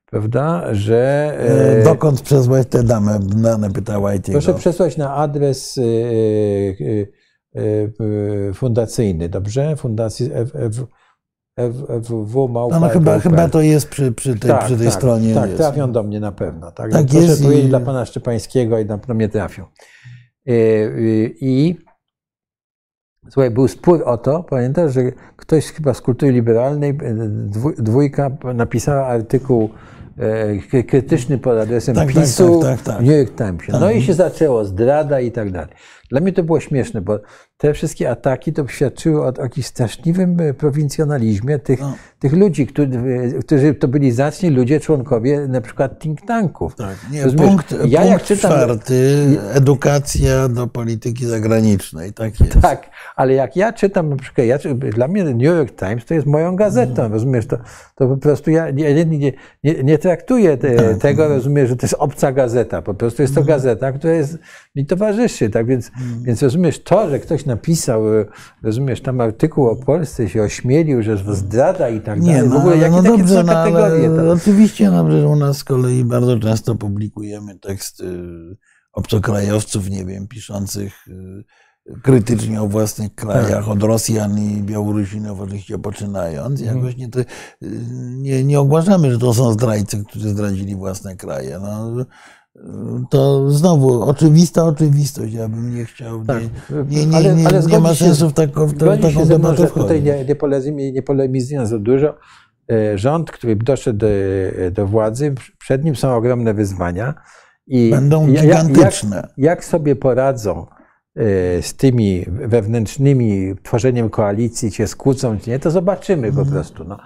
prawda, że... E, dokąd przesłać tę damę? Dane pytała IT. Proszę przesłać na adres e, e, fundacyjny, dobrze? Fundacji FW No, no chyba, chyba to jest przy, przy tej, tak, przy tej tak, stronie. Tak, jest. trafią do mnie na pewno. Tak, tak Proszę jest powiedzieć i... dla pana Szczepańskiego i na pewno mnie trafią. E, e, I słuchaj, był spór o to, pamiętasz, że ktoś chyba z kultury liberalnej, e, dwójka napisała artykuł krytyczny pod adresem tak, tak PiSu tak, tak, tak, w New York Timesie. No i tak. się zaczęło, zdrada i tak dalej. Dla mnie to było śmieszne, bo te wszystkie ataki to świadczyły o jakimś straszliwym e, prowincjonalizmie tych, no. tych ludzi, którzy, którzy to byli zacni ludzie, członkowie na przykład think tanków. Tak, nie, punkt, ja punkt jak czytam, czwarty, edukacja do polityki zagranicznej, tak jest. Tak, ale jak ja czytam, na przykład, ja, dla mnie New York Times to jest moją gazetą, mm. rozumiesz, to, to po prostu ja nie, nie, nie, nie traktuję te, tak. tego, rozumiesz, że to jest obca gazeta, po prostu jest to mm. gazeta, która jest, mi towarzyszy, tak więc, mm. więc rozumiesz, to, że ktoś napisał, e, rozumiesz, tam artykuł o Polsce się ośmielił, że zdrada i tak dalej. Nie, no, w ogóle jakie no takie dobrze, no, kategorie? No, oczywiście, dobrze, że u nas z kolei bardzo często publikujemy teksty obcokrajowców, nie wiem, piszących e, krytycznie o własnych krajach, tak. od Rosjan i Białorusinów oczywiście poczynając. Mhm. Jakoś nie, nie, nie ogłaszamy, że to są zdrajcy, którzy zdradzili własne kraje. No, to znowu oczywista oczywistość. Ja bym nie chciał. Tak. Nie, nie, nie, ale, ale nie ma sensu w, taką, w taką się Tutaj nie, nie, nie polemizując za dużo. E, rząd, który doszedł do, do władzy, przed nim są ogromne wyzwania. I Będą gigantyczne. Jak, jak sobie poradzą e, z tymi wewnętrznymi tworzeniem koalicji, się skłócą, czy nie, to zobaczymy po mhm. prostu. No.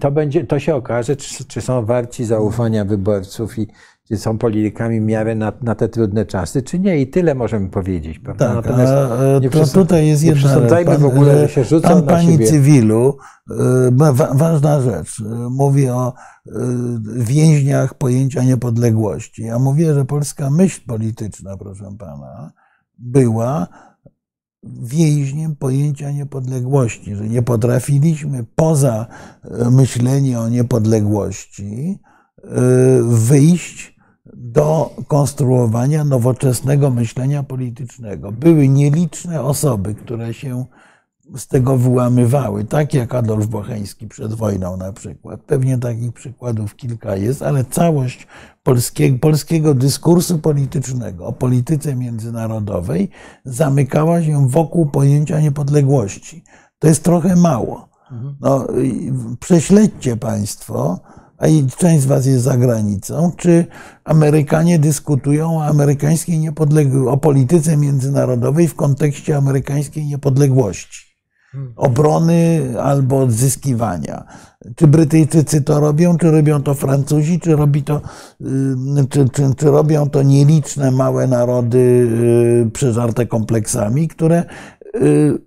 To, będzie, to się okaże, czy, czy są warci zaufania wyborców i, czy są politykami miarę na, na, te trudne czasy, czy nie. I tyle możemy powiedzieć. Prawda? Tak, Natomiast a, nie to tutaj jest jedna pan, w ogóle, że się rzucą pan, pani siebie. cywilu, e, ważna rzecz, e, mówi o e, więźniach pojęcia niepodległości. Ja mówię, że polska myśl polityczna, proszę pana, była więźniem pojęcia niepodległości, że nie potrafiliśmy poza myśleniem o niepodległości wyjść do konstruowania nowoczesnego myślenia politycznego. Były nieliczne osoby, które się z tego wyłamywały, tak jak Adolf Bocheński przed wojną na przykład. Pewnie takich przykładów kilka jest, ale całość polskiego, polskiego dyskursu politycznego o polityce międzynarodowej zamykała się wokół pojęcia niepodległości. To jest trochę mało. No, prześledźcie Państwo, a część z Was jest za granicą, czy Amerykanie dyskutują o amerykańskiej niepodległości, o polityce międzynarodowej w kontekście amerykańskiej niepodległości, obrony albo odzyskiwania. Czy Brytyjczycy to robią, czy robią to Francuzi, czy, robi to, y, czy, czy, czy robią to nieliczne małe narody y, przeżarte kompleksami, które y,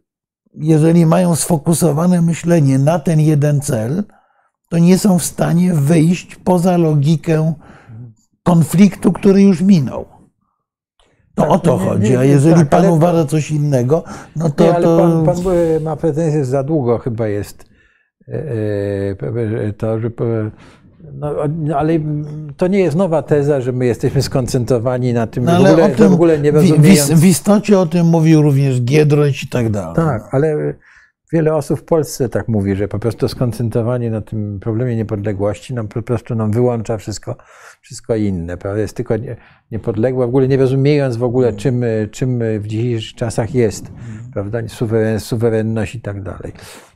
jeżeli mają sfokusowane myślenie na ten jeden cel, to nie są w stanie wyjść poza logikę konfliktu, który już minął. To Tak, o to nie, chodzi. nie, A jeżeli tak, pan uważa coś innego, no to. Nie, ale to... pan, pan ma pretensje, że za długo chyba jest e, e, to, że. No, no, ale to nie jest nowa teza, że my jesteśmy skoncentrowani na tym, No, w, ale ogóle, o tym w ogóle nie w, w, rozumiejąc. w istocie o tym mówił również Giedroyć i tak dalej. Tak, ale wiele osób w Polsce tak mówi, że po prostu skoncentrowanie na tym problemie niepodległości nam po prostu nam wyłącza wszystko, wszystko inne. Prawda? Jest tylko nie- niepodległa, w ogóle nie rozumiejąc w ogóle, czym, czym w dzisiejszych czasach jest, prawda? Suweren, suwerenność i tak dalej.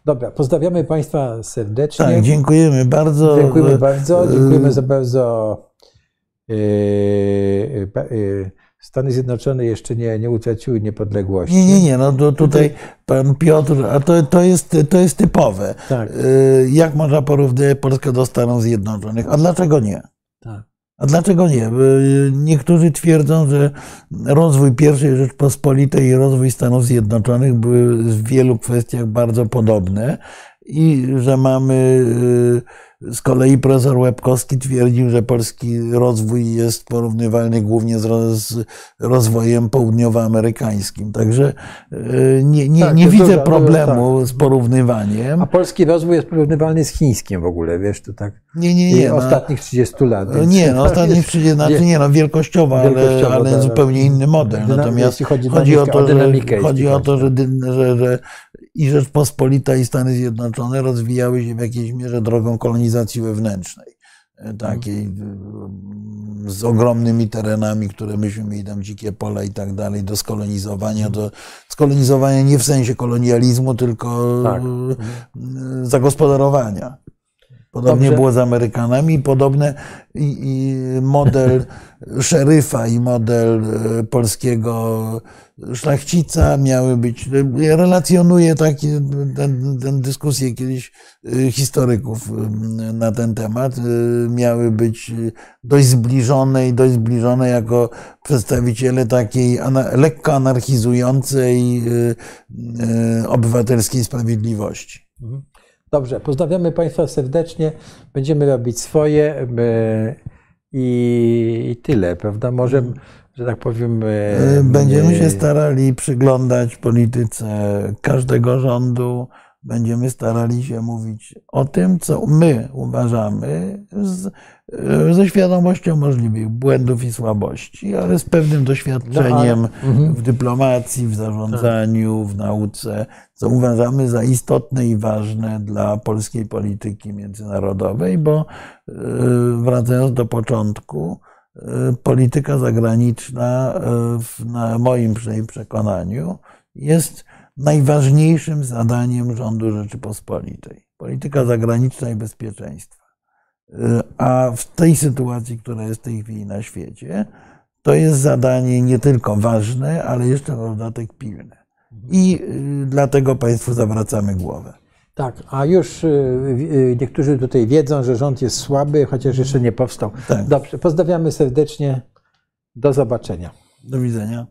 Dobra, pozdrawiamy Państwa serdecznie. Tak, dziękujemy bardzo. Dziękujemy bardzo. Dziękujemy za bardzo. e, pa- e, Stany Zjednoczone jeszcze nie, nie utraciły niepodległości. Nie, nie, nie, no to tutaj pan Piotr, a to, to, jest, to jest typowe. Tak. E, Jak można porównać Polskę do Stanów Zjednoczonych? A dlaczego nie? Tak. A dlaczego nie? Bo Niektórzy twierdzą, że rozwój I Rzeczpospolitej i rozwój Stanów Zjednoczonych były w wielu kwestiach bardzo podobne i że mamy y, z kolei profesor Łebkowski twierdził, że polski rozwój jest porównywalny głównie z, roz, z rozwojem południowoamerykańskim. Także y, nie, nie, Tak, nie widzę dużo, problemu z porównywaniem. A polski rozwój jest porównywalny z chińskim w ogóle, wiesz, to tak. Nie, nie, nie. no. ostatnich 30 lat. więc Nie, (laughs) no ostatnich jest- 30, znaczy nie, no wielkościowo, ale, ale tak. zupełnie inny model. Natomiast chodzi chodzi o to, że, chodzi o to, że, że, że i Rzeczpospolita i Stany Zjednoczone rozwijały się w jakiejś mierze drogą kolonizacji wewnętrznej. e, Takiej mm, z ogromnymi terenami, które myśmy mieli tam dzikie pola i tak dalej, do skolonizowania, do skolonizowania nie w sensie kolonializmu, tylko Tak. e, zagospodarowania. Podobnie Dobrze. było z Amerykanami. Podobne i, i model (laughs) szeryfa i model e, polskiego szlachcica miały być. Ja relacjonuję takie ten, ten dyskusję kiedyś e, historyków e, na ten temat. e, Miały być dość zbliżone i dość zbliżone jako przedstawiciele takiej ana, lekko anarchizującej e, e, obywatelskiej sprawiedliwości. Mhm. Dobrze, pozdrawiamy Państwa serdecznie. Będziemy robić swoje e, i, tyle, prawda? Może, że tak powiem. e, Będziemy się starali przyglądać polityce każdego rządu. Będziemy starali się mówić o tym, co my uważamy z, ze świadomością możliwych błędów i słabości, ale z pewnym doświadczeniem No, mhm. w dyplomacji, w zarządzaniu, w nauce, co uważamy za istotne i ważne dla polskiej polityki międzynarodowej, bo e, wracając do początku, e, polityka zagraniczna, e, w- na moim przynajmniej przekonaniu, jest najważniejszym zadaniem rządu Rzeczypospolitej. Polityka zagraniczna i bezpieczeństwa. E, A w tej sytuacji, która jest w tej chwili na świecie, to jest zadanie nie tylko ważne, ale jeszcze na dodatek pilne. I y, dlatego Państwu zawracamy głowę. Tak, a już y, y, niektórzy tutaj wiedzą, że rząd jest słaby, chociaż jeszcze nie powstał. Tak. Dobrze, pozdrawiamy serdecznie. Do zobaczenia. Do widzenia.